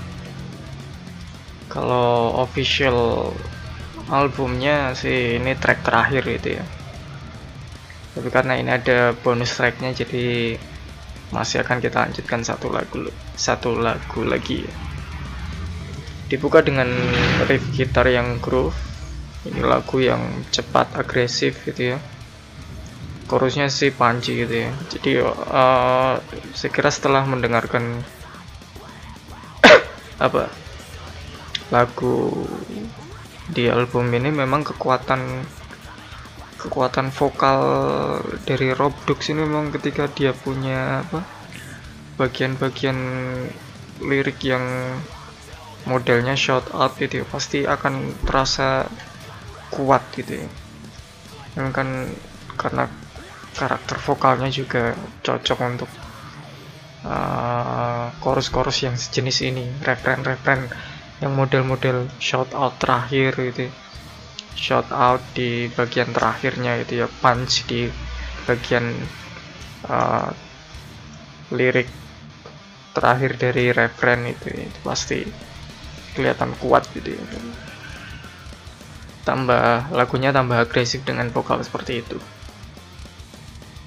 Kalau official albumnya sih ini track terakhir gitu ya. Tapi karena ini ada bonus tracknya jadi masih akan kita lanjutkan satu lagu satu lagu lagi. Ya. Dibuka dengan riff gitar yang groove. Ini lagu yang cepat agresif gitu ya chorusnya sih panci gitu ya. Jadi uh, saya kira setelah mendengarkan apa lagu di album ini memang kekuatan kekuatan vokal dari Rob Dux ini memang ketika dia punya apa bagian-bagian lirik yang modelnya shout out gitu ya, pasti akan terasa kuat gitu ya. Memang kan karena karakter vokalnya juga cocok untuk uh, chorus-chorus yang sejenis ini. Referen-referen yang model-model shout out terakhir gitu. Shout out di bagian terakhirnya itu ya. Punch di bagian uh, lirik terakhir dari referen itu, itu pasti kelihatan kuat gitu ya. tambah lagunya tambah agresif dengan vokal seperti itu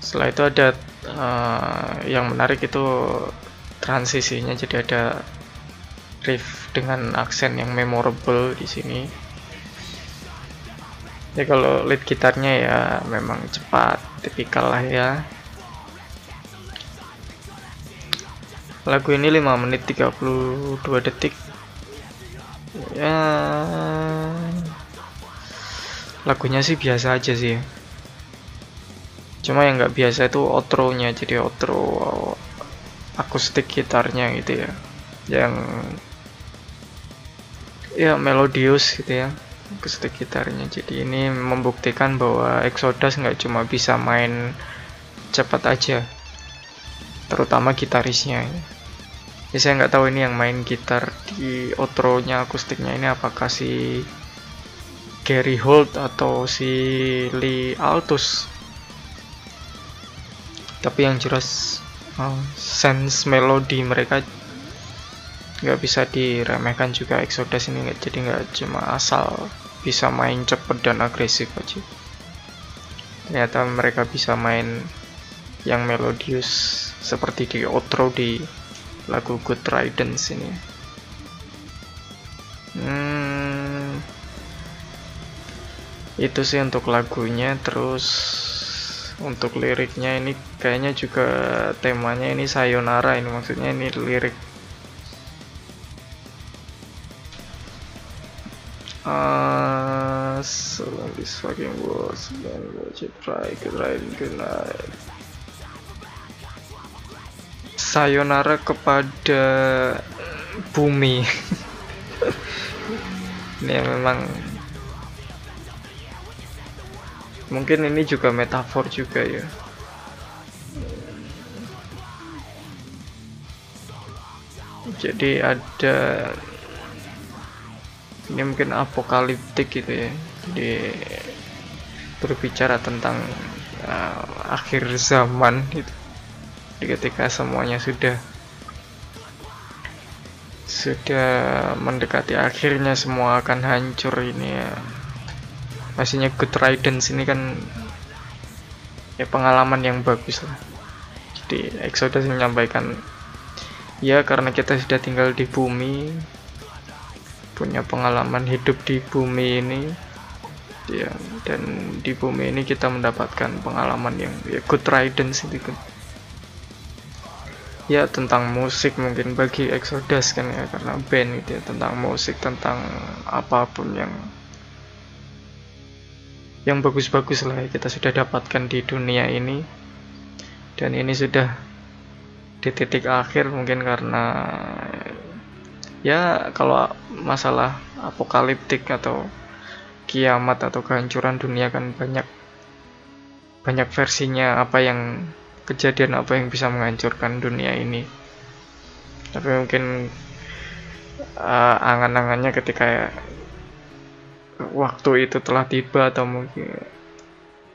setelah itu ada uh, yang menarik itu transisinya. Jadi ada riff dengan aksen yang memorable di sini. Ya kalau lead gitarnya ya memang cepat tipikal lah ya. Lagu ini 5 menit 32 detik. Ya lagunya sih biasa aja sih cuma yang nggak biasa itu outro-nya jadi outro akustik gitarnya gitu ya. Yang ya melodius gitu ya akustik gitarnya. Jadi ini membuktikan bahwa Exodus nggak cuma bisa main cepat aja terutama gitarisnya. Ya saya nggak tahu ini yang main gitar di outro-nya akustiknya ini apakah si Gary Holt atau si Lee Altus tapi yang jelas uh, sense melodi mereka nggak bisa diremehkan juga. Exodus ini nggak jadi nggak cuma asal bisa main cepet dan agresif aja. Ternyata mereka bisa main yang melodius seperti di outro di lagu Good Riddance ini. Hmm, itu sih untuk lagunya terus untuk liriknya ini kayaknya juga temanya ini sayonara ini maksudnya ini lirik. This night sayonara kepada bumi. Ini memang mungkin ini juga metafor juga ya. Jadi ada ini mungkin apokaliptik gitu ya. Jadi berbicara tentang uh, akhir zaman gitu. Jadi ketika semuanya sudah sudah mendekati akhirnya semua akan hancur ini ya pastinya Good Riddance ini kan ya pengalaman yang bagus lah. Jadi Exodus menyampaikan ya karena kita sudah tinggal di bumi punya pengalaman hidup di bumi ini ya dan di bumi ini kita mendapatkan pengalaman yang ya good riddance itu kan. Ya tentang musik mungkin bagi Exodus kan ya karena band gitu ya tentang musik tentang apa pun yang yang bagus-bagus lah kita sudah dapatkan di dunia ini. Dan ini sudah di titik akhir mungkin karena ya kalau masalah apokaliptik atau kiamat atau kehancuran dunia kan banyak banyak versinya apa yang kejadian apa yang bisa menghancurkan dunia ini. Tapi mungkin uh, angan-angannya ketika waktu itu telah tiba atau mungkin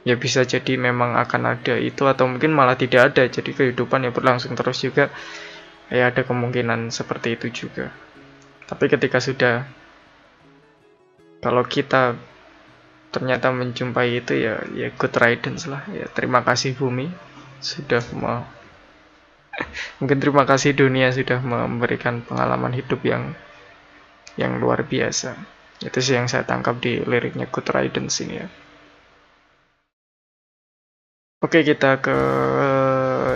ya bisa jadi memang akan ada itu atau mungkin malah tidak ada. Jadi kehidupan yang berlangsung terus juga. Ya ada kemungkinan seperti itu juga. Tapi ketika sudah kalau kita ternyata menjumpai itu ya ya good riddance lah. Ya terima kasih bumi sudah mau mungkin terima kasih dunia sudah memberikan pengalaman hidup yang yang luar biasa itu sih yang saya tangkap di liriknya good riddance ini ya Oke kita ke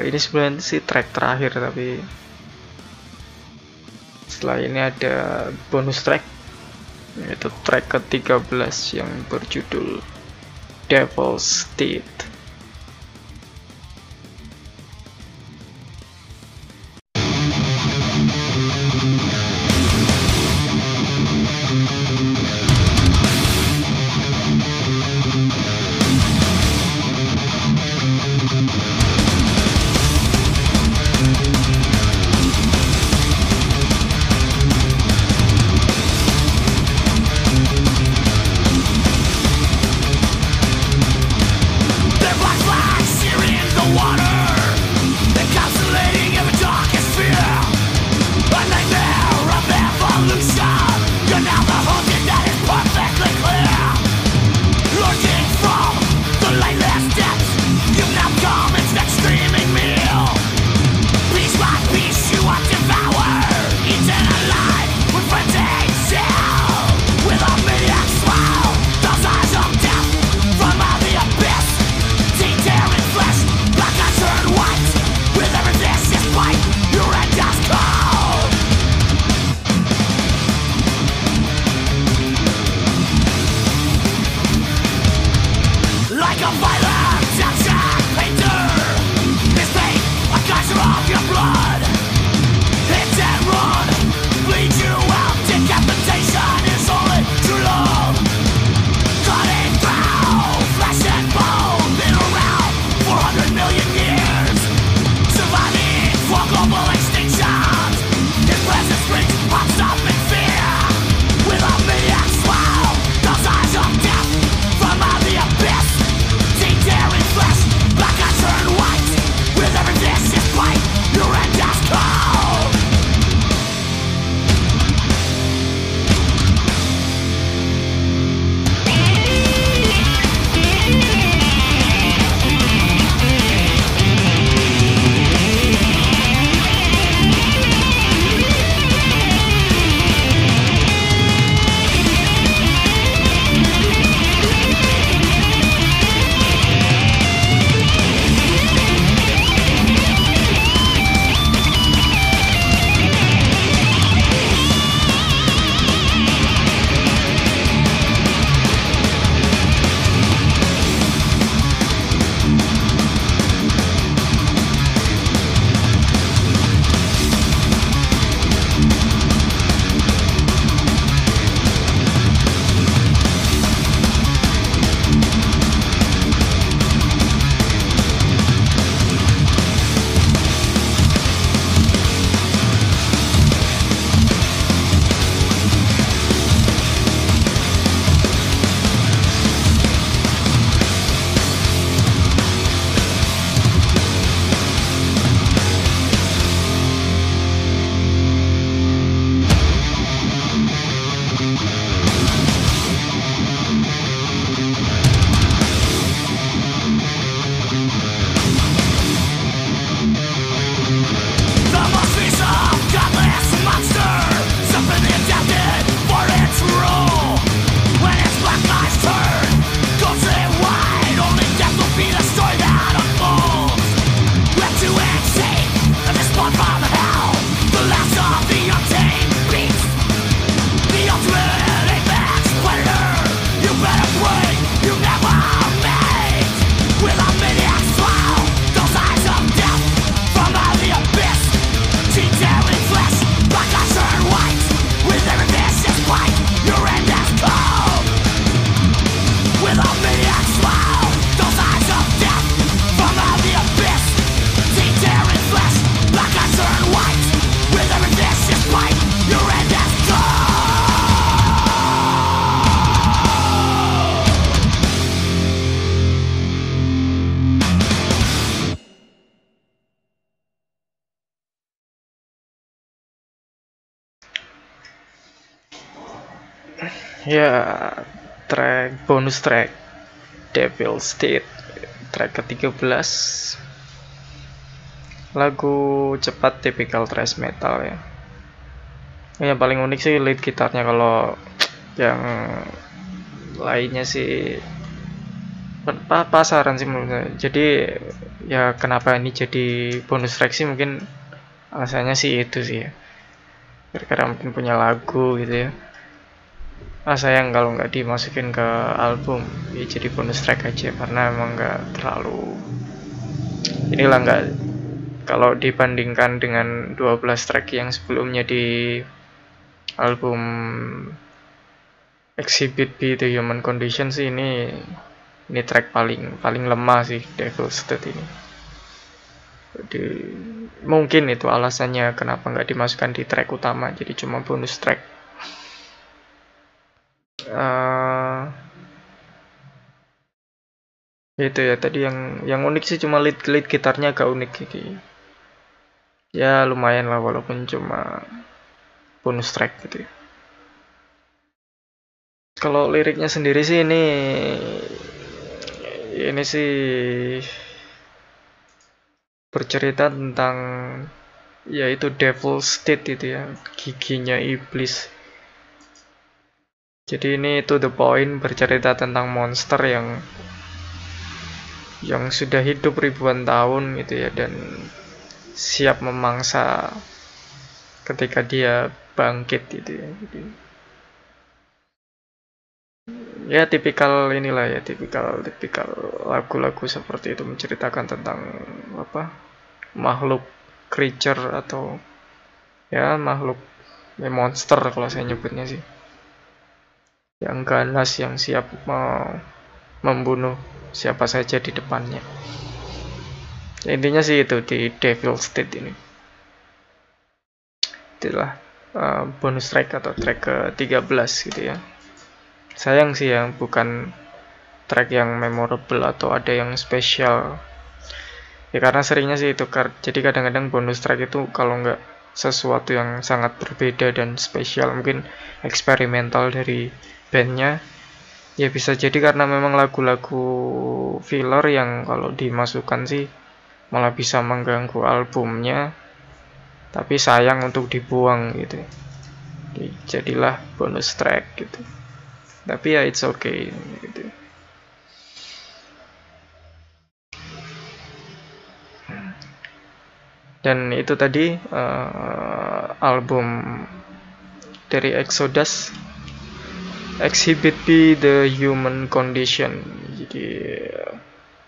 ini sebenarnya sih track terakhir tapi setelah ini ada bonus track yaitu track ke-13 yang berjudul Devil's Teeth. Bonus track. Devil State. Track ke-13 lagu cepat tipikal thrash metal ya. Yang paling unik sih lead gitarnya. Kalau yang lainnya sih pasaran sih menurut saya. Jadi ya kenapa ini jadi bonus track sih? Mungkin alasannya sih itu sih ya. Karena mungkin punya lagu gitu ya ah sayang kalau nggak dimasukin ke album. Ya jadi bonus track aja karena emang nggak terlalu inilah nggak kalau dibandingkan dengan 12 track yang sebelumnya di album Exhibit B The Human Condition sih ini ini track paling paling lemah sih Devil State ini. Jadi mungkin itu alasannya kenapa nggak dimasukkan di track utama jadi cuma bonus track uh, itu ya tadi yang yang unik sih cuma lead lead gitarnya agak unik gitu ya lumayan lah walaupun cuma bonus track gitu ya. kalau liriknya sendiri sih ini ini sih bercerita tentang yaitu devil state itu ya giginya iblis jadi ini to the point bercerita tentang monster yang yang sudah hidup ribuan tahun gitu ya dan siap memangsa ketika dia bangkit gitu ya. Jadi, ya tipikal inilah ya tipikal tipikal lagu-lagu seperti itu menceritakan tentang apa makhluk creature atau ya makhluk ya monster kalau saya nyebutnya sih yang ganas yang siap membunuh siapa saja di depannya. Intinya sih itu di Devil State ini. Itulah uh, bonus track atau track ke-13 gitu ya. Sayang sih yang bukan track yang memorable atau ada yang spesial. Ya karena seringnya sih itu jadi kadang-kadang bonus track itu kalau nggak sesuatu yang sangat berbeda dan spesial mungkin eksperimental dari bandnya. Ya bisa jadi karena memang lagu-lagu filler yang kalau dimasukkan sih malah bisa mengganggu albumnya. Tapi sayang untuk dibuang gitu. Jadilah bonus track gitu. Tapi ya it's okay gitu. Dan itu tadi uh, album dari Exodus Exhibit B The Human Condition. Jadi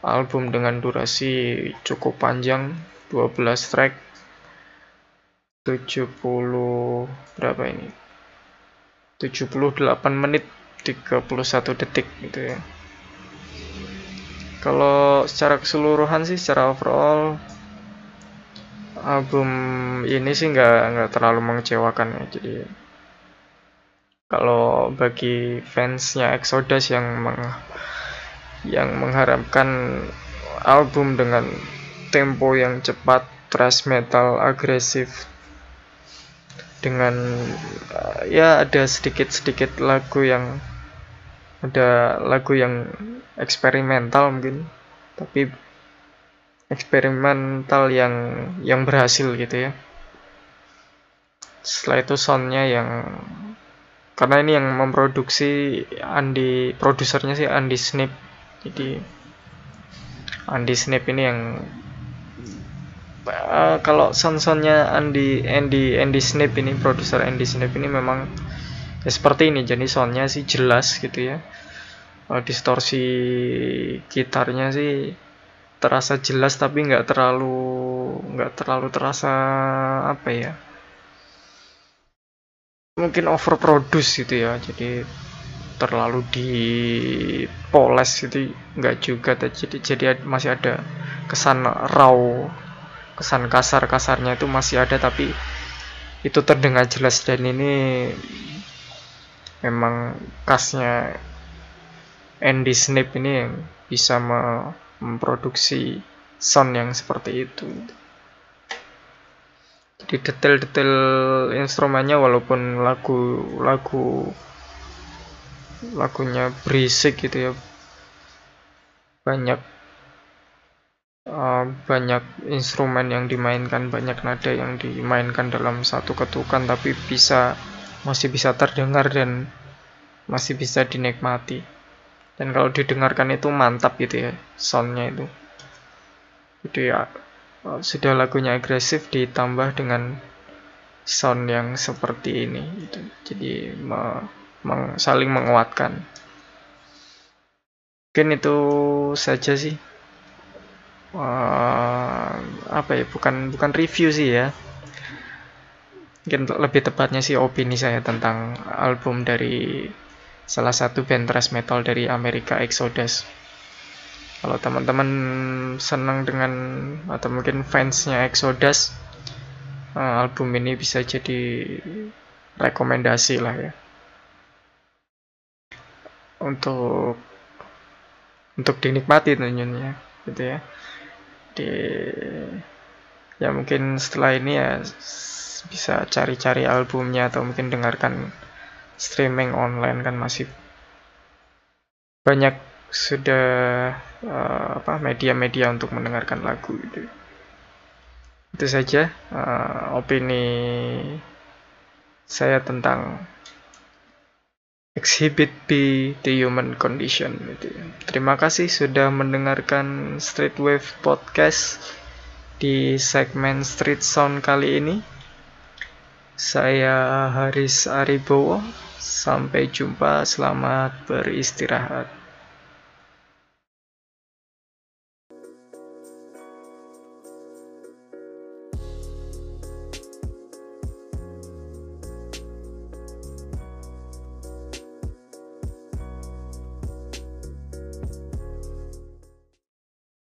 album dengan durasi cukup panjang 12 track 70 berapa ini? 78 menit 31 detik gitu ya. Kalau secara keseluruhan sih secara overall album ini sih nggak nggak terlalu mengecewakan ya. Jadi kalau bagi fansnya Exodus yang meng, yang mengharapkan album dengan tempo yang cepat, thrash metal agresif dengan uh, ya ada sedikit-sedikit lagu yang ada lagu yang eksperimental mungkin tapi eksperimental yang yang berhasil gitu ya. Setelah itu soundnya yang karena ini yang memproduksi Andi produsernya sih Andi Snip. Jadi Andi Snip ini yang uh, kalau sound-soundnya Andi Andy Andy Snip ini produser Andy Snip ini memang ya seperti ini jadi soundnya sih jelas gitu ya. Uh, distorsi gitarnya sih terasa jelas tapi nggak terlalu nggak terlalu terasa apa ya mungkin overproduce gitu ya. Jadi terlalu dipoles gitu. Nggak juga jadi jadi masih ada kesan raw kesan kasar kasarnya itu masih ada tapi itu terdengar jelas. Dan ini memang khasnya Andy Snip ini yang bisa memproduksi sound yang seperti itu di detail-detail instrumennya walaupun lagu lagu lagunya berisik gitu ya. Banyak uh, banyak instrumen yang dimainkan banyak nada yang dimainkan dalam satu ketukan tapi bisa masih bisa terdengar dan masih bisa dinikmati. Dan kalau didengarkan itu mantap gitu ya soundnya itu. Jadi ya sudah lagunya agresif ditambah dengan sound yang seperti ini gitu. jadi me meng saling menguatkan. Mungkin itu saja sih. Uh, apa ya bukan bukan review sih ya. Mungkin lebih tepatnya sih opini saya tentang album dari salah satu band thrash metal dari Amerika Exodus kalau teman-teman senang dengan atau mungkin fansnya Exodus uh, album ini bisa jadi rekomendasi lah ya. Untuk untuk dinikmati tentunya gitu ya. Di ya mungkin setelah ini ya bisa cari-cari albumnya atau mungkin dengarkan streaming online kan masih banyak sudah uh, apa media-media untuk mendengarkan lagu itu itu saja uh, opini saya tentang Exhibit B The Human Condition gitu. Terima kasih sudah mendengarkan Street Wave Podcast di segmen Street Sound kali ini. Saya Haris Aribowo. Sampai jumpa, selamat beristirahat.